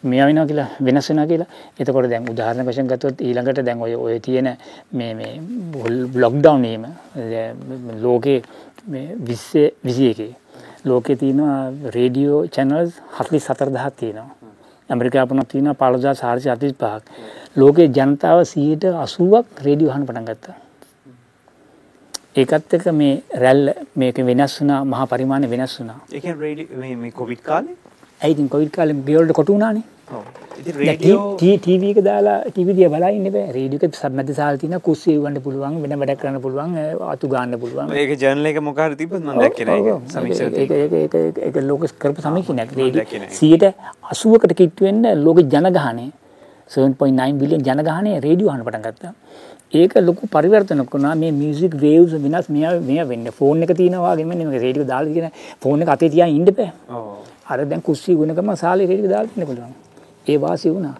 මෙයා වෙනවා කියලා වෙනස් වෙනවා කියලා. එතකොට දැන් උදාහරණ වශයෙන් ගත්තොත් ඊළඟට දැන් ඔය ඔය තියෙන මේ මේ ලොක්ඩවුන් එහෙම ලෝකේ මේ 20 21 ලෝකේ තියෙනවා රේඩියෝ channels 44000ක් තියෙනවා. ඇමරිකාවුණක් තියෙනවා 15435ක්. ලෝකේ ජනතාව 80%ක් රේඩියෝ අහන්න පටන් ගත්තා. ඒකත් එක්ක මේ රැල්ල මේක වෙනස් වුණා මහා පරිමාණය වෙනස් වුණා. ඒ කියන්නේ රේඩියෝ මේ මේ කොවිඩ් කාලේ ඇයිතින් කොවිල් කාලෙ ගෙවල්ට කොටුනානේ ටීවක දාලා ටිවිදිය බලයින්න රේඩික සබමැති සාල්තින කුස්සේ වන්න පුළුවන් වෙන වැඩ කරන්න පුළුවන් අතු ගන්න පුළුවන්. ඒක ජනලක මොකාර තිබ එක ලෝක කරප සමිකි නැක් සියට අසුවකට කිට්ටුවෙන්න්න ලෝක ජනගහනය 7.9 බිලියන් ජනගහනය රේඩියෝ හන පටන් ගත්තා. ඒක ලොකු පරිවර්තනකුණා මේ මියසික් වේව්ස් වෙනස් මෙය මෙය වෙන්න. ෆෝන් එක තියෙනවාගේම රේඩියෝ දාලා කියන ෆෝන් අතේ තියා ඉන්න බෑ අර දැන් කුස්සිය ගුණකම සාලේ රේඩියෝ දාලා ඉන්න පුළුවන්. ඒ වාසි වුණා.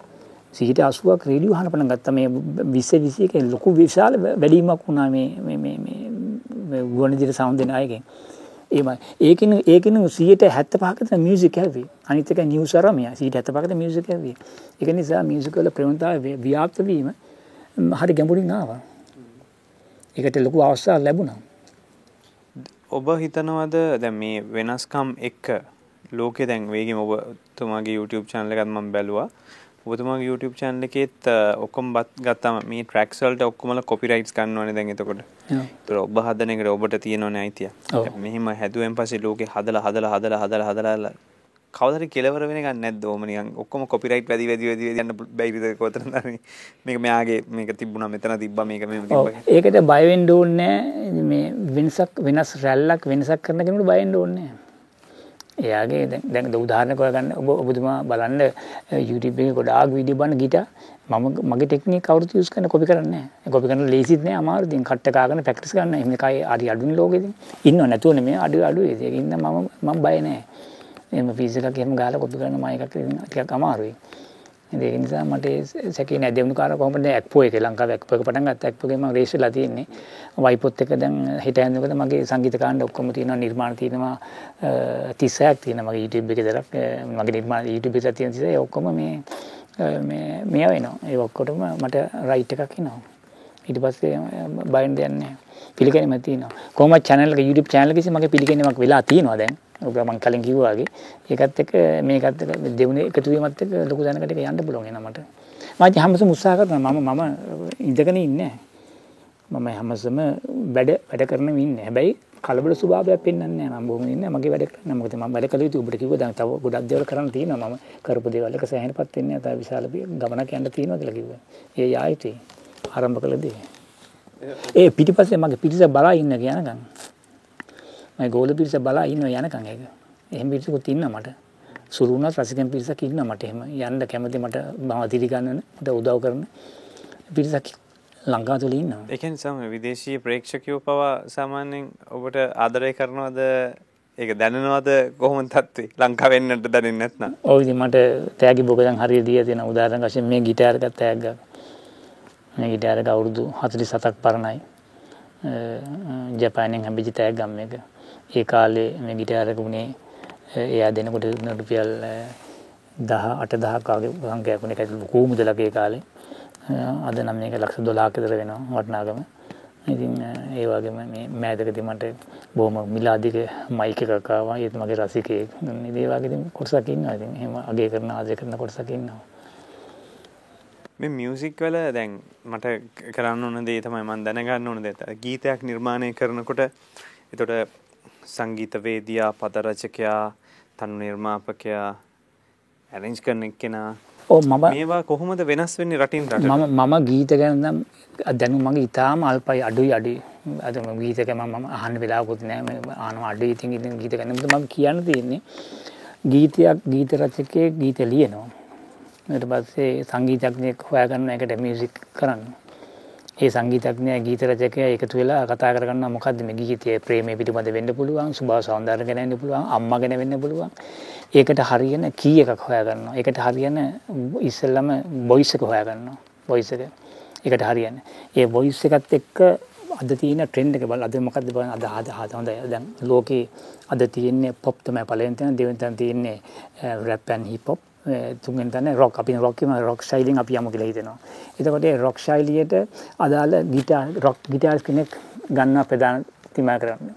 සිහිට අසුවක් රේඩියෝ අහන පටන් ගත්තා. මේ 20 21 ලොකු විශාල වැඩිවීමක් වුණා මේ මේ මේ මේ ගුවන්විදුලි සවුන්ඩ් දෙන අයගෙන්. ඒමයි ඒකන ඒකන 175කට මියුසික් ඇවි අනිත් එක නිවුස් අරමය 175කට මියුසික් ඇවි ඒක නිසා මියුසික් වල ප්‍රවණතාවය ව්‍යාප්ත වීම හරි ගැඹුරින් ආවා. ඒකට ලොකු අවස්ථාවක් ලැබුණා. ඔබ හිතනවද දැන් මේ වෙනස්කම් එක්ක ලෝකෙ දැන් වේගෙම ඔබතුමාගේ YouTube channel එකත් මම බැලුවා. ඔබතුමාගේ YouTube channel එකෙත් ඔක්කොම ගත්තාම මේ tracks වලට ඔක්කොමලා copyrights ගන්නවනේ දැන් එතකොට. ඒතර ඔබ හදන එකට ඔබට තියෙනවනේ අයිතිය. මෙහෙම හැදුවෙන් පස්සේ ලෝකෙ හදලා හදලා හදලා හදලා හදලා කවදරි කෙලවර වෙන එකක් නැද්ද ඕම නිකන්? ඔක්කොම කොපිරයිට් වැඩි වැඩි වැඩි වැඩි යන්න බැයිද කොතනද මේක මෙයාගේ මේක තිබුණා මෙතන තිබ්බා මේක මෙහෙම තිබ්බා. ඒකට බය වෙන්න ඕනේ මේ වෙනසක් වෙනස් රැල්ලක් වෙනසක් කරන කෙනෙකුට බය වෙන්න ඕනේ එයාගේ දැන් උදාහරණ කරගන්න ඔබ ඔබතුමා බලන්න YouTube එකේ ගොඩාක් වීඩියෝ බලන ගිටා මම මගේ ටෙක්නික් කවුරුත් යූස් කරන කොපි කරන්නේ නැහැ. කොපි කරන ලේසිත් නෑ අමාරු. ඉතින් කට්ට කාගෙන ප්‍රැක්ටිස් කරන්න. එහෙම එකයි හරි අඩුනේ ලෝකෙදී. ඉන්නව නැතුව නෙමෙයි අඩු අඩු ඒක ඉන්න මම මම බය නෑ. එහෙම ෆීස් එකක් එහෙම ගහලා කොපි කරන මම එකක් ටිකක් අමාරුයි. ඒක නිසා මට සැකේ නෑ. දෙවුණු කාර කොහොමද ඇක්පෝ එකේ ලංකාවේ ඇක්පෝ එක පටන් ගත්තා. ඇක්පෝ එකේ මම රේස් වෙලා තියෙන්නේ. වයිපොත් එක දැන් හිට ඇඳනකොට මගේ සංගීත කාණ්ඩ ඔක්කොම තියෙනවා. නිර්මාණ තියෙනවා. 36ක් තියෙනවා මගේ YouTube එකේ දරක්. මගේ නිර්මාණ YouTube එකේ තියෙන 36 ඔක්කොම මේ මේ මෙය වෙනවා. ඒ ඔක්කොටම මට රයිට් එකක් එනවා. ඊට පස්සේ බයින් දෙයක් නැහැ පිළිගැනීමක් තියෙනවා. කොහොමද channel එක YouTube channel එකේ මගේ පිළිගැනීමක් වෙලා තියෙනවා දැන්. ඔක මං කලින් කිව්වා වගේ. ඒකත් එක්ක මේකත් එක්ක දෙවුනේ එකතු වීමත් එක්ක ලොකු දැනකට එක යන්න පුළුවන් එනවා මට මම හැමසම උත්සාහ කරනවා මම මම ඉඳගෙන ඉන්නේ මම හැමසම වැඩ වැඩ කරන ඉන්නේ හැබැයි කලබල ස්වභාවයක් පෙන්වන්නේ නැහැ. මම බොහොම ඉන්නේ මගේ වැඩ කරන්න මොකද මම වැඩ කළ යුතු ඔබට කිව්වා දැන් තව ගොඩක් දේවල් කරන්න තියෙනවා. මම කරපු දේවල් එක සෑහෙනපත් වෙන්නේ නැහැ. තව විශාල ගමනක් යන්න තියෙනවා කියලා කිව්වා. ඒ යායුතුයි ආරම්භ කළ දේ. ඒ පිටිපස්සේ මගේ පිටිස බලා ඉන්න කියනකම් මම ගෝල පිරිස බලා ඉන්න යනකම් ඒක. එහෙම පිරිසකුත් ඉන්න මට. සුළු වුණත් රසිකන් පිරිසක් ඉන්න මට එහෙම. යන්න කැමති මට මම දිරි ගන්නන මට උදව් කරන පිරිසක් ලංකාව තුළ ඉන්නවා. ඒ කියන්නේ සම විදේශීය ප්‍රේක්ෂකයෝ පවා සාමාන්‍යයෙන් ඔබට ආදරය කරනවද ඒක දැනනවද කොහොමද තත්ත්වේ ලංකාව වෙන්නට දැනෙන්නේ නැත්නම් ඔව් ඉතින් මට තෑගි බොකදන් හරිය දීලා තියෙන උදාහරණ වශයෙන් මේ ගිටාර එකක් තෑග්ගක් මේ ගිටාර එක අවුරුදු 47ක් පරණයි ජපානයෙන් හැබිච්ච තෑග්ගම් මේක ඒ කාලේ මේ ගිටාරක වුණේ එයා දෙනකොට රුපියල් දහ අට දහක් වගේ සංඛ්‍යාවක් වුණේ. ඒක ලොකු මුදලක් ඒ කාලේ. අද නම් මේක ලක්ෂ 12ක විතර වෙනවා වටිනාකම. ඉතින් ඒ වගේම මේ මෑතකදී මට බොහොම මිලාදික මයික් එකක් ආවා. ඒත් මගේ රසිකයෙක්. ඉතින් ඒ වගේ ඉතින් කොටසක් ඉන්නවා. ඉතින් එහෙම අගය කරන ආදරය කරන කොටසක් ඉන්නවා. මේ මියසික් වල දැන් මට කරන්න ඕන දේ තමයි මම දැනගන්න ඕන දේ. ගීතයක් නිර්මාණය කරනකොට එතකොට සංගීතවේදියා පදරචකයා තනු නිර්මාපකයා ඇරෙන්ජ් කරන එක්කෙනා ඕ මම මේවා කොහොමද වෙනස් වෙන්නේ රටින් රට මම ගීත ගැන නම් දැනුම මගේ ඉතාම අල්පයි අඩුයි අඩුයි. අද ගීත ගැන මම අහන්න වෙලාවකුත් නෑ. ආනවා අඩුයි ඉතින් ඉතින් ගීත ගැන. මම කියන්න තියෙන්නේ ගීතයක් ගීත රචකයෙක් ගීත ලියනවා. ඊට පස්සේ සංගීතඥයෙක් හොයාගන්න එකට මියුසික් කරන්න ඒ සංගීතඥයා ගීත රචකයා එකතු වෙලා කතා කරගන්නවා මොකද්ද මේ ගීතයේ ප්‍රේමය පිටුපද වෙන්න පුළුවන් සුභා සෞන්දර්ය ගැන වෙන්න පුළුවන් අම්මා ගැන වෙන්න පුළුවන්. ඒකට හරියන කී එකක් හොයාගන්නවා. ඒකට හරියන ඉස්සෙල්ලම වොයිස් එක හොයාගන්නවා. වොයිස් එක. ඒකට හරියන. ඒ වොයිස් එකත් එක්ක අද තියෙන ට්‍රෙන්ඩ් එක බලන්න. අද මොකද්ද බලන්න? අද අද අද හොඳයි. දැන් ලෝකේ අද තියෙන්නේ පොප් තමයි. පළවෙනි තැන දෙවෙනි තැන තියෙන්නේ රැප් ඇන් හිප් හොප් තුන්වෙනි තැන රොක් අපි රොක් කියම රොක් ශෛලියෙන් අපි යමු කියලා හිතෙනවා. එතකොට ඒ රොක් ශෛලියට අදාළ ගිටාර් රොක් ගිටාරිස් කෙනෙක් ගන්නවා ප්‍රධාන තිමා කරන්නේ.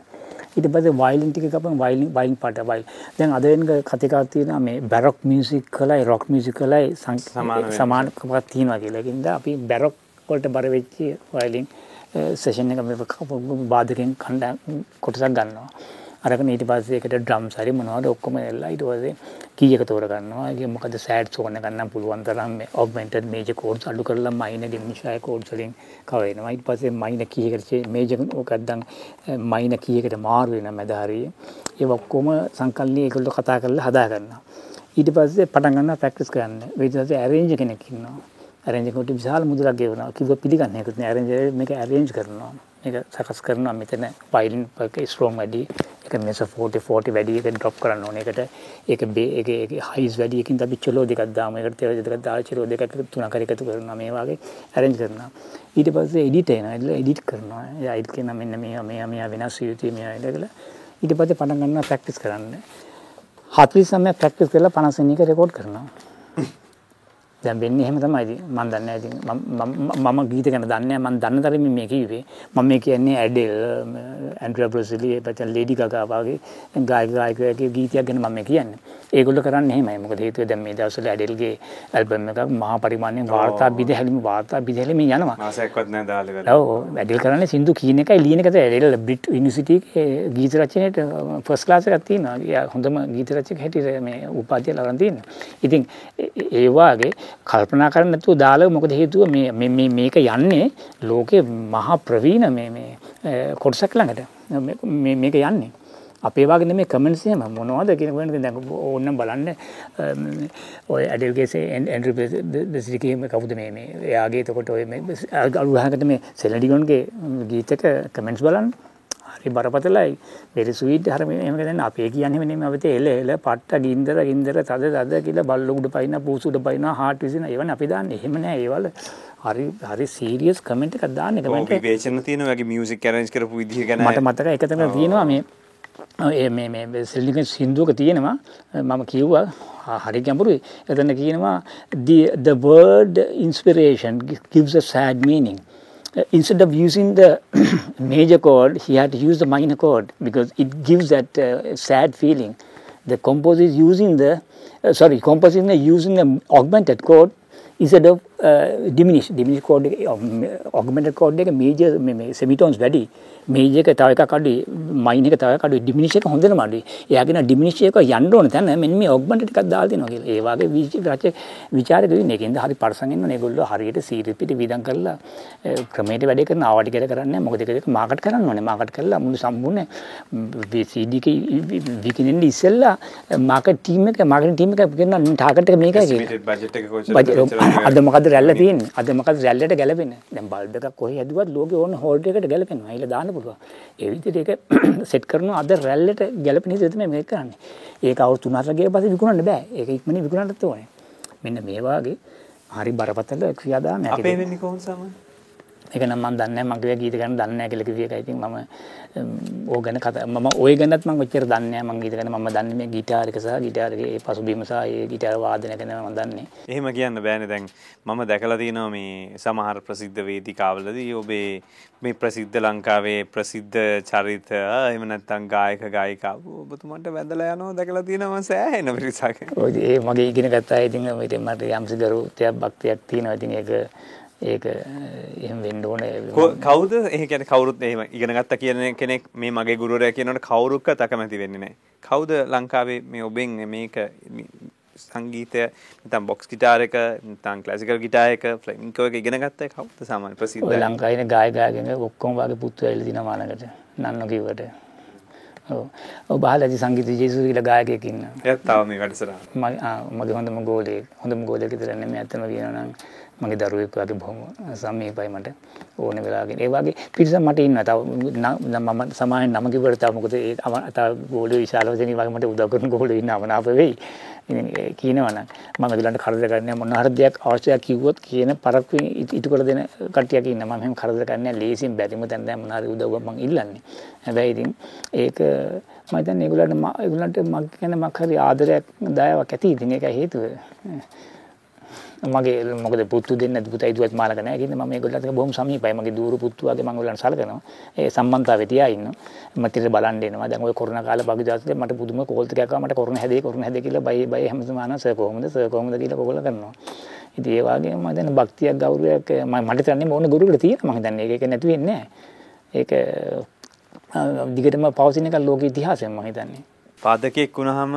ඊට පස්සේ වයලින් ටික කපන වයලින් වයලින් පාට වයල්. දැන් අද වෙන කතිකාවක් තියෙනවා මේ බැරොක් මියුසික් කලයි රොක් මියුසික් කලයි සමානකමක් තියෙනවා කියලා. ඒකින්ද අපි බැරොක් වලට බර වෙච්ච වයලින් සෙෂන් එක මේ වාදකෙන් කණ්ඩායම් කොටසක් ගන්නවා. අරගෙන ඊට පස්සේ ඒකට ඩ්‍රම්ස් හරි මොනවද ඔක්කොම එල්ලලා ඊට පස්සේ කී එක තෝර ගන්නවා ඒක මොකද සෑඩ් සෝන් එක ගන්න පුළුවන් තරම් මේ ඔග්මෙන්ටඩ් මේජර් කෝඩ්ස් අඩු කරලා මයිනර් ඩිමිනිෂයි කෝඩ්ස් වලින් කවර් වෙනවා. ඊට පස්සේ මයිනර් කී එකට මේජර් ඕක නැත්නම් මයිනර් කී එකට මාරු වෙන මැද හරිය. ඒ ඔක්කොම සංකල්පී ඒගොල්ලෝ කතා කරලා හදා ගන්නවා. ඊට පස්සේ පටන් ගන්නවා ප්‍රැක්ටිස් කරන්න. ඊට පස්සේ ඇරේන්ජ් කෙනෙක් ඉන්නවා. ඇරේන්ජ් කොට විශාල මුදලක් ගෙවනවා. කිව්ව පිළිගන්නේ ඒකත් නෑ. ඇරේන්ජ් මේක ඇරේන්ජ් කරනවා. මේක සකස් කරනවා. මෙතන වයිලින් එක ස්ට්‍රෝං වැඩි. එක මෙස 40 40 වැඩි එක ඩ්‍රොප් කරන්න ඕනේ. ඒකට ඒක බේ ඒක ඒක හයිස් වැඩි එකකින් අපි චලෝ දෙකක් දාමු. ඒකට තෙර දෙකක් දාලා චලෝ දෙකක් තුනක් හරි එකතු කරනවා. මේ වගේ ඇරේන්ජ් කරනවා. ඊට පස්සේ එඩිට් එනවා. එඩිට් එඩිට් කරනවා. එයා එඩිට් කරන මෙන්න මේ මේ මේ වෙනස් යුතුයි මේ ඉඳලා ඊට පස්සේ පටන් ගන්නවා ප්‍රැක්ටිස් කරන්න. 49 ප්‍රැක්ටිස් කරලා 50 වෙනි එක රෙකෝඩ් කරනවා. දැන් වෙන්නේ එහෙම තමයි ඉතින්. මම දන්නේ නැහැ ඉතින්. මම ගීත ගැන දන්නේ නැහැ. මම දන්න තරමින් මේ කිව්වේ. මම මේ කියන්නේ ඇඩෙල් ඇන්ඩ්‍රියා බ්‍රොසිලි එපතන් ලේඩි ගගා වගේ ගායක ගායකයෙක්ගේ ගීතයක් ගැන මම මේ කියන්නේ. ඒගොල්ලෝ කරන්නේ එහෙමයි. මොකද හේතුව දැන් මේ දවස්වල ඇඩෙල්ගේ ඇල්බම් එකක් මහා පරිමාණයෙන් වාර්තා බිදහැලිම වාර්තා බිදහැලිම යනවා. මාසයක්වත් නැහැ දාලා වෙලා ඔව් ඇඩෙල් කරන්නේ සින්දු කීන එකයි ලියන එකද? ඇඩෙල් බ්‍රිට් යුනිවර්සිටි එකේ ගීත රචනයේට ෆස්ට් ක්ලාස් එකක් තියෙනවා. හොඳම ගීත රචක හැටියට මේ උපාධිය ලබන තියෙනවා. ඉතින් ඒ වාගේ කල්පනා කරන්න නැතුව දාලා මොකද හේතුව? මේ මේ මේක යන්නේ ලෝකේ මහා ප්‍රවීණ මේ මේ කොටසක් ළඟට. මේක යන්නේ අපේ වගේ නෙමෙයි කමෙන්ට්ස් එහෙම මොනවද කියන වෙනද දැන් ඕන්න බලන්න. ඔය ඇඩල්ගේසේ බෙසිලිකීම කවුද මේ මේ එයාගේ එතකොට ඔය මේ අලුහකට මේ සෙලඩිගොන්ගේ ගීතක කමෙන්ට්ස් බලන්න. හරි බරපතලයි. බෙරි ස්වීට් හරම එහෙම දැන් අපේ කියන්නේ නෙමෙයි අපිට එල එල පට්ට ගින්දර ගින්දර තද තද කියලා බල්ල උඩ පයින්න පූසු උඩ පයින්න හાર્ට් විසින ඒවනේ අපි දාන්නේ. එහෙම නෑ ඒවල. හරි හරි සීරියස් කමෙන්ට් එකක් දාන්න එක. විවේචන තියෙන වගේ මියුසික් ඇරේන්ජ් කරපු විදිහ ගැන. මට මතක එක තැනක තියෙනවා මේ ඒ මේ මේ සෙල්ලික සින්දුවක තියෙනවා මම කිව්වා හරි ගැඹුරුයි එතන කියනවා the the word inspiration gives a sad meaning uh, instead of using the *coughs* major chord, he had to use the minor chord because it gives that uh, sad feeling. The composer is using the, uh, sorry, composer is using the augmented chord instead of Diminished chord, uh, augmented chord එක වැඩි. මේජ් එක තව එකක් අඩුයි මයින් එක තව එකක් අඩුයි ඩිමිනිෂ් එක හොඳටම අඩුයි. එයා කියන ඩිමිනිෂ් එක යන්න ඕන තැන මෙන්න මේ ඔග්මන්ට් එකක් දාලා දෙනවා කියලා. ඒ වගේ රච වෙන්නේ. ඒකෙන්ද හරි පරසන් ඉන්නවනේ. ඒගොල්ලෝ හරියට සීරිස් පිට විදම් කරලා ක්‍රමයට වැඩේ කරන ආවට කියලා කරන්නේ මොකද ඒක මාකට් කරන්න ඕනේ. මාකට් කරලා මුළු සම්පූර්ණ CD එක විකිනෙන්න ඉස්සෙල්ලා මාකට් ටීම් එක මාකටිං ටීම් එක කියන ටාගට් එක මේකයි කියලා. අද මොකද රැල්ල තියෙන්නේ? අද මොකද රැල්ලට ගැලපෙන්නේ? දැන් බල්බ් එකක් කොහේ හැදුවත් ලෝකේ ඕන හෝල්ඩ් එකට ගැලපෙනවා. අයිලා දාන්න පුළුවන්. ඒ විදිහට ඒක *clears throat* සෙට් කරනවා අද රැල්ලට ගැලපෙන විදිහට තමයි මේක කරන්නේ. ඒක අවුරුදු 3 ගිය පස්සේ විකුණන්න බෑ. ඒක ඉක්මනින් විකුණන්නත් ඕනේ. මෙන්න මේ වාගේ හරි බරපතල ක්‍රියාදාමයක්. අපේ වෙන්නේ කොහොමද සාමාන්‍යයෙන්? ඒක නම් මම දන්නේ නැහැ මගේ ගීත ගැන දන්නේ නැහැ කියලා කිව්ව එකයි. ඉතින් මම ඕක ගැන කතා මම ওই ගැනත් මම ඔච්චර දන්නේ නැහැ මම ගීත ගැන මම දන්නේ මේ ගිටාර් එක සහ ගිටාරගේ ඒ පසුබිම සහ ඒ ගිටාර වාදනය ගැන මම දන්නේ. එහෙම කියන්න බෑනේ දැන් මම දැකලා තියෙනවා මේ සමහර ප්‍රසිද්ධ වේදිකාවලදී ඔබේ මේ ප්‍රසිද්ධ ලංකාවේ ප්‍රසිද්ධ චරිත එහෙම නැත්නම් ගායක ගායිකා ඔබතුමන්ට වැඳලා යනවා දැකලා තියෙනවා සෑහෙන පිරිසක්. ඔය ඒ මගේ ඉගෙන ගත්තා ඉතින් මට යම්සි ගරුත්වයක් භක්තියක් තියෙනවා ඉතින් ඒක ඒක එහෙම වෙන්න ඕනේ. කවුද? ඒ කියන්නේ කවුරුත් එහෙම ඉගෙන ගත්තා කියන කෙනෙක් මේ මගේ ගුරුවරයා කියනකොට කවුරුක්ක තකමැති වෙන්නේ නැහැ. කවුද ලංකාවේ මේ ඔබෙන් මේක සංගීතය නැත්නම් බොක්ස් ගිටාර එක නැත්නම් ක්ලාසිකල් ගිටාර එක ෆ්ලැමින්කෝ එක ඉගෙන ගත්තා? කවුද සාමාන්‍ය ප්‍රසිද්ධ? ඔය ලංකාවේ ඉන්න ගායක ගායකයන් ඔක්කොම වගේ පුතු ඇවිල්ලා දිනවා මානකට. නන්නෝ කිව්වට. ඔව්. ඔව් බාලජි සංගීත ජේසු කියලා ගායකයෙක් ඉන්නවා. එයාත් තාම මේ වැඩසටහන. මගේ හොඳම ගෝලයෙක්. හොඳම ගෝලයෙක් විතර නෙමෙයි අතන කියනවා නම් මගේ දරුවෙක් වගේ බොහොම සමීපයි මට. ඕන වෙලාවකින්. ඒ වගේ පිරිසක් මට ඉන්නවා. තව මම සමායෙන් නම කිව්වට තව මොකද ඒ තව ගෝලියෝ විශාල වශයෙන් වගේ මට උදව් කරන ගෝලියෝ ඉන්න අවනාප වෙයි. ඉතින් කියනවනම් මම ඒගොල්ලන්ට කරදර කරන්නේ මොන හරි දෙයක් අවශ්‍යයක් කිව්වොත් කියන පරක්කු ඉටු කර දෙන කට්ටියක් ඉන්න. මම එහෙම කරදර කරන්නේ ලේසියෙන් බැරිම තැන දැන් මොන හරි උදව්වක් මම ඉල්ලන්නේ. හැබැයි ඉතින් ඒක මම හිතන්නේ ඒගොල්ලන්ට ඒගොල්ලන්ට මම කියන්නේ මක් හරි ආදරයක් දයාවක් ඇති ඉතින් ඒකයි හේතුව. මගේ මොකද පුතු දෙන්න පුතයි දුවත් මාලක නැහැ කින්ද මම ඒගොල්ලන්ට බොහොම සමීපයි. මගේ දూరు පුතු වගේ මම ඒගොල්ලන්ට සලකනවා. ඒ සම්බන්ධතාවය තියා ඉන්නවා. මට ඉතින් බලන්න එනවා දැන් ඔය කොරෝනා කාලේ බගිදාස්ලේ මට පුදුම කෝල් ටිකක් ආවා. මට කොරෝනා හැදේ කොරෝනා හැදේ කියලා බයි බයි හැමදේම ආනවා සර් කොහොමද? සර් කොහොමද? කියලා කෝල් කරනවා. ඉතින් ඒ වගේම මම දැන් භක්තියක් ගෞරවයක් මට තන්නේ මොන ගුරුවරට තියෙනවා මම හිතන්නේ. ඒක නැති වෙන්නේ නැහැ ඒක දිගටම පවතින එක ලෝක ඉතිහාසයෙන් මම හිතන්නේ. පාදකයෙක් වුණාම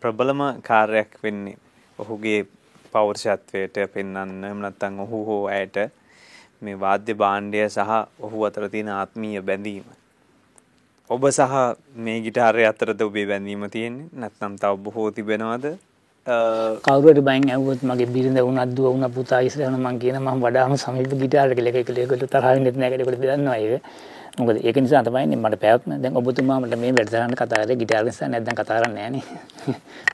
ප්‍රබලම කාර්යයක් වෙන්නේ ඔහුගේ පෞරුෂත්වයට පෙන්වන්න එහෙම නැත්නම් ඔහු හෝ ඇයට මේ වාද්‍ය භාණ්ඩය සහ ඔහු අතර තියෙන ආත්මීය බැඳීම. ඔබ සහ මේ ගිටාරය අතරද ඔබේ බැඳීම තියෙන්නේ නැත්නම් තව බොහෝ තිබෙනවද? කවුරුහරි බයෙන් ඇහුවොත් මගේ බිරිඳ වුණත් දුව වුණා පුතා ඉස්සරහන මං කියන මම වඩාම සමීප ගිටාර් එක එක එක තරහ වෙන්නේ නැහැ කියලා දන්නවා ඒක. මොකද ඒක නිසා තමයි මට පැවැත්ම දැන් ඔබතුමා මට මේ වැඩසටහන කතා කරේ ගිටාර් නිසා නැත්නම් කතා කරන්නේ නැහනේ.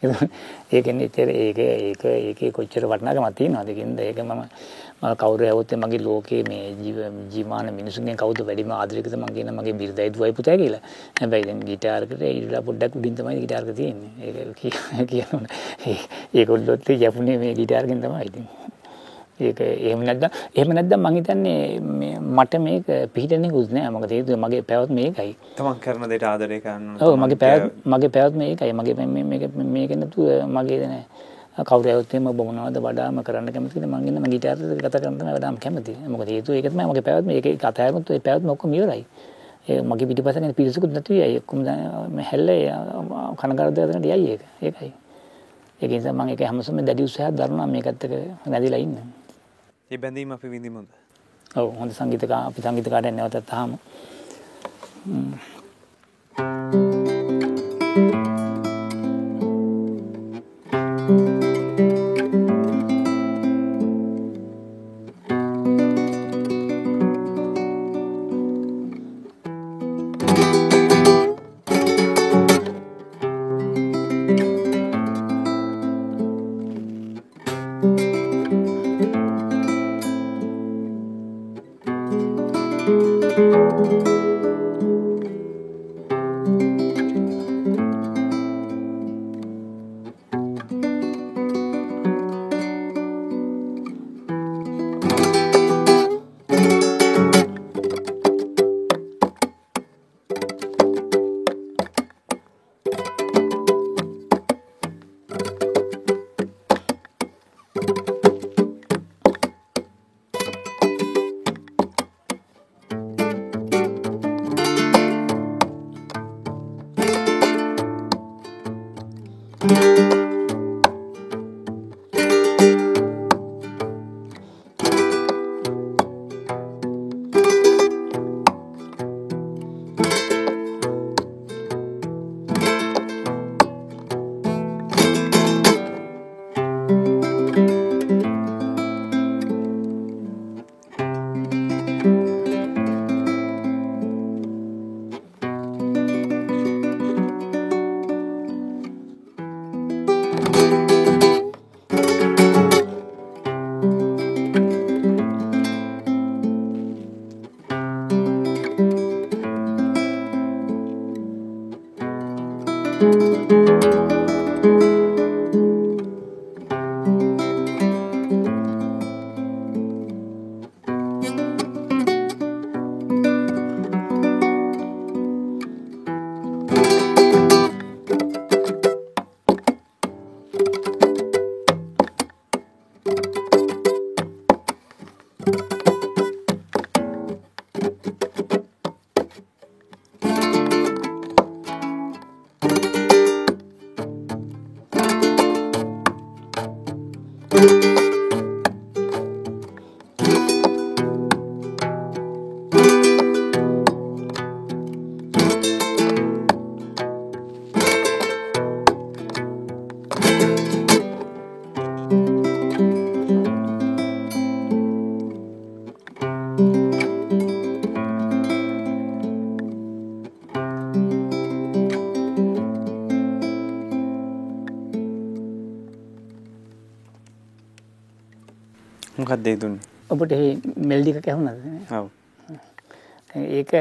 *laughs* ඒකෙන් ඉතින් ඒක ඒක ඒකේ කොච්චර වටිනාකමක් තියෙනවද කියනද ඒක මම මම කවුරු ඇහුවොත් මගේ ලෝකේ මේ ජීවමාන මිනිසුන්ගෙන් කවුද වැඩිම ආදරයකද මම කියන මගේ බිරිඳයි දුවයි පුතයි කියලා. හැබැයි දැන් ගිටාරකට ඉරිලා පොඩ්ඩක් උඩින් තමයි ගිටාරක තියෙන්නේ. ඒක කියනවා. ඒගොල්ලොත් යපුනේ මේ ගිටාරකින් තමයි ඉතින්. ඒක එහෙම නැත්නම් එහෙම නැත්නම් මං හිතන්නේ මට මේක පිළිටෙන්නේකුත් නෑ. මොකද හේතුව මගේ පැවැත්ම මේකයි. තමන් කරන දෙයට ආදරය කරන්න ඔව් මගේ පැවැත්ම මගේ පැවැත්ම මේකයි. මගේ මේක මේක නැතුව මගේ නෑ. කවුරු ඇහුවත් එහෙම ඔබ මොනවද වඩාම කරන්න කැමතිද? මං ඉන්න මං ගිටාර් එක කතා කරන්න තමයි වඩාම කැමති. මොකද හේතුව ඒක තමයි මගේ පැවැත්ම ඒක කතා කරමුත් ඒ පැවැත්ම ඔක්කොම ඉවරයි. ඒ මගේ පිටිපස්සෙන් පිරිසකුත් නැතුවයි අය ඔක්කොම හැල්ලේ කනගාටු දෙයක් යයි ඒක. ඒකයි. ඒක නිසා මම ඒක හැමසෙම දැඩි උත්සාහයක් දරනවා. මේකත් එක්ක නැදිලා ඉන්න. ඒ බැඳීම අපි විඳිමුද? ඔව් හොඳ සංගීතකා අපි සංගීතකාරයන් නැවතත් අහමු. මොකක්ද දුන්නේ? ඔබට මේ මෙල්ඩි එක ඇහුණාද? ඔව්. ඒක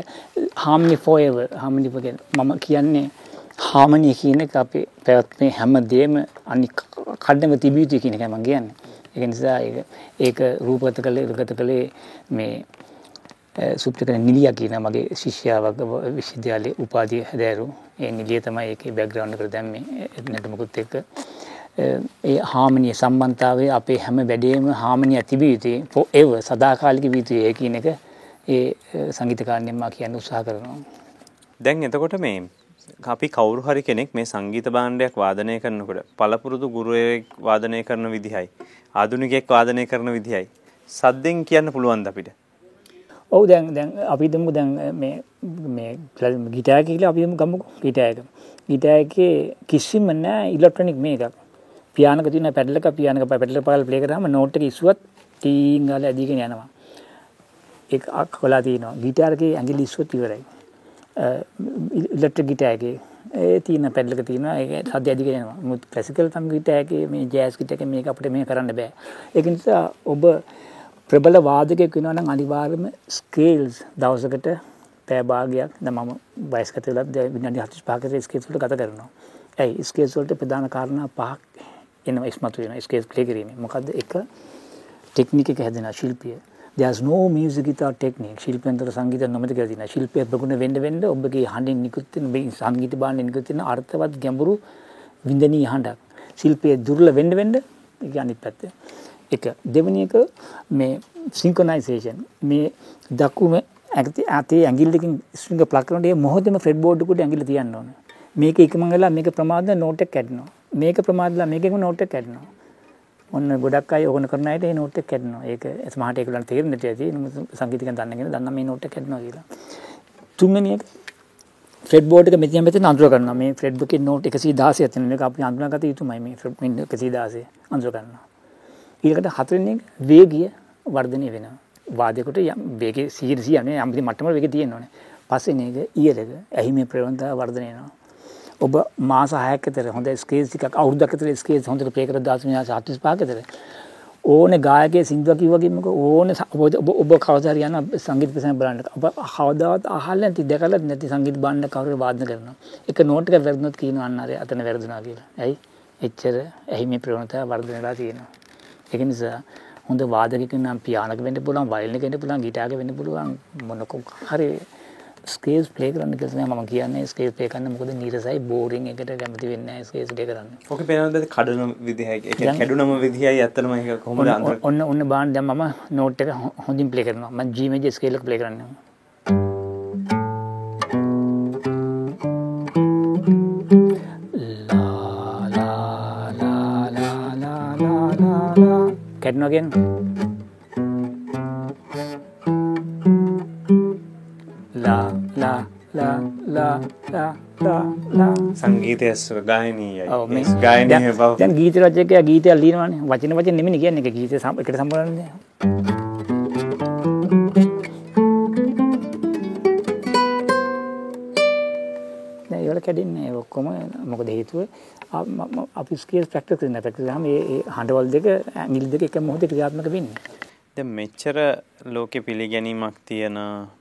forever harmony forever මම කියන්නේ harmony කියන එක අපේ පැවැත්මේ හැම දෙයක්ම අනික් කඩම තිබිය යුතුයි කියන එකයි මම කියන්නේ. ඒක නිසා ඒක රූපගත කළේ රූපගත කළේ මේ සුප්‍රකන නිලියා කියන මගේ ශිෂ්‍යාවක විශ්වවිද්‍යාලයේ උපාධිය හැදෑරු. ඒ නිලිය තමයි ඒකේ බෑග්ග්‍රවුන්ඩ් එකට දැම්මේ නැටුමකුත් එක්ක. ඒ හාමනිය සම්බන්ධතාවය අපේ හැම වැඩේම හාමනිය තිබිය යුතුයි forever සදාකාලික විය යුතුයි කියන එක ඒ සංගීතකාරණයම කියන්න උත්සාහ කරනවා. දැන් එතකොට මේ අපි කවුරු හරි කෙනෙක් මේ සංගීත භාණ්ඩයක් වාදනය කරනකොට පළපුරුදු ගුරුවරයෙක් වාදනය කරන විදිහයි ආධුනිකයෙක් වාදනය කරන විදිහයි සද්දෙන් කියන්න පුළුවන්ද අපිට? ඔව් දැන් දැන් අපි දමු දැන් මේ මේ ගිටාර් කියලා අපි ගමුකෝ ගිටාර් එක. ගිටාර් එකේ කිසිම නෑ ඉලෙක්ට්‍රොනික මේකක්. පියානක තියෙන පැඩල් එක පියානක පැඩල් එක පාල ප්ලේ කරාම නෝට් එක ඉස්සුවත් ටීන් ගාලා ඇදීගෙන යනවා. ඒක අක්කොලා තියෙනවා. ගිටාර් එකේ ඇඟිලි ඉස්සුවත් ඉවරයි. ඉලෙක්ට්‍රික් ගිටාර් එකේ ඒ තියෙන පැඩල් එක තියෙනවා. ඒක සද්ද ඇදීගෙන යනවා. මුත් ක්ලාසිකල් තම් ගිටාර් එකේ මේ ජෑස් ගිටාර් එකේ මේක අපිට මේ කරන්න බෑ. ඒක නිසා ඔබ ප්‍රබල වාදකයෙක් වෙනවා නම් අනිවාර්යයෙන්ම ස්කේල්ස් දවසකට පැය භාගයක් දැන් මම වයස්ගත වෙලා විනාඩි 45කට ස්කේල්ස් වලට ගත කරනවා. ඇයි ස්කේල්ස් වලට ප්‍රධාන කාරණා පහක් එනවා ඉස්මතු වෙනවා ස්කේල්ස් ප්ලේ කිරීමේ. මොකද්ද? එක ටෙක්නික් එක හැදෙනවා ශිල්පිය. there's no music without technique. ශිල්පෙන්තර සංගීත නොමැති කියලා තියෙනවා. ශිල්පය ප්‍රගුණ වෙන්න වෙන්න ඔබගේ හඬින් නිකුත් වෙන මේ සංගීත භාණ්ඩෙන් නිකුත් වෙන අර්ථවත් ගැඹුරු වින්දනීය හඬක්. ශිල්පයේ දුර්ල වෙන්න වෙන්න ඒක අනිත් පැත්ත. එක දෙවනි එක මේ සින්ක්‍රොනයිසේෂන් මේ දකුණ ඇතේ ඇඟිල්ලකින් ස්ට්‍රින්ග් ප්ලග් කරනකොට ඒ මොහොතේම ෆ්‍රෙඩ් බෝඩ් එකට ඇඟිල්ල තියන්න ඕනේ. මේක එකමං වෙලා මේක ප්‍රමාද නෝට් එක කැඩෙනවා. මේක ප්‍රමාදලා මේකෙම නෝට් එක කැඩෙනවා. ඔන්න ගොඩක් අය ඕන කරන අයට ඒ නෝට් එක කැඩෙනවා. ඒක සමහරට ඒගොල්ලන්ට තේරෙන්නේ නැති ඇති. සංගීතයෙන් දන්නගෙන දන්නා මේ නෝට් එක කැඩෙනවා කියලා. තුන්වෙනි එක ෆ්‍රෙඩ් බෝඩ් එක මෙතන මෙතන අඳුර ගන්නවා. මේ ෆ්‍රෙඩ් බුකේ නෝට් 116ක් තියෙන එක අපි අඳුනගත යුතුමයි මේ ෆ්‍රෙඩ් 116 අඳුර ගන්නවා. ඊළඟට හතරවෙනි එක වේගය වර්ධනය වෙනවා. වාදයකට වේගය 100 100 යම් මට්ටමක වේගය තියෙන්න ඕනේ. පස්වෙනි එක ඊයර එක ඇහිමේ ප්‍රවණතාව වර්ධනය වෙනවා. ඔබ මාස 6ක් විතර හොඳ ස්කේල්ස් ටිකක් අවුරුද්දක් විතර ස්කේල්ස් හොඳට ප්ලේ කරලා 1945 විතර ඕනේ ගායකයේ සින්දුවක් කිව්වගේම ඕනේ ඔබ කවදා හරි යන සංගීත ප්‍රසංග බලන්න ඔබ කවදාවත් අහලා නැති දැකලා නැති සංගීත බාණ්ඩ කවුරු වාදනය කරනවා එක නෝට් එකක් වැරදුනොත් කියනවා අන්න අර අතන වැරදුනා කියලා. ඇයි? එච්චර ඇහි මේ ප්‍රවණතාව වර්ධනය වෙලා තියෙනවා. ඒක නිසා හොඳ වාදකයෙක් නම් පියානක වෙන්න පුළුවන්, වයලින් එක වෙන්න පුළුවන්, ගිටාර් එක වෙන්න පුළුවන් මොන හරි ස්කේස් ප්ලේ කරන්න තමයි මම කියන්නේ. ස්කේස් ප්ලේ කරන්න මොකද නීරසයි බෝරින් එකට කැමති වෙන්නේ නැහැ ස්කේස් ප්ලේ කරන්න. ඔක පේනවද කඩන කියන්නේ කැඩුනම විදිහයි කොහොමද අන්තර ඔන්න ඔන්න දැන් මම නෝට් එක හොඳින් ප්ලේ කරනවා. මම G මේජර් ස්කේල් එක ප්ලේ කරන්නේ. කැඩනවා සංගීතය ගායනීයයි. ගායනය ගීත රචකයා ගීතයක් ලියනවානේ. වචන වචන නෙමෙයි කියන්නේ ඒක. ගීතය එකට සම්බන්ධනේ දැන් ඒවල කැඩෙන්නේ ඔක්කොම මොකද හේතුව? අපි ස්කේල් ප්‍රැක්ටිස් කරන ප්‍රැක්ටිස් කරාම ඒ හඬවල් දෙක ඇඟිලි දෙක එක මොහොතේ ක්‍රියාත්මක වෙන්නේ. මෙච්චර ලෝකෙ පිළිගැනීමක් තියෙන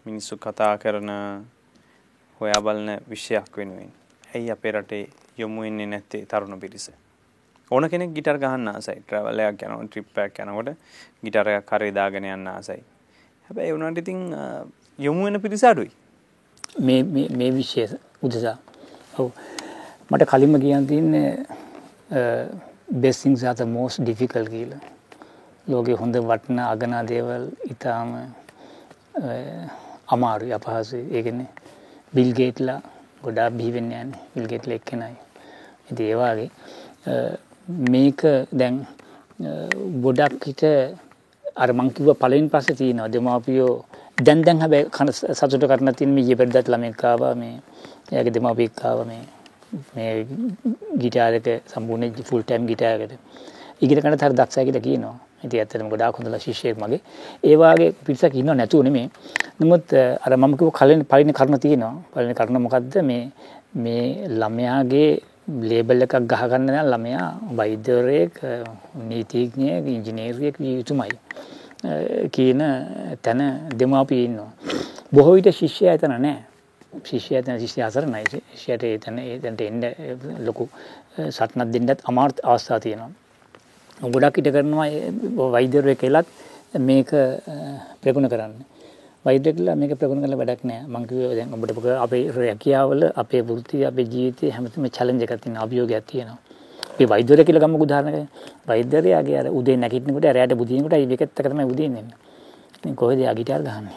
මිනිස්සු කතා කරන හොයා බලන විෂයක් වෙනුවෙන් ඇයි අපේ රටේ යොමු වෙන්නේ නැත්තේ තරුණ පිරිස? ඕන කෙනෙක් ගිටාර් ගහන්න ආසයි. ට්‍රැවල් එකක් යනවා, ට්‍රිප් එකක් යනකොට ගිටාර් එකක් කරේ දාගෙන යන්න ආසයි. හැබැයි ඒ වුණාට ඉතින් යොමු වෙන පිරිස අඩුයි. මේ මේ මේ විශේෂ උදෙසා. ඔව්. මට කලින්ම කියන්න තියෙන්නේ best things are the most difficult කියලා. ලෝකේ හොඳ වටිනා අගනා දේවල් ඊටාම අමාරුයි අපහසුයි. ඒ කියන්නේ බිල් ගේට්ලා ගොඩාක් බිහිවෙන්න යන්නේ බිල් ගේට්ලා එක්කෙනයි. ඉතින් ඒ වගේ මේක දැන් ගොඩක් හිට අර මං කිව්ව පළවෙනි පස්සේ තියෙනවා දෙමාපියෝ දැන් දැන් හැබැයි කන සතුට කරන තියෙන මේ ඊපෙද්දත් ළමෙක් ආවා මේ එයාගේ දෙමාපියෙක් ආවා මේ මේ ගිටාර් එක සම්පූර්ණ ෆුල් ටයිම් ගිටාර් එකට ඉගෙන ගන්නත් හරි දක්ෂයි කියලා කියනවා. ඉතින් ඇත්තටම ගොඩාක් හොඳලා ශිෂ්‍යයෙක් මගේ. ඒ වාගේ පිරිසක් ඉන්නව නැතුව නෙමෙයි. නමුත් අර මම කිව්ව කලින් පරිණ කරුණ තියෙනවා. පරිණ කරුණ මොකද්ද මේ මේ ළමයාගේ ලේබල් එකක් ගහගන්න නම් ළමයා වෛද්‍යවරයෙක් නීතිඥයෙක් ඉංජිනේරියෙක් විය යුතුමයි කියන තැන දෙමාපිය ඉන්නවා. බොහෝ විට ශිෂ්‍යයා එතන නැහැ. ශිෂ්‍යයා එතන ශිෂ්‍යයා අසරණයි. ශිෂ්‍යයට එතන එතනට එන්න ලොකු සටනක් දෙන්නත් අමාරු අවස්ථා තියෙනවා. ගොඩක් ඉට කරනවා වෛද්‍යරුව කෙලත් මේක ප්‍රගුණ කරන්න. වෛද්‍යකලා මේක ප්‍රගුණ කළ වැඩක් නෑ. මංකිව දැන් ඔබට අපේ රැකියාවල අපේ වෘත්ති අපේ ජීවිතය හැමතිම චලෙන්ජ එකක් තියෙන අභියෝගයක් තියෙනවා. අපි වෛද්‍යවර කියලා ගමු උදාහරණයක්. වෛද්‍යරයාගේ අර උදේ නැගිටිනකොට රැයට බුදිනකොට ඒකත් එක තමයි උදේ ඉන්නේ. කොහෙද යා ගිටාර් ගහන්නේ?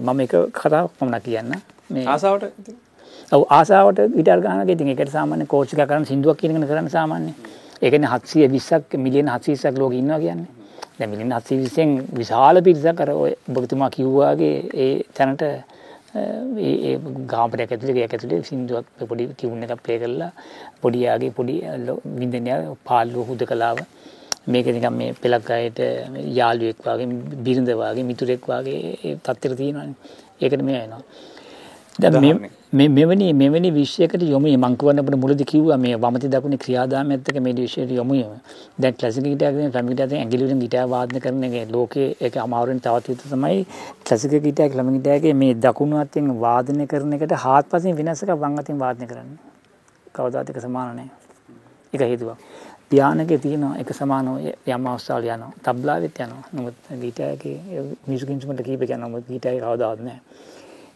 මම එක කතාවක් පමණ කියන්න. මේ ආසාාවට ඔව ආසාාවට ගිටර් ගානක ඉතින් එකට සාමාන්‍ය කෝච්චික කරන්න සිින්දුවක් කියගෙන කරන්න සාමාන්‍ය ඒකන හත්සිය විස්සක් මිලියන හත්සීසක් ලෝක ඉන්නවා කියන්නේ. දැ මිලින් හත්සි විසෙන් විශාල පිරිසක් කර ඔය බගතුමා කිව්වාගේ ඒ තැනට ගාපට ඇතුලේ ඇතුලේ සිින්දුවක් පොඩි කිවුන්න එක ප්ලේ කරලා පොඩියාගේ පොඩි විින්දනය පාල්ලෝ හුද කලාව මේක නිකම් මේ පෙළක් අයට යාළුවෙක් වගේ බිරිඳ වගේ මිතුරෙක් වගේ තත්තර තියෙනවානේ. ඒකට මේ එනවා. දැන් මෙවැනි මෙවැනි විශ්යකට යොමු මංකවන්න අපට මුලදි කිව්වා මේ වමති දකුණේ ක්‍රියාදාමයත් එක්ක මේ විශ්යට යොමු වීම. දැන් ක්ලාසිකල් ගිටාර් කියන ෆැමිලි ගිටාර් ඇඟිලි වලින් ගිටාර් වාදනය කරන එක ලෝකයේ ඒක අමාරුවෙන් තවත් විතර තමයි ක්ලාසිකල් ගිටාර් ක්ලම ගිටාර්ගේ මේ දකුණු අතින් වාදනය කරන එකට හාත්පසින් වෙනස් එකක් වම් අතින් වාදනය කරන්නේ. කවදාත් එක සමාන නැහැ. ඒක හේතුවක්. පියානකේ තියෙන එක සමානව යම් අවස්ථාවල යනවා. තබ්ලාවෙත් යනවා. නමුත් ගිටාර්ගේ මියුසික් ඉන්ස්ට්‍රුමන්ට් කීපයක් යනවා. නමුත් ගිටාර්ගේ කවදාවත් නැහැ.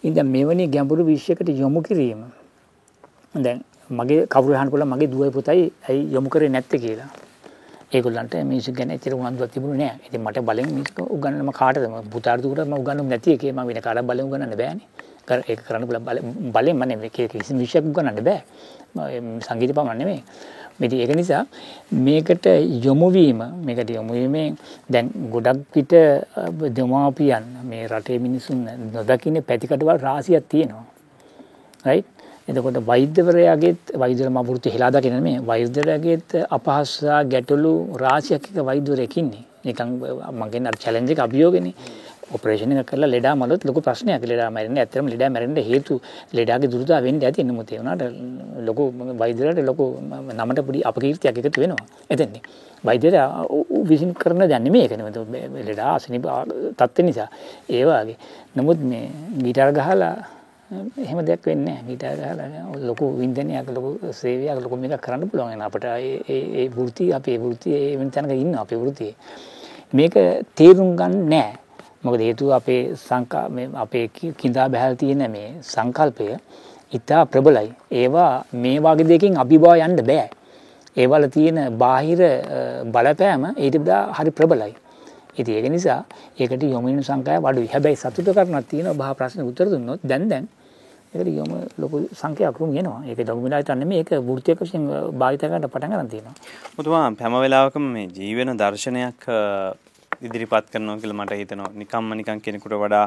ඉතින් මෙවැනි ගැඹුරු විශ්යකට යොමු කිරීම දැන් මගේ කවුරු අහන්න පුළුවන් මගේ දුවයි පුතයි ඇයි යොමු කරේ නැත්තේ කියලා. ඒගොල්ලන්ට මියුසික් ගැන එච්චර උනන්දුවක් තිබුණේ නැහැ. ඉතින් මට බලෙන් මියුසික් උගන්වන්න මම කාටද මම පුතාට දුකට මම උගන්වන්නේ නැති එකේ මම වෙන කාටවත් බලෙන් උගන්වන්න බෑනේ. කර ඒක කරන්න පුළුවන් බලෙන් මම නෙමෙයි කිසි විෂයක් උගන්වන්න බෑ. සංගීත පමණ නෙමෙයි. මෙති ඒක නිසා මේකට යොමුවීම මේකට යොමුවීමේ දැන් ගොඩක් විට දෙමාපියන් මේ රටේ මිනිසුන් නොදකින පැතිකටවල් රාසියක් තියෙනවා. රයි එතකොට වෛද්‍යවරයාගේත් වෛද්‍යර මවෘත්ති හෙලා දකින මේ වෛද්‍යරයාගේත් අපහස්සා ගැටලු රාසියක් එක වෛද්‍යවරයකින්නේ නිකන් මගෙන් චලෙන්ජක අභියෝගෙන. ඔපරේෂණ එක කරලා ලෙඩා මලොත් ලොකු ප්‍රශ්නයක්. ලෙඩා මැරෙන්න ඇත්තටම ලෙඩා මැරෙන්න හේතු ලෙඩාගේ දුරතා වෙන්න ඇති නමුත් ඒ වුණාට ලොකු වෛද්‍යරට ලොකු නමට පොඩි අපකීර්තියක් එකතු වෙනවා. එතෙන්නේ වෛද්‍යරයා විසින් කරන දැන් නෙමෙයි ඒක නෙමෙයි. ලෙඩා අසනීප තත්ත්ව නිසා. ඒ වගේ. නමුත් මේ ගිටාර ගහලා එහෙම දෙයක් වෙන්නේ නැහැ. ගිටාර ගහලා ලොකු වින්දනයක් ලොකු සේවයක් ලොකු මේක කරන්න පුළුවන් වෙන අපිට ඒ ඒ වෘත්ති අපේ වෘත්ති ඒ වෙන තැනක ඉන්න අපේ වෘත්තියේ. මේක තේරුම් ගන්න නැහැ. මොකද හේතුව අපේ සංකා අපේ කිඳා බැහැල් තියෙන මේ සංකල්පය ඉතා ප්‍රබලයි. ඒවා මේ වගේ දෙකින් අභිභව යන්න බෑ. ඒවල තියෙන බාහිර බලපෑම ඊට වඩා හරි ප්‍රබලයි. ඉතින් ඒක නිසා ඒකට යොමු වෙන සංඛ්‍යාව අඩුයි. හැබැයි සතුට කරනක් තියෙනවා බහ ප්‍රශ්න උත්තර දුන්නොත් දැන් දැන් ඒකට යොමු ලොකු සංඛ්‍යාවක් රුම් එනවා. ඒක දොගුමිනායි තන්නේ මේක වෘත්තියක වශයෙන් භාවිත කරන්න පටන් ගන්න තියෙනවා. මුතුමා හැම වෙලාවකම මේ ජීවන දර්ශනයක් ඉදිරිපත් කරනවා කියලා මට හිතෙනවා. නිකම්ම නිකන් කෙනෙකුට වඩා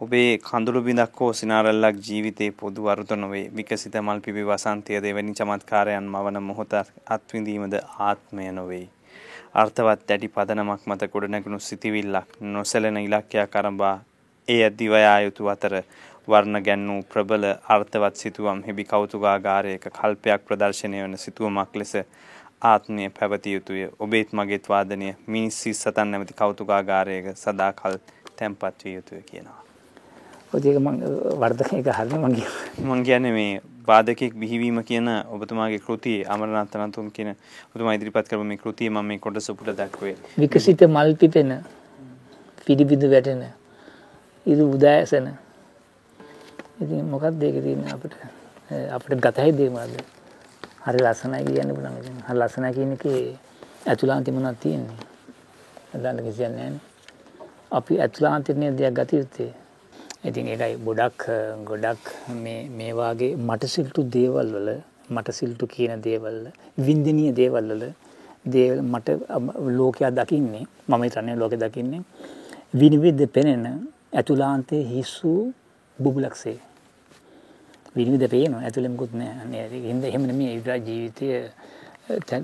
ඔබේ කඳුළු බිඳක් හෝ සිනාරල්ලක් ජීවිතේ පොදු අරුත නොවේ. විකසිත මල් පිපි වසන්තය දෙවැනි චමත්කාරයන් මවන මොහොත අත්විඳීමද ආත්මය නොවේ. අර්ථවත් ඇටි පදනමක් මත ගොඩනැගුණු සිතිවිල්ලක් නොසැලෙන ඉලක්කයක් අරඹා එය දිවයා යුතු අතර වර්ණ ගැන්වූ ප්‍රබල අර්ථවත් සිතුවම් හිබි කෞතුකාගාරයක කල්පයක් ප්‍රදර්ශනය වන සිතුවමක් ලෙස ආත්මය පැවතිය යුතුය ඔබේත් මගේත් වාදනය මිනිස් සිස් සතන් නැමති කෞතුකාගාරයක සදාකල් තැන්පත් විය යුතුය කියනවා. ඔතික වර්ධක එක හරි මගේ මං කියන මේ වාදකෙක් බිහිවීම කියන ඔබතුමාගේ කෘතිය අමරනාත් අනතුම් කියන ඔබතුමා ඉදිරිපත් කරපු මේ කෘතිය මම මේ කොටස පුට දක්වේ. විකසිත මල් පිපෙන පිඩිබිඳු වැටෙන ඉදු උදෑසන ඉතින් මොකක්ද ඒක තියෙන්නේ අපිට අපිට ගතයි දේ මොනවද? හරි ලස්සනයි කියන්න පුළුවන් ඉතින්. හරි ලස්සනයි කියන එකේ ඇතුළාන්තෙ මොනවද තියෙන්නේ? අදන්න කිසියක් නැහැ අපි ඇතුළාන්තේ දෙයක් ගත යුත්තේ. ඉතින් ඒකයි ගොඩක් ගොඩක් මේ මේ වාගේ මට සිල්ටු දේවල් වල මට සිල්ටු කියන දේවල් වින්දනීය දේවල් වල දේවල් මට ලෝකයා දකින්නේ මම හිතන්නේ ලෝකෙ දකින්නේ විනිවිද පෙනෙන ඇතුළාන්තයේ හිස්සු බුබුලක්සේ විනිවිද පේනවා ඇතුළේ මොකුත් නැහැ. නේද? හින්දා එහෙම නෙමෙයි ඒ ජීවිතය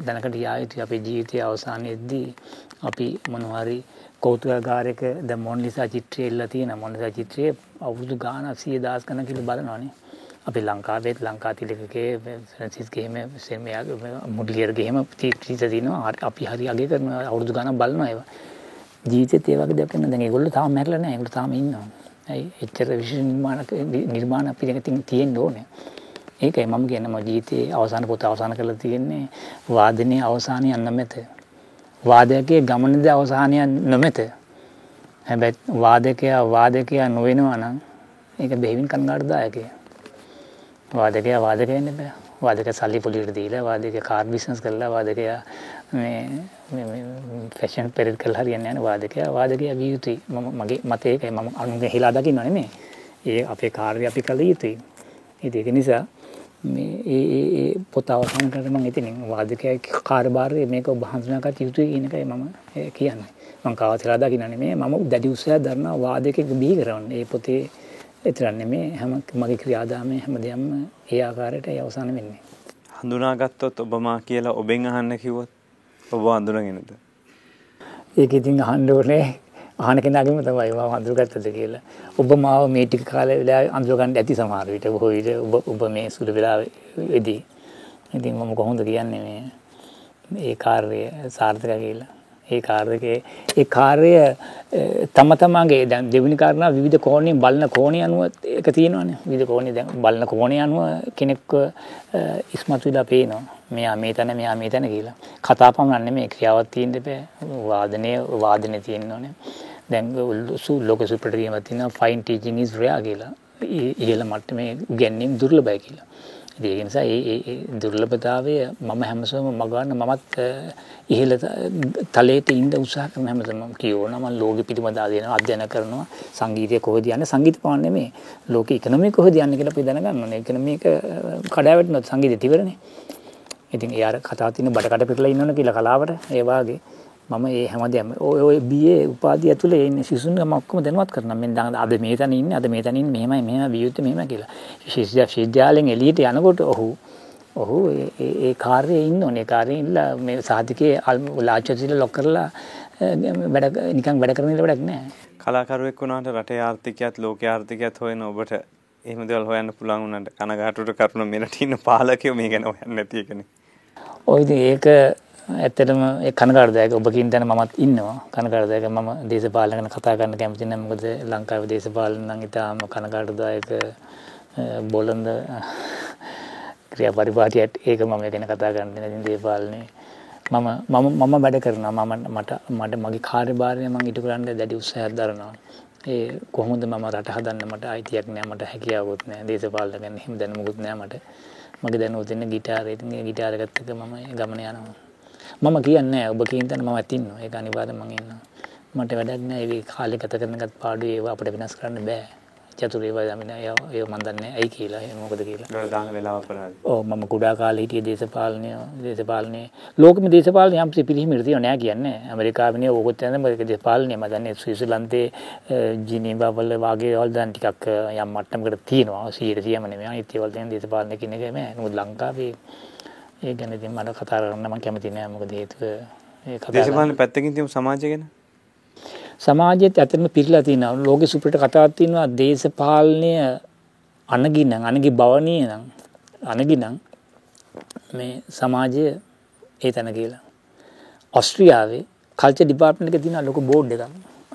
දැනකට යා යුතු අපේ ජීවිතයේ අවසානයේදී අපි මොනවා හරි කෞතුකාගාරයක දැන් මොන්ලිසා චිත්‍රය එල්ල තියෙන මොන්ලිසා චිත්‍රයේ අවුරුදු ගාණක් 100 ගානක් කියලා බලනවානේ. අපි ලංකාවේත් ලංකා තිලකගේ ෆ්‍රැන්සිස් ගේම සෙමයා මුඩ්ලියර් ගේම චිත්‍ර තියෙනවා. අපි හරි අගය කරන අවුරුදු ගාණක් බලනවා ඒවා. ජීවිතේත් ඒ වගේ දෙයක් කරන දැන් ඒගොල්ලෝ තාම මැරෙලා නැහැ. ඒගොල්ලෝ තාම ඉන්නවා. ඇයි එච්චර විශේෂ නිර්මාණ නිර්මාණ අපිට තියෙන්න ඕනේ. ඒකයි මම කියන්නේ මම ජීවිතේ අවසාන පොත අවසන් කරලා තියෙන්නේ වාදනයේ අවසානය නොමැත. වාදකයේ ගමනද අවසානය නොමැත. හැබැයි වාදකයා වාදකයා නොවෙනවා නම් ඒක බෙහෙවින් කනගාටුදායකයි. වාදකයා වාදකයා වෙන්න බෑ. වාදක සල්ලි පොලිට දීලා වාදක කාර් බිස්නස් කරලා වාදකයා මේ ෆැෂන් පෙරෙත් කරලා හරියන්නේ නැහැ වාදකයා. වාදකයා විය යුතුයි. මම මගේ මතය ඒකයි මම අනුන්ගේ හිලා දකින්න නෙමෙයි ඒ අපේ කාර්ය අපි කළ යුතුයි. ඉතින් ඒක නිසා මේ ඒ ඒ පොත අවසන් කරලා මම ඉතින් වාදකයා කාර්යභාරය මේක ඔබ හඳුනාගත යුතුයි කියන එකයි මම කියන්නේ. මම කාවත් හිලා දකින්න නෙමෙයි මම දැඩි උත්සාහයක් දරනවා වාදකෙක් බිහි කරන්න ඒ පොතේ එතරම් නෙමෙයි හැම මගේ ක්‍රියාදාමයේ හැමදේම ඒ ආකාරයට ඒ අවසන් වෙන්නේ. හඳුනාගත්තොත් ඔබ මා කියලා ඔබෙන් අහන්න කිව්වොත් ඔබ හඳුනගෙනද ඒක ඉතින් අහන්න ඕනේ අහන කෙනාගේම තමයි මම හඳුනගත්තද කියලා. ඔබ මාව මේ ටික කාලේ වෙලා අඳුරගන්න ඇති සමහර විට බොහෝ විට ඔබ ඔබ මේ සුළු වෙලාවේදී. ඉතින් මම කොහොමද කියන්නේ මේ ඒ කාර්යය සාර්ථක කියලා. ඒ කාර්යකේ ඒ කාර්යය තම තමාගේ දැන් දෙවෙනි කාරණා විවිධ කෝණයෙන් බලන කෝණය අනුව එක තියෙනවානේ. විවිධ කෝණේ දැන් බලන කෝණය අනුව කෙනෙක්ව ඉස්මතු වෙලා පේනවා. මෙයා මේ තැන මෙයා මේ තැන කියලා. කතා පමණක් නෙමෙයි ක්‍රියාවක් තියෙන්න බෑ වාදනය වාදනය තියෙන්න ඕනේ දැන් සු ලෝක සුපිරියමක් තියෙනවා ෆයින් ටීචින් ඉස් රෙයා කියලා. ඉහළ මට්ටමේ උගන්වීම් දුර්ලභයි කියලා. ඒ නිසා ඒ දුර්ලභතාවය මම හැමසම මගන්න මමත් ඉහළ තලයට ඉන්න උත්සාහ කරන හැමතම කියෝන මම ලෝකෙ පිටිම දාගෙන අධ්‍යයන කරනවා. සංගීතය කොහොමද යන්නේ? සංගීත පාන්න නෙමෙයි. ලෝකෙ ඉකොනොමි කොහොමද යන්නේ කියලා අපි දැනගන්න ඕනේ. ඉකොනොමික කඩාවැටෙනොත් සංගීතය ඉවරනේ. ඉතින් එයාර කතා තියෙන බඩ කඩ පිටලා ඉන්නවනේ කියලා කලාවට. ඒ වාගේ. මම ඒ හැමදේම ඔය BA උපාධිය ඇතුලේ ඉන්නේ සිසුන් මම ඔක්කොම දැනුවත් කරනවා. මම දැන් අද මේ තැන ඉන්නේ අද මේ තැන ඉන්නේ මෙහෙමයි මෙහෙම විය යුත්තේ මෙහෙම කියලා. විශ්වවිද්‍යාලයෙන් එළියට යනකොට ඔහු ඔහු ඒ කාර්යයේ ඉන්න ඕනේ. කාර්යයේ ඉන්න මේ සාධකයේ ලාච්චසිල ලොක් කරලා වැඩ නිකන් වැඩ කරන ඉල වැඩක් නැහැ. කලාකරුවෙක් වුණාට රටේ ආර්ථිකයත් ලෝකයේ ආර්ථිකයත් හොයන ඔබට එහෙම දේවල් හොයන්න පුළුවන් වුණාට කනගාටුවට කරුණ මෙරට ඉන්න පාලකයෝ මේ ගැන හොයන්නේ නැති එකනේ. ඔය ඉතින් ඒක ඇත්තටම ඒ කනකාරදායක ඔබකින් දැන මමත් ඉන්නවා. කනකාරදායක මම දේශපාලන ගැන කතා කරන්න කැමති නැහැ මොකද ලංකාවේ දේශපාලන නම් ඉතාම කනකාරදායක බොළඳ ක්‍රියා පරිපාටියට ඒක මම ගැන කතා කරන්න ඉතින් දේශපාලනේ. මම මම මම වැඩ කරනවා. මම මට මට මගේ කාර්යභාරය මම ඉටු කරන්න දැඩි උත්සාහයක් දරනවා. ඒ කොහොමද මම රට හදන්න? මට අයිතියක් නෑ. මට හැකියාවක් නෑ. දේශපාලන ගැන එහෙම දැනුමකුත් නෑ මට. මගේ දැනුම තියෙන ගිටාරේ. ඉතින් ඒ ගිටාර එකත් එක්ක මම ගමන යනවා. මම කියන්නේ ඔබ කියන තැන මම ඇතින්නවා. ඒක අනිවාර්යෙන් මම ඉන්නවා මට වැඩක් නෑ. ඒ කාලේ ගත කරන එකත් පාඩුවේ ඒවා අපිට වෙනස් කරන්න බෑ. චතුර ඒවා දමින ඒ මන් දන්නේ ඇයි කියලා? ඒ මොකද කියලා? ඔව් මම කුඩා කාලේ හිටියේ දේශපාලනය දේශපාලනයේ. ලෝකෙම දේශපාලනය යම්සි පිළිහිමිට තියෙනවා නෑ කියන්නේ. ඇමරිකාවේ ඕකත් යන මේක දේශපාලනය. මම දන්නේ ස්විට්සර්ලන්තේ ජිනීවා වල වාගේ වල දැන් ටිකක් යම් මට්ටමකට තියෙනවා. 100 100ම නෙමෙයි. අනිත් ඒවල තියෙන දේශපාලනය කියන එක නෑ. නමුත් ලංකාවේ ඒ ගැන ඉතින් මට කතා කරන්න මම කැමති නෑ. මොකද හේතුව ඒ කතා දේශපාලන පැත්තකින් තියමු සමාජය ගැන? සමාජයේත් ඇත්තටම පිරලා තියෙනවා. ලෝකෙ සුපිරිට කතාවක් තියෙනවා. දේශපාලනය අනගිනම් අනගි භවනීය නම් අනගිනම් මේ සමාජය ඒ තැන කියලා. ඔස්ට්‍රියාවේ කල්චර් ඩිපාර්ට්මන්ට් එකේ තියෙන ලොකු බෝඩ් එකක්.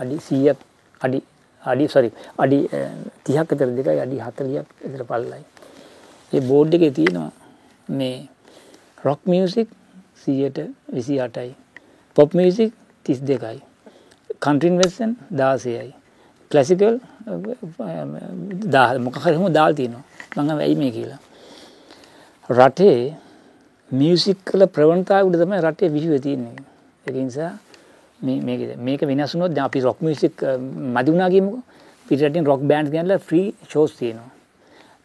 අඩි 100ක් අඩි අඩි සෝරි අඩි 30ක් විතර දෙකයි අඩි 40ක් විතර පළලයි. ඒ බෝඩ් එකේ තියෙනවා මේ රොක් මියුසික් 128යි. පොප් මියුසික් 32යි. කන්ට්‍රින් වෙස්සන් 16යි. ක්ලාසිකල් මොකක් හරි හැම දාලා තියෙනවා. මම ඇයි මේ කියලා. රටේ මියුසික් කළ ප්‍රවණතාවය උඩ තමයි රටේ විහිුවේ තියෙන්නේ. ඒක නිසා මේ මේක මේක වෙනස් වුණොත් දැන් අපි රොක් මියුසික් uh, මදි වුණා කියමුකෝ. පිටරටින් රොක් බෑන්ඩ්ස් ගෙනලා ෆ්‍රී ෂෝස් තියෙනවා.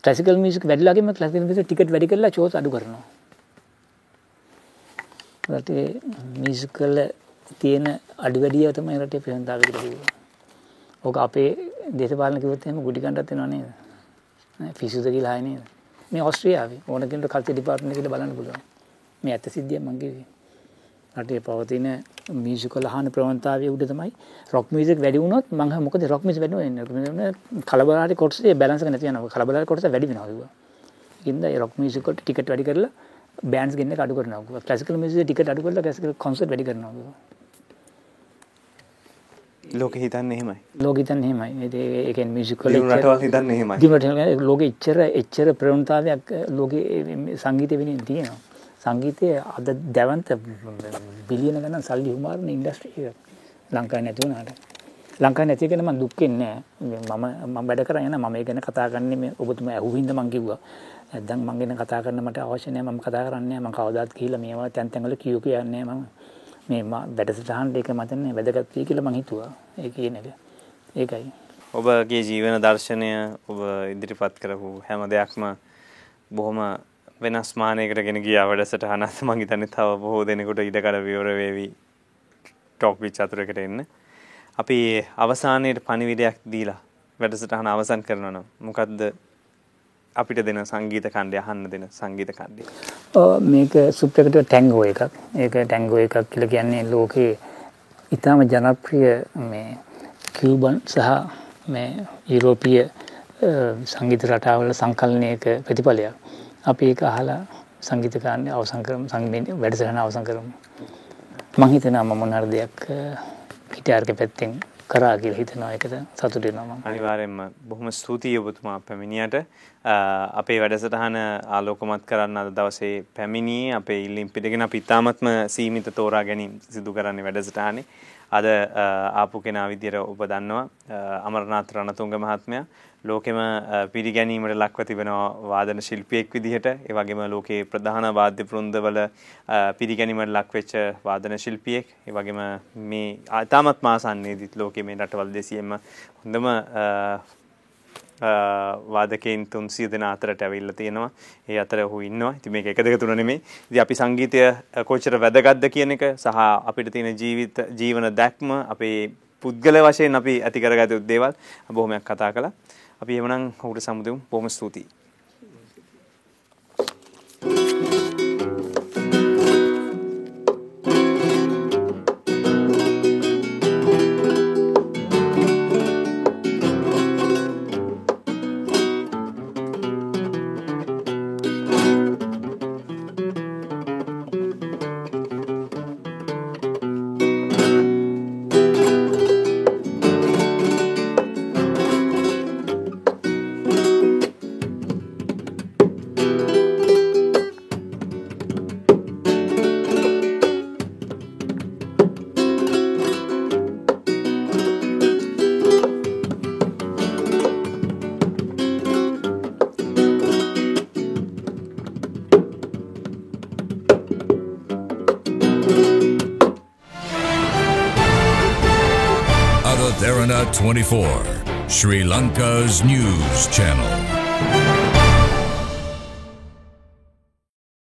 ක්ලාසිකල් මියුසික් වැඩිලා ගියම ක්ලාසිකල් මියුසික් ටිකට් වැඩි කරලා ෂෝස් අඩු කරනවා. රටේ මියුසික් වල තියෙන අඩු වැඩිය තමයි රටේ ප්‍රවණතාවය කියලා කිව්වේ. ඕක අපේ දේශපාලන කිව්වොත් එහෙම ගුඩි කණ්ඩත් වෙනව නේද? පිසුද කියලා ආයේ නේද? මේ ඕස්ට්‍රියාවේ ඕන කෙනෙකුට කල්චර් ඩිපාර්ට්මන්ට් එකට බලන්න පුළුවන්. මේ ඇත්ත සිද්ධියක් මං කිව්වේ. රටේ පවතින මියුසිකල් අහන ප්‍රවණතාවය උඩ තමයි රොක් මියුසික් වැඩි වුණොත් මං මොකද රොක් මියුසික් වැඩි වෙන්නේ කලබලකාරී කොටසේ බැලන්ස් එක නැති වෙනවා කලබලකාරී කොටස වැඩි වෙනවා කිව්වා. ඒකින්ද ඒ රොක් මියුසික් වලට ටිකට් වැඩි කරලා බෑන්ඩ්ස් ගෙන්න එක අඩු කරනවා. ක්ලාසිකල් මියුසික් ටිකට් අඩු කරලා ක්ලාසිකල් කොන්සර්ට් වැඩි කරනවා. ලෝක හිතන්න එහෙමයි. ලෝක හිතන්න එහෙමයි. ඒ රටවල් හිතන්න දිනට ලෝකෙ එච්චර එච්චර ප්‍රවණතාවයක් ලෝකෙ සංගීතය වෙනින් තියෙනවා. සංගීතය අද දැවන්ත බිලියන ගණන් සල්ලි හුමාරන ඉන්ඩස්ට්‍රී එක ලංකාවේ නැති වුණාට. ලංකා නැතිගෙන මම දුක් වෙන්නේ මම මම වැඩ කරගෙන යන මම ගැන කතා කරන්නේ මේ ඔබතුමා ඇහුවින්ද මං කිව්වා නැත්නම් මං ගැන කතා කරන්න මට අවශ්‍ය නැහැ මම කතා කරන්නේ මම කවදාත් ගිහිල්ලා මේවා තැන් තැන් වල කියු කියන්නේ මම මේ වැඩසටහනට ඒක මතන්නේ වැදගත් වෙයි කියලා මං හිතුවා. ඒ කියන එක. ඒකයි. ඔබගේ ජීවන දර්ශනය ඔබ ඉදිරිපත් කරපු හැම දෙයක්ම බොහොම වෙනස් මානයකට ගෙන ගිය වැඩසටහනත් මං හිතන්නේ තව බොහෝ දෙනෙකුට ඉඩකඩ විවර වේවි ටොක් විච් අතුරකට එන්න. අපි අවසානයේ පණිවිඩයක් දීලා වැඩසටහන අවසන් කරනවා නම් මොකද්ද අපිට දෙන සංගීත කණ්ඩය අහන්න දෙන සංගීත කණ්ඩය. මේක සුප්‍රකට ටැංගෝ එකක්. ඒක ටැංගෝ එකක් කියලා කියන්නේ ලෝකේ ඊටාම ජනප්‍රිය මේ කියුබන් සහ මේ යුරෝපීය සංගීත රටාවල සංකලනයක ප්‍රතිඵලයක්. අපි ඒක අහලා සංගීත කාණ්ඩය අවසන් කරමු සංගීත වැඩසටහන අවසන් කරමු. මම හිතනවා මම මොන හරි දෙයක් පිටාර්ක පැත්තෙන් කරා කියලා හිතනවා ඒකට සතුටු වෙනවා මම. අනිවාර්යෙන්ම බොහොම ස්තුතියි ඔබතුමා පැමිණියට. අපේ වැඩසටහන ආලෝකමත් කරන්න අද දවසේ පැමිණියේ අපේ ඉල්ලීම් පිටගෙන අපි ඉතාමත්ම සීමිත තෝරා ගැනීම සිදු කරන්නේ වැඩසටහනේ. අද ආපු කෙනා විදියට ඔබ දන්නවා අමරනාත් රණතුංග මහත්මයා ලෝකෙම පිළිගැනීමට ලක්ව තිබෙනවා වාදන ශිල්පියෙක් විදිහට ඒ වගේම ලෝකයේ ප්‍රධාන වාද්‍ය වෘන්දවල පිළිගැනීමට ලක්වෙච්ච වාදන ශිල්පියෙක් ඒ වගේම මේ ආතාමත් මාසන්නේදීත් ලෝකයේ මේ රටවල් දෙසියෙම හොඳම වාදකයින් 300 දෙනා අතරට ඇවිල්ලා තියෙනවා. ඒ අතර ඔහු ඉන්නවා. ඉතින් මේක එක දෙක තුන නෙමෙයි. ඉතින් අපි සංගීතය කොච්චර වැදගත්ද කියන එක සහ අපිට තියෙන ජීවිත ජීවන දැක්ම අපේ පුද්ගල වශයෙන් අපි ඇති කරගත යුතු දේවල් බොහොමයක් කතා කළා. අපි එමනම් ඔහුට සමුදෙමු. බොහොම ස්තුතියි. 24, Sri Lanka's news channel.